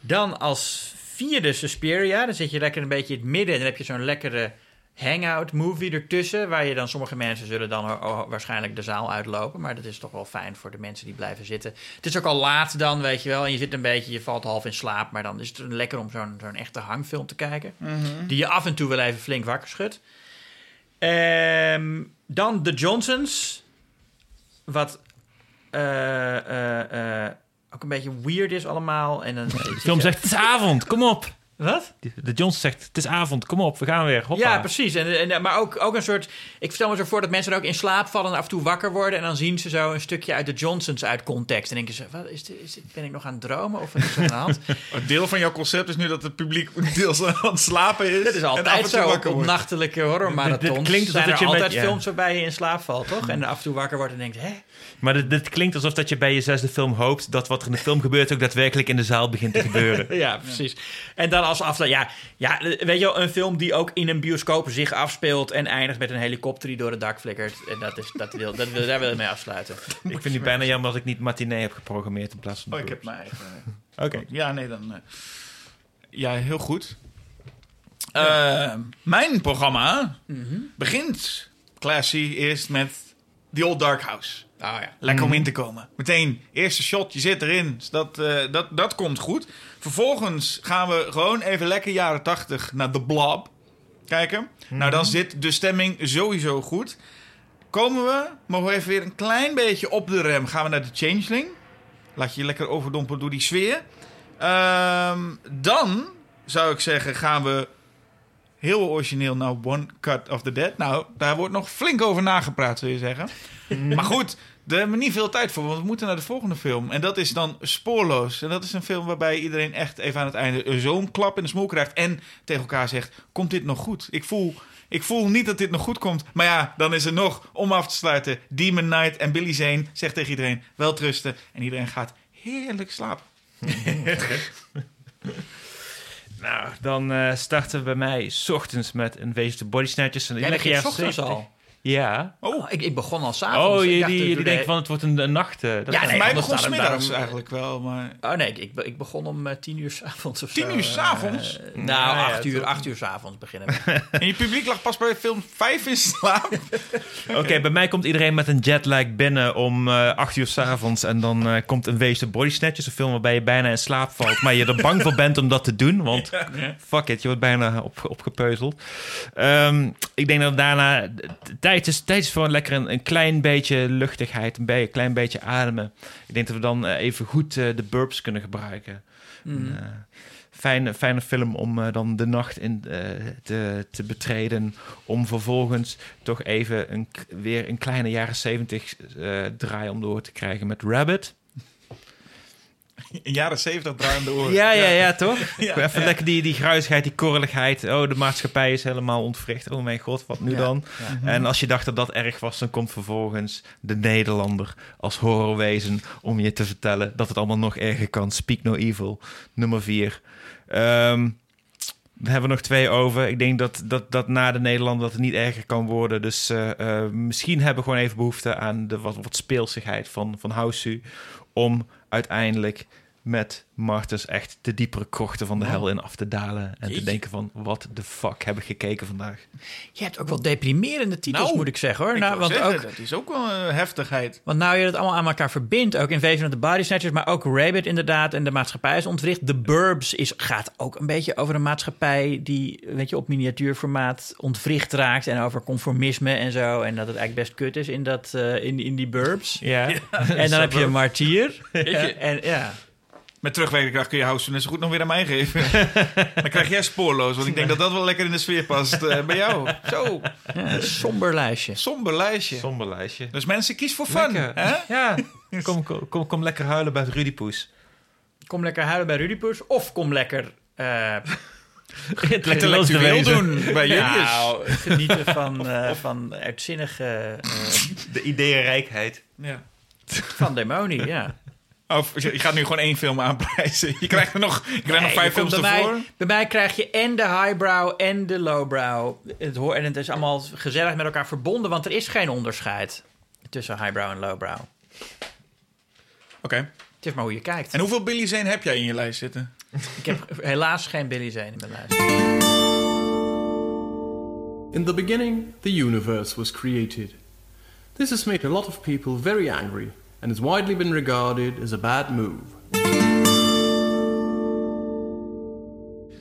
Speaker 3: Dan als vierde Suspiria. Dan zit je lekker een beetje in het midden. En dan heb je zo'n lekkere hangout movie ertussen. Waar je dan, sommige mensen zullen dan wa- wa- waarschijnlijk de zaal uitlopen. Maar dat is toch wel fijn voor de mensen die blijven zitten. Het is ook al laat dan, weet je wel. En je zit een beetje, je valt half in slaap. Maar dan is het lekker om zo'n zo'n echte hangfilm te kijken. Die je af en toe wel even flink wakker schudt. Ehm, dan The Johnsons. Wat eh, eh, eh, ook een beetje weird is allemaal. En dan
Speaker 1: De film zegt, het is avond, kom op.
Speaker 3: Wat?
Speaker 1: De Johnson zegt, het is avond, kom op, we gaan weer. Hoppa.
Speaker 3: Ja, precies. En, en, maar ook, ook een soort... Ik stel me zo voor dat mensen er ook in slaap vallen... en af en toe wakker worden... en dan zien ze zo een stukje uit de Johnsons uit context. En denken ze, wat, is dit, is dit, ben ik nog aan het dromen of wat is er aan de hand?
Speaker 2: Een deel van jouw concept is nu dat het publiek deels aan het slapen is.
Speaker 3: Dat is
Speaker 2: en af en
Speaker 3: altijd
Speaker 2: toe
Speaker 3: zo
Speaker 2: wakker
Speaker 3: op
Speaker 2: wordt.
Speaker 3: nachtelijke horrormarathons.
Speaker 1: Dit klinkt alsof
Speaker 3: zijn
Speaker 1: dat
Speaker 3: er
Speaker 1: je met-
Speaker 3: altijd
Speaker 1: ja.
Speaker 3: films waarbij je in slaap valt, toch? En af en toe wakker wordt en denkt, hè?
Speaker 1: Maar dit, dit klinkt alsof dat je bij je zesde film hoopt... dat wat er in de film gebeurt ook daadwerkelijk in de zaal begint te gebeuren.
Speaker 3: Ja, precies. En dan als afsluit, ja, ja, weet je wel, een film die ook in een bioscoop zich afspeelt en eindigt met een helikopter die door het dak flikkert. En dat is, dat wil, dat wil, daar wil ik mee afsluiten.
Speaker 1: ik vind het bijna jammer dat ik niet matinee heb geprogrammeerd in plaats van...
Speaker 2: Oh,
Speaker 1: de
Speaker 2: ik heb mijn eigen...
Speaker 1: Oké.
Speaker 2: Ja, nee, dan... eh, ja, heel goed. Eh, mijn programma begint, classy, eerst met The Old Dark House.
Speaker 3: Oh ja.
Speaker 2: Lekker om in te komen. Meteen, eerste shot, je zit erin. Dus dat, eh, dat, dat komt goed. Vervolgens gaan we gewoon even lekker jaren 80 naar The Blob kijken. Nou, dan zit de stemming sowieso goed. Komen we, mogen we even weer een klein beetje op de rem. Gaan we naar de Changeling. Laat je je lekker overdompelen door die sfeer. Ehm, dan zou ik zeggen, gaan we heel origineel naar One Cut of the Dead. Nou, daar wordt nog flink over nagepraat, zul je zeggen. maar goed, daar hebben we niet veel tijd voor, want we moeten naar de volgende film. En dat is dan Spoorloos. En dat is een film waarbij iedereen echt even aan het einde zo'n klap in de smoel krijgt. En tegen elkaar zegt, komt dit nog goed? Ik voel... Ik voel niet dat dit nog goed komt. Maar ja, dan is er nog, om af te sluiten... Demon Knight en Billy Zane zegt tegen iedereen... wel trusten. En iedereen gaat heerlijk slapen.
Speaker 1: Nou, dan eh, starten we bij mij 's ochtends met een wezen de body snatchers. En
Speaker 3: Jij
Speaker 1: iedere
Speaker 3: begint
Speaker 1: keer
Speaker 3: ochtends
Speaker 1: 70.
Speaker 3: al.
Speaker 1: Ja.
Speaker 3: Oh, ik, ik begon al s'avonds.
Speaker 1: Oh,
Speaker 3: Ik
Speaker 1: je,
Speaker 3: dacht,
Speaker 1: die,
Speaker 3: doe
Speaker 1: die
Speaker 3: de-
Speaker 1: denken van het wordt een, een nacht. eh, dat
Speaker 3: Ja, nee,
Speaker 2: Mij begon smiddags
Speaker 3: daarom-
Speaker 2: eigenlijk wel, maar...
Speaker 3: Oh nee, ik, ik, be- ik begon om eh, tien uur s'avonds of
Speaker 2: 10
Speaker 3: zo.
Speaker 2: uur 's avonds?
Speaker 3: Eh, nou,
Speaker 1: ja,
Speaker 3: acht uur, acht uur s'avonds beginnen we.
Speaker 2: En je publiek lag pas bij film 5 in slaap.
Speaker 1: Oké, bij mij komt iedereen met een jetlag binnen om eh 8 uur s'avonds. En dan eh, komt een wees de body snatchers. Een film waarbij je bijna in slaap valt. Maar je er bang voor bent om dat te doen. Want fuck it, je wordt bijna op, opgepeuzeld. Ehm, ik denk dat daarna tijd is, tijd is voor lekker een, een klein beetje luchtigheid. Een be- klein beetje ademen. Ik denk dat we dan eh, even goed eh, de burps kunnen gebruiken. Een, eh, fijne, fijne film om dan de nacht in te, te betreden. Om vervolgens toch even een, weer een kleine jaren zeventig eh, draai om door te krijgen met Rabbit.
Speaker 2: In jaren 70 draaiende oren.
Speaker 1: Ja, ja, ja, toch?
Speaker 2: Ja,
Speaker 1: even
Speaker 2: ja.
Speaker 1: lekker die, die gruisigheid, die korreligheid. Oh, de maatschappij is helemaal ontwricht. Oh mijn god, wat nu
Speaker 3: Ja,
Speaker 1: dan?
Speaker 3: ja.
Speaker 1: En als je dacht dat dat erg was, dan komt vervolgens de Nederlander als horrorwezen om je te vertellen dat het allemaal nog erger kan. Speak No Evil, nummer vier. Ehm we hebben er nog twee over. Ik denk dat, dat, dat na de Nederlander dat het niet erger kan worden. Dus eh, eh, misschien hebben we gewoon even behoefte aan de wat, wat speelsigheid van, van Houseu. Om uiteindelijk met Martens echt de diepere krochten van de hel in af te dalen. En te denken van, wat de fuck heb ik gekeken vandaag?
Speaker 3: Je hebt ook wel deprimerende titels,
Speaker 2: Nou,
Speaker 3: moet ik zeggen hoor.
Speaker 2: Ik
Speaker 3: Nou, want,
Speaker 2: zeggen,
Speaker 3: ook,
Speaker 2: dat is ook wel een heftigheid.
Speaker 3: want nou je het allemaal aan elkaar verbindt, ook Invasion of the Body Snatchers, maar ook Rabbit inderdaad, en de maatschappij is ontwricht. The Burbs is, gaat ook een beetje over een maatschappij die, weet je, op miniatuurformaat ontwricht raakt en over conformisme en zo. En dat het eigenlijk best kut is in, dat, eh, in, in die Burbs.
Speaker 1: Ja,
Speaker 3: En dan heb je martier. En ja.
Speaker 2: Met terugwerkende kracht kun je House zo goed nog weer aan mij geven. Dan krijg jij spoorloos, want ik denk dat dat wel lekker in de sfeer past eh, bij jou. Zo,
Speaker 3: ja, een somber lijstje.
Speaker 2: somber lijstje.
Speaker 1: somber lijstje.
Speaker 2: Dus mensen, kies voor fun. Hè?
Speaker 1: Ja, kom, kom, kom, kom lekker huilen bij het Rudy Poes.
Speaker 3: Kom lekker huilen bij Rudy Poes of kom lekker... eh,
Speaker 2: Intellectueel doen bij Julius.
Speaker 3: Nou, genieten van, eh, van uitzinnige... eh,
Speaker 1: De ideeënrijkheid.
Speaker 2: Ja.
Speaker 3: van demonie, ja.
Speaker 2: Of je gaat nu gewoon één film aanprijzen. Je krijgt er nog, je krijgt nog vijf films
Speaker 3: bij
Speaker 2: ervoor.
Speaker 3: Mij, bij mij krijg je en de highbrow en de lowbrow. Het hoor, en het is allemaal gezellig met elkaar verbonden, want er is geen onderscheid tussen highbrow en lowbrow.
Speaker 2: Oké.
Speaker 3: Het is maar hoe je kijkt.
Speaker 2: En hoeveel Billy Zane heb jij in je lijst zitten?
Speaker 3: Ik heb helaas geen Billy Zane in mijn lijst.
Speaker 5: In the beginning, the universe was created. This has made a lot of people very angry and has widely been regarded as a bad move.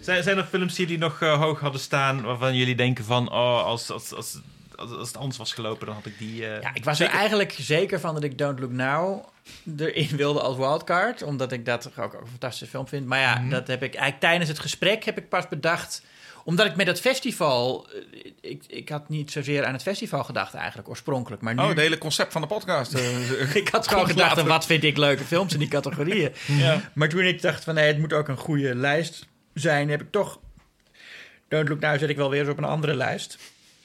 Speaker 1: Zijn, zijn er films die jullie nog eh, hoog hadden staan waarvan jullie denken van, oh, als, als, als, als, als het anders was gelopen, dan had ik die... eh,
Speaker 3: Ja, ik was er eigenlijk zeker van dat ik Don't Look Now erin wilde als wildcard. Omdat ik dat toch ook, ook een fantastische film vind. Maar ja, dat heb ik eigenlijk tijdens het gesprek heb ik pas bedacht. Omdat ik met dat festival... eh, Ik, ik had niet zozeer aan het festival gedacht eigenlijk oorspronkelijk. Maar nu...
Speaker 2: Oh, het hele concept van de podcast. eh,
Speaker 3: ik had gewoon gedacht, wat vind ik leuke films in die categorieën.
Speaker 2: ja.
Speaker 3: Maar toen ik dacht van nee, het moet ook een goede lijst zijn, heb ik toch. Don't Look Now zet ik wel weer eens op een andere lijst.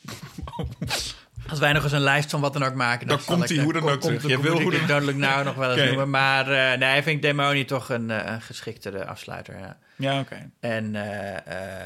Speaker 3: Als wij nog eens een lijst van wat dan ook maken,
Speaker 2: Dan komt die hoe dan ook terug. Je wil
Speaker 3: moet
Speaker 2: hoe dan-
Speaker 3: Look Now nog wel eens noemen. Maar eh, nee, vind ik Demoni toch een, eh, een geschiktere afsluiter. Ja.
Speaker 2: ja, oké.
Speaker 3: En eh,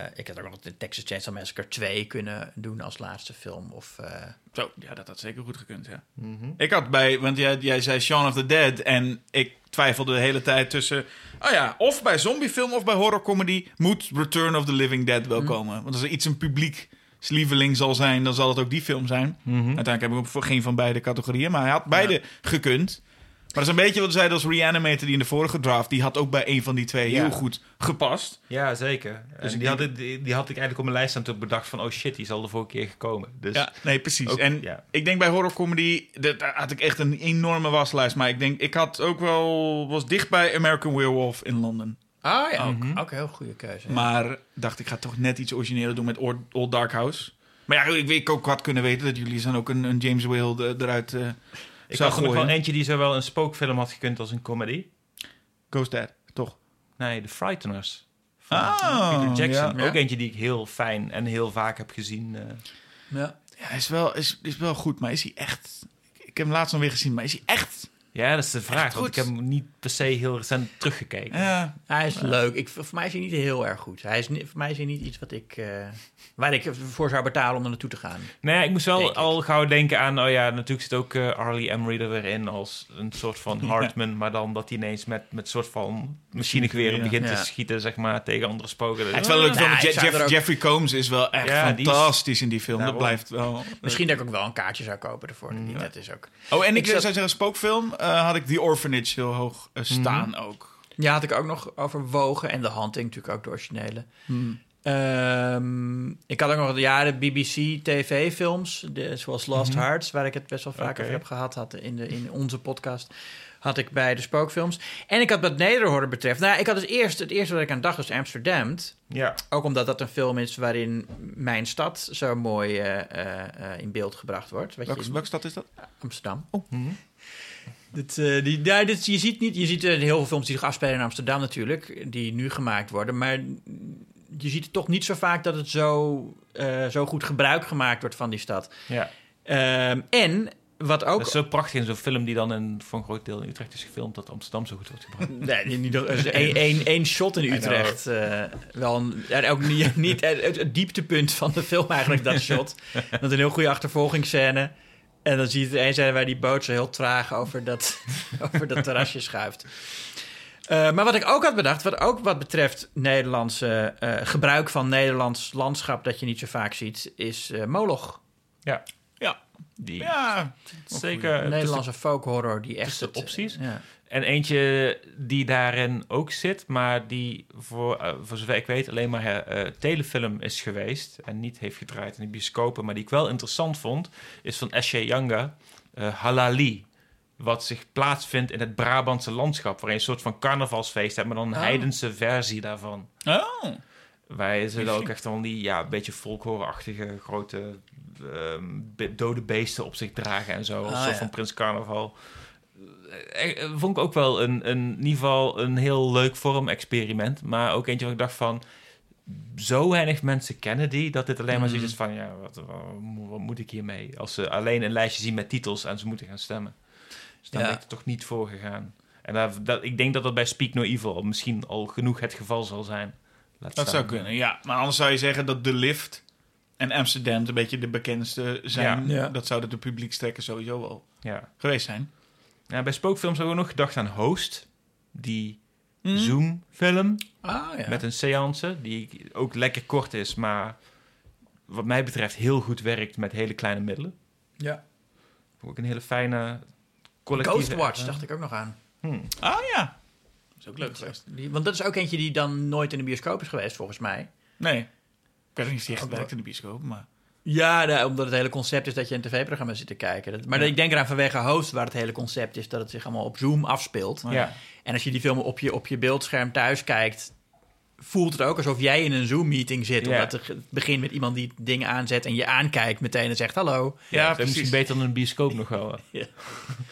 Speaker 3: eh, ik had ook nog de Texas Chainsaw Massacre 2 kunnen doen als laatste film. Of, eh,
Speaker 2: Zo, ja, dat had zeker goed gekund, ja.
Speaker 1: mhm.
Speaker 2: Ik had bij, want jij, jij zei Shaun of the Dead en ik twijfelde de hele tijd tussen, oh ja, of bij zombiefilm of bij horrorcomedy moet Return of the Living Dead wel komen. Want als er iets een publiek lieveling zal zijn, dan zal het ook die film zijn.
Speaker 1: Mhm.
Speaker 2: Uiteindelijk heb ik ook voor geen van beide categorieën, maar hij had beide gekund. Maar dat is een beetje wat we zeiden als Reanimator die in de vorige draft, die had ook bij een van die twee
Speaker 1: Ja.
Speaker 2: heel goed gepast.
Speaker 1: Ja, zeker.
Speaker 2: Dus
Speaker 1: die,
Speaker 2: denk-
Speaker 1: had, ik- die, die had ik eigenlijk op mijn lijst aan toen bedacht van... oh shit, die is al de vorige keer gekomen. Dus
Speaker 2: Ja, nee, precies.
Speaker 1: ook-
Speaker 2: en
Speaker 1: ja.
Speaker 2: ik denk bij horrorcomedy, dat- daar had ik echt een enorme waslijst. Maar ik denk, ik had ook wel, was dicht bij American Werewolf in Londen.
Speaker 3: Oh ja, ook,
Speaker 1: Mhm.
Speaker 3: ook een heel goede keuze. ja.
Speaker 2: Maar dacht, ik ga toch net iets origineler doen met Old, Old Dark House. Maar ja, ik, ik ook had kunnen weten dat jullie dan ook een, een James Whale er- eruit eh
Speaker 1: ik
Speaker 2: zou
Speaker 1: had er nog
Speaker 2: gooien.
Speaker 1: wel eentje die zowel een spookfilm had gekund als een comedy.
Speaker 2: Ghost Dad, toch?
Speaker 1: Nee, The Frighteners. Van
Speaker 2: Oh,
Speaker 1: Peter Jackson.
Speaker 3: ja.
Speaker 1: Ook eentje die ik heel fijn en heel vaak heb gezien. eh.
Speaker 3: ja.
Speaker 2: Ja, hij is wel, is, is wel goed, maar is hij echt... Ik, ik heb hem laatst nog weer gezien, maar is hij echt...
Speaker 1: Ja, dat is de vraag. Want ik heb hem niet per se heel recent teruggekeken.
Speaker 2: Ja,
Speaker 3: Hij is leuk. Ik, voor mij is hij niet heel erg goed. Hij is, voor mij is hij niet iets wat ik, eh, waar ik voor zou betalen om er naartoe te gaan.
Speaker 1: Nee, Nou ik moest wel
Speaker 3: ik.
Speaker 1: al gauw denken aan... Oh ja, natuurlijk zit ook eh Arlie Emery er weer in als een soort van Hartman. Maar dan dat hij ineens met, met soort van machinegeweren
Speaker 2: Ja.
Speaker 1: begint
Speaker 3: Ja.
Speaker 1: te schieten, zeg maar, tegen andere spoken.
Speaker 2: het is wel leuk film.
Speaker 3: Ja,
Speaker 2: Je-
Speaker 3: ik zou
Speaker 2: Jeff-
Speaker 3: ook-
Speaker 2: Jeffrey Combs is wel echt
Speaker 1: Ja, die is-
Speaker 2: fantastisch in die film. Dat blijft wel...
Speaker 3: Misschien dat ik ook wel een kaartje zou kopen ervoor.
Speaker 1: Mm.
Speaker 3: Dat is ook.
Speaker 2: Oh, en ik,
Speaker 3: Ik
Speaker 2: zou zeggen, spookfilm eh, had ik The Orphanage heel hoog eh, staan
Speaker 1: Mhm.
Speaker 2: ook.
Speaker 3: Ja, had ik ook nog overwogen. En de Hunting natuurlijk ook de originele.
Speaker 2: Hmm.
Speaker 3: Ehm, ik had ook nog ja, de BBC TV-films, zoals Lost
Speaker 2: Mhm.
Speaker 3: Hearts, waar ik het best wel vaak over heb gehad had in, de, in onze podcast. Had ik bij de spookfilms. En ik had wat nederhorror betreft. Nou, ik had dus eerst, het eerste wat ik aan dacht was Amsterdam.
Speaker 1: Ja,
Speaker 3: Ook omdat dat een film is waarin mijn stad zo mooi eh, in beeld gebracht wordt.
Speaker 2: Welke,
Speaker 3: je,
Speaker 2: welke stad is dat?
Speaker 3: Amsterdam.
Speaker 1: Mhm.
Speaker 3: Dit, eh, die, dit, je ziet, niet, je ziet eh, heel veel films die zich afspelen in Amsterdam natuurlijk, die nu gemaakt worden. Maar je ziet het toch niet zo vaak dat het zo, eh, zo goed gebruik gemaakt wordt van die stad.
Speaker 1: ja.
Speaker 3: Ehm, en wat ook...
Speaker 1: Dat is zo prachtig in zo'n film die dan in, voor een groot deel in Utrecht is gefilmd... dat Amsterdam zo goed wordt gebracht.
Speaker 3: Nee, niet, is één, shot in Utrecht. wel een, en ook niet, niet het, het dieptepunt van de film eigenlijk, dat shot. Dat een heel goede achtervolgingsscène. En dan zie je het een zijn waar die boot zo heel traag over dat, over dat terrasje schuift. Eh, maar wat ik ook had bedacht, wat ook wat betreft Nederlandse eh, gebruik van Nederlands landschap dat je niet zo vaak ziet, is eh, Moloch.
Speaker 1: Ja.
Speaker 2: Ja.
Speaker 1: Die,
Speaker 2: Ja.
Speaker 1: Zeker.
Speaker 3: Een Nederlandse folkhorror die echt... het-
Speaker 1: opties.
Speaker 3: Ja.
Speaker 1: En eentje die daarin ook zit, maar die voor, eh, voor zover ik weet alleen maar eh, eh, telefilm is geweest en niet heeft gedraaid in de bioscopen, maar die ik wel interessant vond, is van Eshe Yanga, eh, Halali. Wat zich plaatsvindt in het Brabantse landschap, waar je een soort van carnavalsfeest hebt, maar dan een
Speaker 3: Oh.
Speaker 1: heidense versie daarvan.
Speaker 2: Oh.
Speaker 1: Wij zullen ook echt van die ja, beetje folklore-achtige grote ehm, be- dode beesten op zich dragen en zo.
Speaker 3: Ah,
Speaker 1: soort
Speaker 3: ja.
Speaker 1: van Prins Carnaval. Eh, eh, vond ik ook wel een, een, in ieder geval een heel leuk vorm-experiment. Maar ook eentje waar ik dacht van... Zo weinig mensen kennen die, dat dit alleen maar zoiets is van... Ja, wat, wat, wat moet ik hiermee? Als ze alleen een lijstje zien met titels en ze moeten gaan stemmen. Dus daar
Speaker 3: Ja.
Speaker 1: ben ik er toch niet voor gegaan. En dat, ik denk dat dat bij Speak No Evil misschien al genoeg het geval zal zijn. Laat
Speaker 2: Dat
Speaker 1: staan.
Speaker 2: zou kunnen, ja. Maar anders zou je zeggen dat The Lift en Amsterdam een beetje de bekendste zijn.
Speaker 3: Ja.
Speaker 2: Dat zouden de publiekstrekken sowieso wel
Speaker 1: Ja.
Speaker 2: geweest zijn.
Speaker 1: Ja, bij spookfilms hebben we ook nog gedacht aan Host. Die
Speaker 2: Mhm.
Speaker 1: Zoom-film
Speaker 3: Ah, ja.
Speaker 1: met een seance. Die ook lekker kort is, maar wat mij betreft heel goed werkt met hele kleine middelen.
Speaker 3: ja.
Speaker 1: Ook een hele fijne collectieve...
Speaker 3: Ghostwatch dacht ik ook nog aan.
Speaker 1: Hmm.
Speaker 2: Ah ja. Dat is ook leuk geweest.
Speaker 3: Want dat is ook eentje die dan nooit in de bioscoop is geweest, volgens mij.
Speaker 2: Nee. Ik weet niet echt werkt in de bioscoop, maar...
Speaker 3: Ja, nou, omdat het hele concept is dat je een tv-programma zit te kijken. Dat- maar ik denk eraan vanwege host, waar het hele concept is dat het zich allemaal op Zoom afspeelt.
Speaker 1: Ja.
Speaker 3: En als je die film op je, op je beeldscherm thuis kijkt, voelt het ook alsof jij in een Zoom-meeting zit.
Speaker 1: Ja.
Speaker 3: Omdat het begint met iemand die dingen aanzet en je aankijkt meteen en zegt hallo.
Speaker 1: Ja,
Speaker 2: Ja,
Speaker 1: precies. Misschien beter dan een bioscoop nog wel.
Speaker 3: Ja.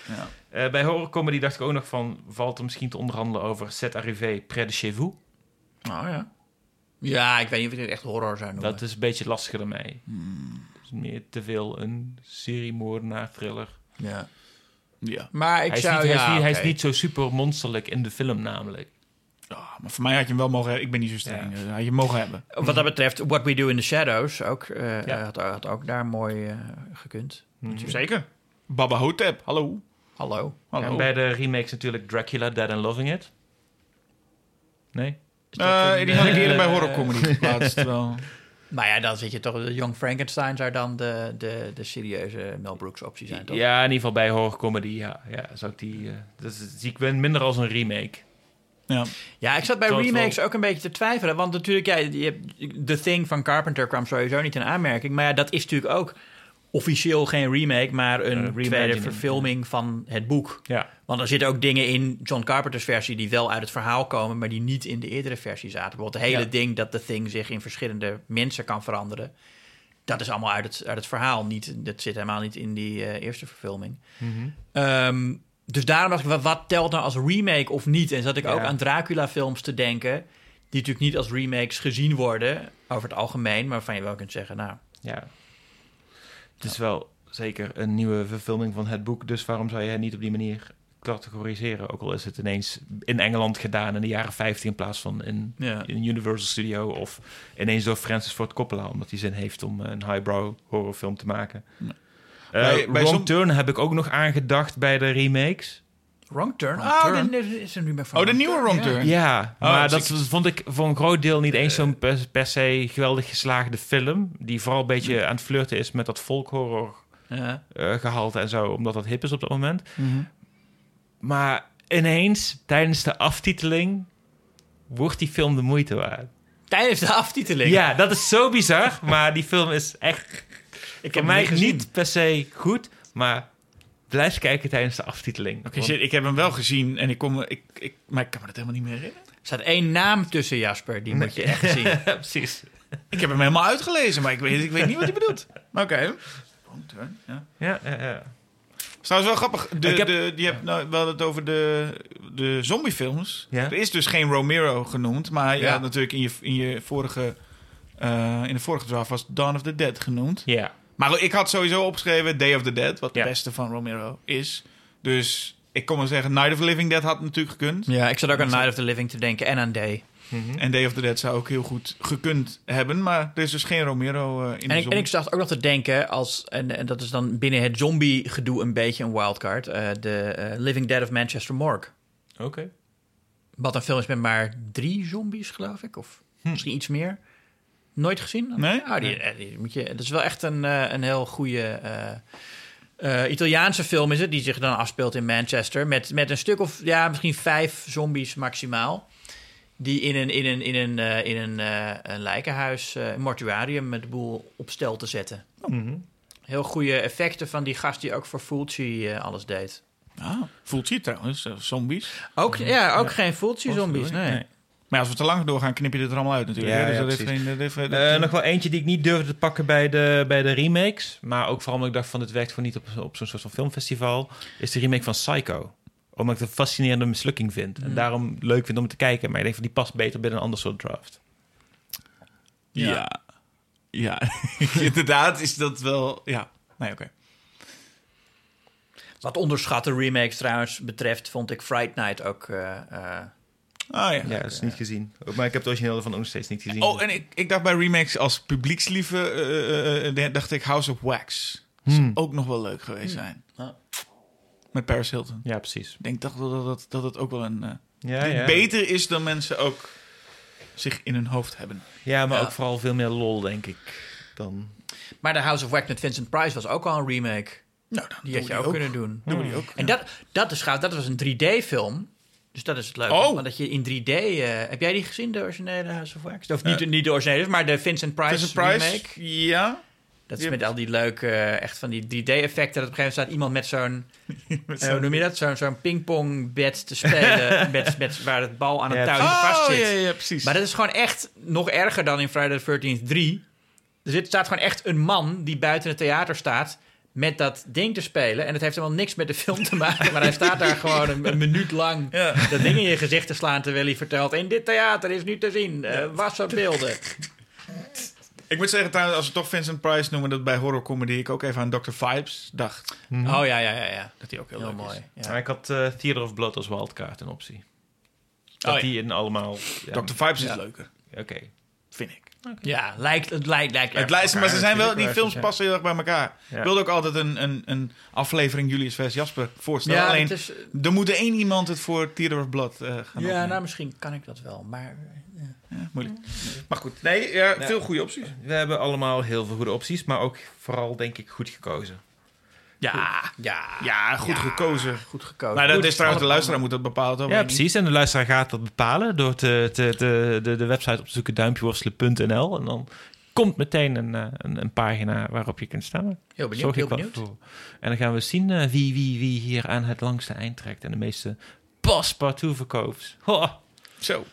Speaker 2: Ja.
Speaker 1: Eh, bij horrorcomedy dacht ik ook nog van... valt er misschien te onderhandelen over Set Arrivé Près de Chez Vous?
Speaker 3: Oh ja. Ja, ik weet niet of ik het echt horror zou noemen.
Speaker 1: Dat is een beetje lastiger ermee. Het is meer te veel een seriemoordenaar thriller.
Speaker 3: ja.
Speaker 2: Ja.
Speaker 3: Maar ik
Speaker 1: Hij is, niet, hij,
Speaker 3: ja,
Speaker 1: is hij niet zo super monsterlijk in de film namelijk.
Speaker 2: Ja, maar voor mij had je hem wel mogen hebben. Ik ben niet zo streng.
Speaker 1: Ja.
Speaker 2: eh, Had je hem mogen hebben.
Speaker 3: Wat dat betreft, What We Do in the Shadows ook, eh,
Speaker 1: Ja.
Speaker 3: had, had ook daar mooi eh, gekund.
Speaker 2: Zeker. Baba Hotep, hallo.
Speaker 3: Hallo.
Speaker 2: hallo.
Speaker 1: En bij de remakes natuurlijk Dracula, Dead and Loving It. Nee?
Speaker 2: Eh, die had ik eerder bij horrorcomedy geplaatst. wel.
Speaker 3: Maar ja, dan zit je toch... De Young Frankenstein zou dan de, de, de serieuze Mel Brooks optie zijn, toch?
Speaker 1: Ja, in ieder geval bij horrorcomedy, ja. ja zou ik die, dat is- zie ik minder als een remake.
Speaker 2: Ja.
Speaker 3: Ja, ik zat bij remakes ook een beetje te twijfelen. Want natuurlijk, ja, je hebt, The Thing van Carpenter kwam sowieso niet in aanmerking. Maar ja, dat is natuurlijk ook officieel geen remake, maar een
Speaker 1: Een
Speaker 3: tweede verfilming van het boek.
Speaker 1: Ja,
Speaker 3: Want er zitten ook dingen in John Carpenter's versie die wel uit het verhaal komen, maar die niet in de eerdere versie zaten. Bijvoorbeeld het hele
Speaker 1: Ja.
Speaker 3: ding dat The Thing zich in verschillende mensen kan veranderen. Dat is allemaal uit het, uit het verhaal. Niet, dat zit helemaal niet in die eh, eerste verfilming. Ehm, dus daarom dacht ik, wat, telt nou als remake of niet? En zat ik ook aan Dracula-films te denken, die natuurlijk niet als remakes gezien worden over het algemeen, maar waarvan je wel kunt zeggen, nou,
Speaker 1: ja. Het is wel zeker een nieuwe verfilming van het boek. Dus waarom zou je het niet op die manier categoriseren? Ook al is het ineens in Engeland gedaan in de jaren 50 in plaats van in,
Speaker 3: Ja.
Speaker 1: in Universal Studio. Of ineens door Francis Ford Coppola, omdat hij zin heeft om een highbrow horrorfilm te maken.
Speaker 2: Ja.
Speaker 1: Eh,
Speaker 2: Bij- bij
Speaker 1: Wrong
Speaker 2: som-
Speaker 1: Turn heb ik ook nog aangedacht bij de remakes.
Speaker 3: Wrong Turn.
Speaker 2: Wrong
Speaker 3: oh,
Speaker 2: Turn.
Speaker 3: dit is een remake van
Speaker 2: Oh, de nieuwe Wrong
Speaker 3: Ja.
Speaker 2: Turn.
Speaker 1: Ja,
Speaker 2: Oh,
Speaker 1: maar
Speaker 2: dus
Speaker 1: dat vond ik voor een groot deel niet eens zo'n per, per se geweldig geslaagde film. Die vooral een beetje aan het flirten is met dat folkhorror
Speaker 3: Ja.
Speaker 1: eh, gehalte en zo, omdat dat hip is op dat moment. Maar ineens, tijdens de aftiteling, wordt die film de moeite waard.
Speaker 3: Tijdens de aftiteling.
Speaker 1: Ja, dat is zo bizar, maar die film is echt
Speaker 3: ik
Speaker 1: voor mij niet per se goed, maar blijf kijken tijdens de aftiteling.
Speaker 2: Oké, shit, ik heb hem wel gezien en ik kom, ik, ik, maar ik kan me dat helemaal niet meer herinneren.
Speaker 3: Er staat één naam tussen, Jasper. Die moet je echt zien.
Speaker 1: Ja, precies.
Speaker 2: Ik heb hem helemaal uitgelezen, maar ik weet, ik weet niet wat hij bedoelt. Maar Oké. Wrong Turn, ja.
Speaker 1: Ja, ja, ja.
Speaker 2: Het is trouwens wel grappig. De,
Speaker 1: heb-
Speaker 2: je hebt nou wel het over de, de zombiefilms.
Speaker 1: Ja.
Speaker 2: Er is dus geen Romero genoemd, maar je
Speaker 1: Ja.
Speaker 2: had natuurlijk in je, in je vorige, eh, in de vorige draft was Dawn of the Dead genoemd.
Speaker 1: ja.
Speaker 2: Maar ik had sowieso opgeschreven Day of the Dead, wat
Speaker 1: Ja.
Speaker 2: de beste van Romero is. Dus ik kon maar zeggen, Night of the Living Dead had natuurlijk gekund.
Speaker 3: Ja, ik zat ook aan Night of the Living te denken en aan Day.
Speaker 2: En Day of the Dead zou ook heel goed gekund hebben. Maar er is dus geen Romero eh, in
Speaker 3: En
Speaker 2: de
Speaker 3: ik, en
Speaker 2: zombie.
Speaker 3: ik zat ook nog te denken, als, en, en dat is dan binnen het zombie-gedoe een beetje een wildcard. eh, de eh, Living Dead of Manchester Morgue.
Speaker 1: Oké.
Speaker 3: Wat een film is met maar drie zombies, geloof ik. Of misschien iets meer. Nooit gezien?
Speaker 2: Nee?
Speaker 3: Oh, die, eh, die moet je, dat is wel echt een, eh, een heel goede... eh, Italiaanse film is het, die zich dan afspeelt in Manchester. Met, met een stuk of, ja, misschien vijf zombies maximaal. Die in een, in een, in een, in een, een lijkenhuis, een mortuarium, met de boel op stel te zetten.
Speaker 1: Mhm.
Speaker 3: Heel goede effecten van die gast die ook voor Fulci alles deed.
Speaker 2: Ah, je trouwens, zombies.
Speaker 3: Ook, ja, ook geen Fulci-zombies, nee.
Speaker 2: Nee. Maar als we te lang doorgaan, knip je dit er allemaal uit natuurlijk.
Speaker 1: Ja,
Speaker 2: dus
Speaker 1: ja,
Speaker 2: dat heeft geen... Dat heeft,
Speaker 1: Eh, nog wel eentje die ik niet durfde te pakken bij de, bij de remakes. Maar ook vooral omdat ik dacht van dit werkt voor niet op, op zo'n soort van filmfestival. Is de remake van Psycho. Omdat ik het een fascinerende mislukking vind. En daarom leuk vind om te kijken. Maar ik denk van die past beter binnen een ander soort draft.
Speaker 2: Ja. Ja, inderdaad is dat wel... Ja, nee, oké.
Speaker 3: Wat onderschatte remakes trouwens betreft, vond ik Fright Night ook... eh, eh,
Speaker 2: Ah ja.
Speaker 1: Ja, dat is niet gezien. Maar ik heb het origineel van ook nog steeds niet gezien.
Speaker 2: Oh, en ik, ik dacht bij remakes als publiekslieve, eh, eh, eh, dacht ik House of Wax.
Speaker 1: Hmm.
Speaker 2: Ook nog wel leuk geweest zijn.
Speaker 3: Ja.
Speaker 2: Met Paris Hilton.
Speaker 1: Ja, precies.
Speaker 2: Ik denk toch wel dat, dat, dat het ook wel een... eh,
Speaker 1: Ja,
Speaker 2: dit
Speaker 1: ja.
Speaker 2: beter is dan mensen ook zich in hun hoofd hebben.
Speaker 1: ja maar
Speaker 3: Ja.
Speaker 1: ook vooral veel meer lol, denk ik. Dan...
Speaker 3: Maar The House of Wax met Vincent Price was ook al een remake.
Speaker 2: Nou, dan
Speaker 3: Die had je ook, kunnen doen.
Speaker 2: Doen we die ook.
Speaker 3: En dat, dat, is gaaf. Dat was een 3D-film. Dus dat is het leuke.
Speaker 2: Oh.
Speaker 3: Want dat je in 3D... eh, heb jij die gezien, de originele House of Wax? Of niet, niet de originele, maar de Vincent Price,
Speaker 2: Vincent Price,
Speaker 3: remake.
Speaker 2: ja.
Speaker 3: Dat is met al die leuke, eh, echt van die 3D-effecten. Dat op een gegeven moment staat iemand met zo'n, eh, hoe noem je dat? Zo'n zo'n pingpongbed te spelen, met, met, waar het bal aan het
Speaker 1: Ja,
Speaker 3: touwtje
Speaker 2: Oh,
Speaker 3: vast zit.
Speaker 2: ja, ja, precies.
Speaker 3: Maar dat is gewoon echt nog erger dan in Friday the 13th 3. Er zit, staat gewoon echt een man die buiten het theater staat met dat ding te spelen. En het heeft helemaal niks met de film te maken. Maar hij staat daar gewoon een, een minuut lang
Speaker 2: Ja.
Speaker 3: dat ding in je gezicht te slaan... terwijl hij vertelt, in dit theater is nu te zien. eh wasserbeelden.
Speaker 2: Ik moet zeggen, trouwens, als we toch Vincent Price noemen... dat bij horrorcomedy ik ook even aan Dr. Vibes dacht.
Speaker 3: Oh ja, ja, ja, ja.
Speaker 2: Dat hij ook heel,
Speaker 3: Heel
Speaker 2: leuk
Speaker 3: mooi.
Speaker 2: is.
Speaker 3: Ja.
Speaker 1: Maar ik had eh, Theater of Blood als wildcard een optie. Dat
Speaker 2: Oh, ja.
Speaker 1: die in allemaal... Ja,
Speaker 2: Dr. Vibes
Speaker 3: Ja.
Speaker 2: is leuker,
Speaker 1: Oké.
Speaker 2: vind ik.
Speaker 3: Ja, lijkt, het lijkt, lijkt
Speaker 2: Het lijst,
Speaker 3: op
Speaker 2: maar ze zijn wel, die films
Speaker 3: ja.
Speaker 2: passen heel erg bij elkaar.
Speaker 1: Ja.
Speaker 2: Ik wilde ook altijd een, een, een aflevering Julius vs. Jasper voorstellen.
Speaker 3: Ja,
Speaker 2: Alleen,
Speaker 3: is,
Speaker 2: er moet één iemand het voor Theater of Blood eh, gaan
Speaker 3: ja,
Speaker 2: opnemen.
Speaker 3: nou misschien kan ik dat wel, maar...
Speaker 2: Ja, moeilijk. Maar goed, nee, ja, veel goede opties.
Speaker 1: We hebben allemaal heel veel goede opties, maar ook vooral denk ik goed gekozen.
Speaker 3: Ja, ja,
Speaker 2: Ja, goed gekozen.
Speaker 3: goed gekozen.
Speaker 2: Nou, dat
Speaker 3: Goed,
Speaker 2: is trouwens de luisteraar moet dat bepalen. toch?
Speaker 1: Ja, precies. En de luisteraar gaat dat bepalen door te, te, te- de, de website op te zoeken duimpjeworstelen.nl. En dan komt meteen een, eh, een, een pagina waarop je kunt stemmen.
Speaker 3: Heel benieuwd,
Speaker 1: Zorg
Speaker 3: heel benieuwd.
Speaker 1: voor. En dan gaan we zien eh, wie, wie, wie hier aan het langste eind trekt. En de meeste paspartout verkoopt. Ho.
Speaker 2: Zo.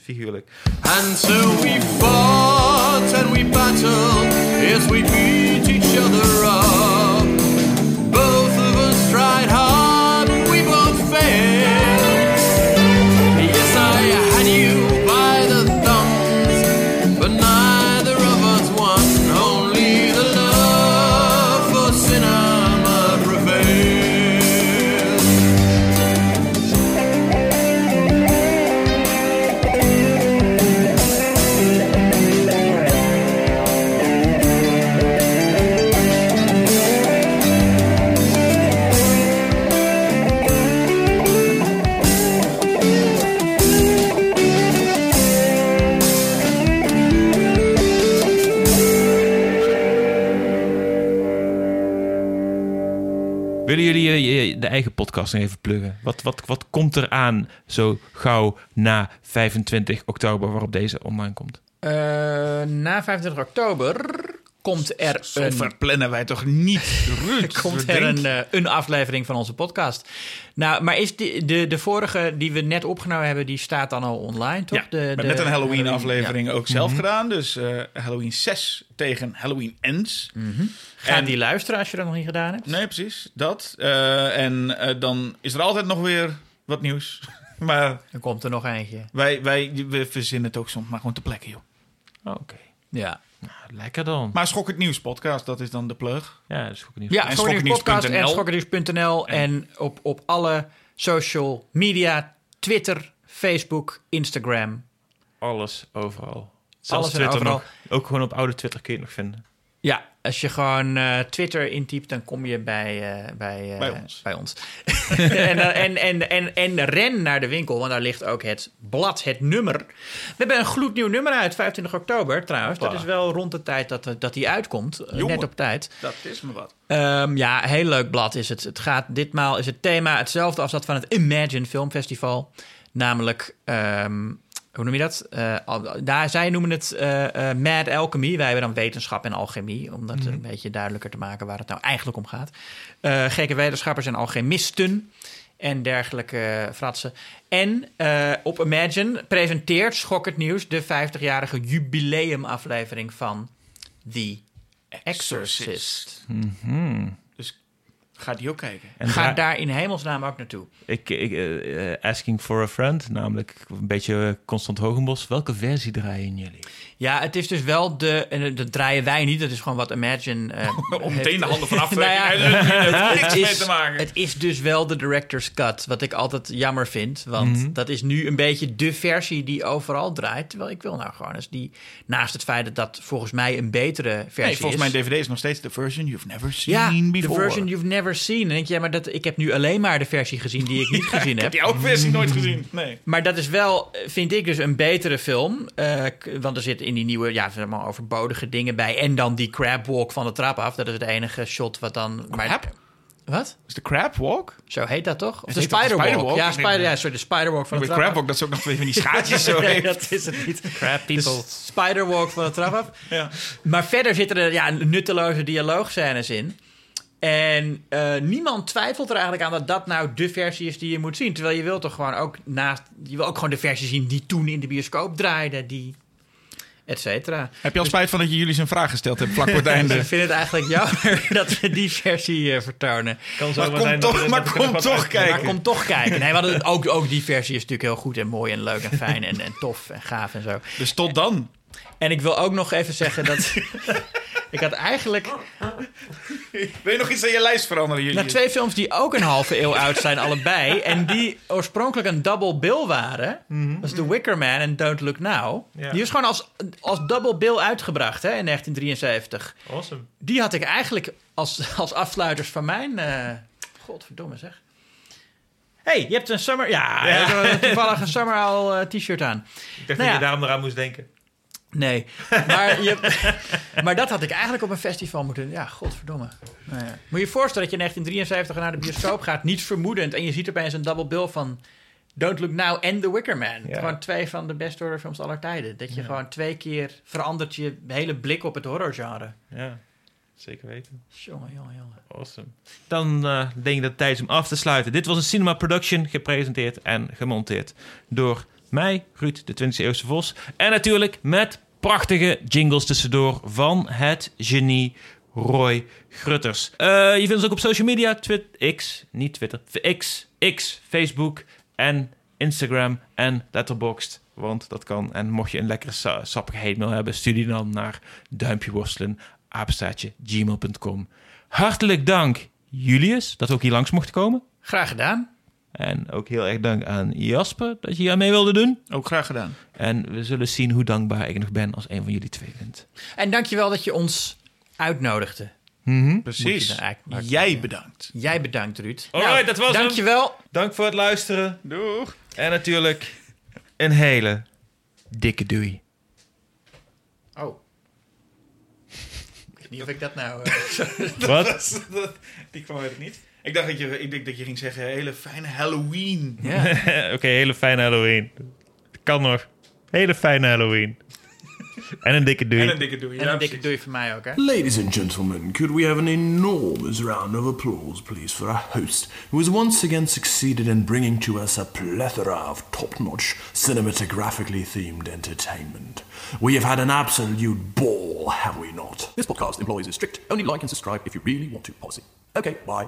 Speaker 1: figuurlijk.
Speaker 4: And so we fought and we battled as we beat each other up. Tried hard and we both failed.
Speaker 1: Even pluggen? Wat, wat, wat komt er aan zo gauw na 25 oktober waarop deze online komt?
Speaker 3: Eh, na 25 oktober komt er
Speaker 2: Zo
Speaker 3: een,
Speaker 2: verplannen wij toch niet, Ruud?
Speaker 3: komt er een, eh, een aflevering van onze podcast. Nou, maar is die, de, de vorige die we net opgenomen hebben, die staat dan al online, toch?
Speaker 2: Ja,
Speaker 3: de, de
Speaker 2: net een Halloween-aflevering ook zelf
Speaker 3: Mhm.
Speaker 2: gedaan. Dus eh, Halloween 6 tegen Halloween Ends.
Speaker 3: ja. Ga
Speaker 2: En-
Speaker 3: die luisteren als je dat nog niet gedaan hebt.
Speaker 2: Nee, precies. Dat. Eh, en dan is er altijd nog weer wat nieuws. maar
Speaker 3: Dan komt er nog eentje.
Speaker 2: wij, wij we verzinnen het ook soms maar gewoon te plekken, joh.
Speaker 1: Oh, Oké,
Speaker 3: Ja,
Speaker 1: nou, lekker dan.
Speaker 2: Maar Schok het Nieuws podcast, dat is dan de plug.
Speaker 1: ja, is goed nieuws.
Speaker 3: ja
Speaker 2: En
Speaker 3: podcast en
Speaker 2: schokkernieuws.nl.
Speaker 3: schokkernieuws.nl en op, op alle social media, Twitter, Facebook, Instagram.
Speaker 1: Alles overal. Zelfs
Speaker 3: Alles en
Speaker 1: Twitter
Speaker 3: overal.
Speaker 1: nog. Ook gewoon op oude Twitter kun je het nog vinden.
Speaker 3: Ja, als je gewoon eh, Twitter intypt, dan kom je bij, eh, bij, eh,
Speaker 2: Bij ons.
Speaker 3: Bij ons. en, en, en, en, en ren naar de winkel, want daar ligt ook het blad, het nummer. We hebben een gloednieuw nummer uit, 25 oktober trouwens. Dat is wel rond de tijd dat, dat die uitkomt.
Speaker 2: Jongen.
Speaker 3: net op tijd.
Speaker 2: Dat is me wat.
Speaker 3: Ehm, ja, heel leuk blad is het. Het gaat ditmaal is het thema hetzelfde als dat van het Imagine Film Festival. Namelijk, ehm, hoe noem je dat? Eh, daar, zij noemen het eh, eh, Mad Alchemy. Wij hebben dan wetenschap en alchemie. Om dat een beetje duidelijker te maken waar het nou eigenlijk om gaat. Gekke wetenschappers en alchemisten. En dergelijke fratsen. En op Imagine presenteert Schok het Nieuws de 50-jarige jubileumaflevering van The Exorcist.
Speaker 1: Mhm.
Speaker 2: Ga die ook kijken.
Speaker 1: En
Speaker 3: Ga daar in hemelsnaam ook naartoe.
Speaker 1: ik, ik, eh, eh, asking for a friend, namelijk een beetje Constant Hogenbos. Welke versie draaien jullie?
Speaker 3: Ja, het is dus wel de... En dat draaien wij niet. Dat is gewoon wat Imagine... eh,
Speaker 2: Om meteen de handen vanaf te
Speaker 3: Nou ja.
Speaker 2: Het heeft
Speaker 3: het
Speaker 2: niks mee
Speaker 3: is,
Speaker 2: te maken.
Speaker 3: het is dus wel de director's cut. Wat ik altijd jammer vind. Want
Speaker 1: Mhm.
Speaker 3: dat is nu een beetje de versie die overal draait. Terwijl ik wil nou gewoon eens die... Naast het feit dat dat volgens mij een betere versie
Speaker 2: Nee, volgens
Speaker 3: is...
Speaker 2: mijn DVD is nog steeds de version you've never seen
Speaker 3: ja, de
Speaker 2: before.
Speaker 3: version you've never seen. En dan denk je, ja, maar dat, ik heb nu alleen maar de versie gezien die ik niet gezien
Speaker 2: Ik heb
Speaker 3: heb.
Speaker 2: die oude versie nooit gezien. Nee.
Speaker 3: Maar dat is wel, eh, vind ik dus, een betere film. Eh, want er zitten in die nieuwe, ja, zeg maar overbodige dingen bij. En dan die crab walk van de trap af. Dat is het enige shot wat dan... Maar,
Speaker 2: Crab?
Speaker 3: Wat?
Speaker 2: Is de crab walk?
Speaker 3: Zo heet dat toch? Of de Spiderwalk?
Speaker 2: Spiderwalk?
Speaker 3: Ja, spider, ja, sorry, de Spiderwalk van de trap
Speaker 2: crab walk, dat is ook nog van die schaatsjes zo
Speaker 3: Nee, dat is het niet.
Speaker 1: Crap people.
Speaker 3: De Spiderwalk van de trap af.
Speaker 2: Ja.
Speaker 3: Maar verder zitten er ja, nutteloze dialoogscènes in. En eh, niemand twijfelt er eigenlijk aan dat dat nou de versie is die je moet zien. Terwijl je wil toch gewoon ook naast... Je wil ook gewoon de versie zien die toen in de bioscoop draaide. Die... Et cetera.
Speaker 2: Heb je al spijt van dat je jullie zijn vraag gesteld hebt vlak voor het einde?
Speaker 3: ik vind het eigenlijk jammer dat we die versie eh, vertonen.
Speaker 1: Kan
Speaker 2: Maar kom toch, maar kom toch
Speaker 3: Maar
Speaker 2: kijken.
Speaker 3: kom toch kijken. Nee, hadden ook, ook die versie is natuurlijk heel goed en mooi en leuk en fijn en, en tof en gaaf en zo.
Speaker 2: Dus tot dan.
Speaker 3: En ik wil ook nog even zeggen dat... ik had eigenlijk...
Speaker 2: Wil je nog iets aan je lijst veranderen jullie?
Speaker 3: naar twee films die ook een halve eeuw oud zijn, allebei. En die oorspronkelijk een double bill waren. Dat is The Wicker Man en Don't Look Now.
Speaker 1: Ja.
Speaker 3: Die is gewoon als, als double bill uitgebracht hè, in 1973.
Speaker 1: Awesome.
Speaker 3: Die had ik eigenlijk als, als afsluiters van mijn... eh godverdomme zeg. hey, je hebt een summer... Ja,
Speaker 1: Ja.
Speaker 3: je hebt toevallig een summer al eh, t-shirt aan.
Speaker 1: Ik dacht
Speaker 3: Nou ja.
Speaker 1: dat je daarom eraan moest denken.
Speaker 3: Nee, maar, je, maar dat had ik eigenlijk op een festival moeten... Ja, godverdomme. Nou ja. Moet je je voorstellen dat je in 1973 naar de bioscoop gaat... niets vermoedend en je ziet opeens een double bill van... Don't Look Now en The Wicker Man.
Speaker 1: Ja.
Speaker 3: Gewoon twee van de best horrorfilms aller tijden. Dat je gewoon twee keer verandert je hele blik op het horrorgenre.
Speaker 1: Ja, zeker weten.
Speaker 3: Jongen, jongen, jongen.
Speaker 1: Awesome. Dan eh, denk ik dat het tijd is om af te sluiten. Dit was een Cinema Production, gepresenteerd en gemonteerd door mij, Ruud, de 20e eeuwse Vos. En natuurlijk met prachtige jingles tussendoor van het genie Roy Grutters. Eh, je vindt ons ook op social media, Twitter, X, niet Twitter, X, X, Facebook en Instagram en Letterboxd. Want dat kan. En mocht je een lekkere sa- sappige mail hebben, stuur die dan naar duimpje worstelen, apenstaartje, gmail.com. Hartelijk dank, Julius, dat we ook hier langs mochten komen.
Speaker 3: Graag gedaan.
Speaker 1: En ook heel erg dank aan Jasper dat je hier aan mee wilde doen.
Speaker 2: Ook graag gedaan.
Speaker 1: En we zullen zien hoe dankbaar ik nog ben als een van jullie twee bent.
Speaker 3: En dankjewel dat je ons uitnodigde.
Speaker 1: Mhm.
Speaker 2: Precies. Jij bedankt.
Speaker 3: Jij bedankt, Ruud.
Speaker 1: Alright, dat was hem.
Speaker 3: Dankjewel.
Speaker 1: Dank voor het luisteren.
Speaker 2: Doeg.
Speaker 1: En natuurlijk een hele dikke doei.
Speaker 3: Oh. Ik weet niet of ik dat nou... eh,
Speaker 1: Wat?
Speaker 2: Die kwam uit het niet. Ik dacht dat je, ik dacht dat je ging zeggen, hele fijne Halloween.
Speaker 3: ja.
Speaker 1: Oké, hele fijne Halloween. Kan nog. Hele fijne Halloween. en een dikke doei.
Speaker 2: En een dikke doei.
Speaker 3: En
Speaker 2: Ja,
Speaker 3: een dikke doei voor mij ook, hè?
Speaker 5: Ladies and gentlemen, could we have an enormous round of applause, please, for our host, who has once again succeeded in bringing to us a plethora of top notch cinematographically themed entertainment? We have had an absolute ball, have we not? This podcast employs a strict only like and subscribe if you really want to policy. Okay, bye.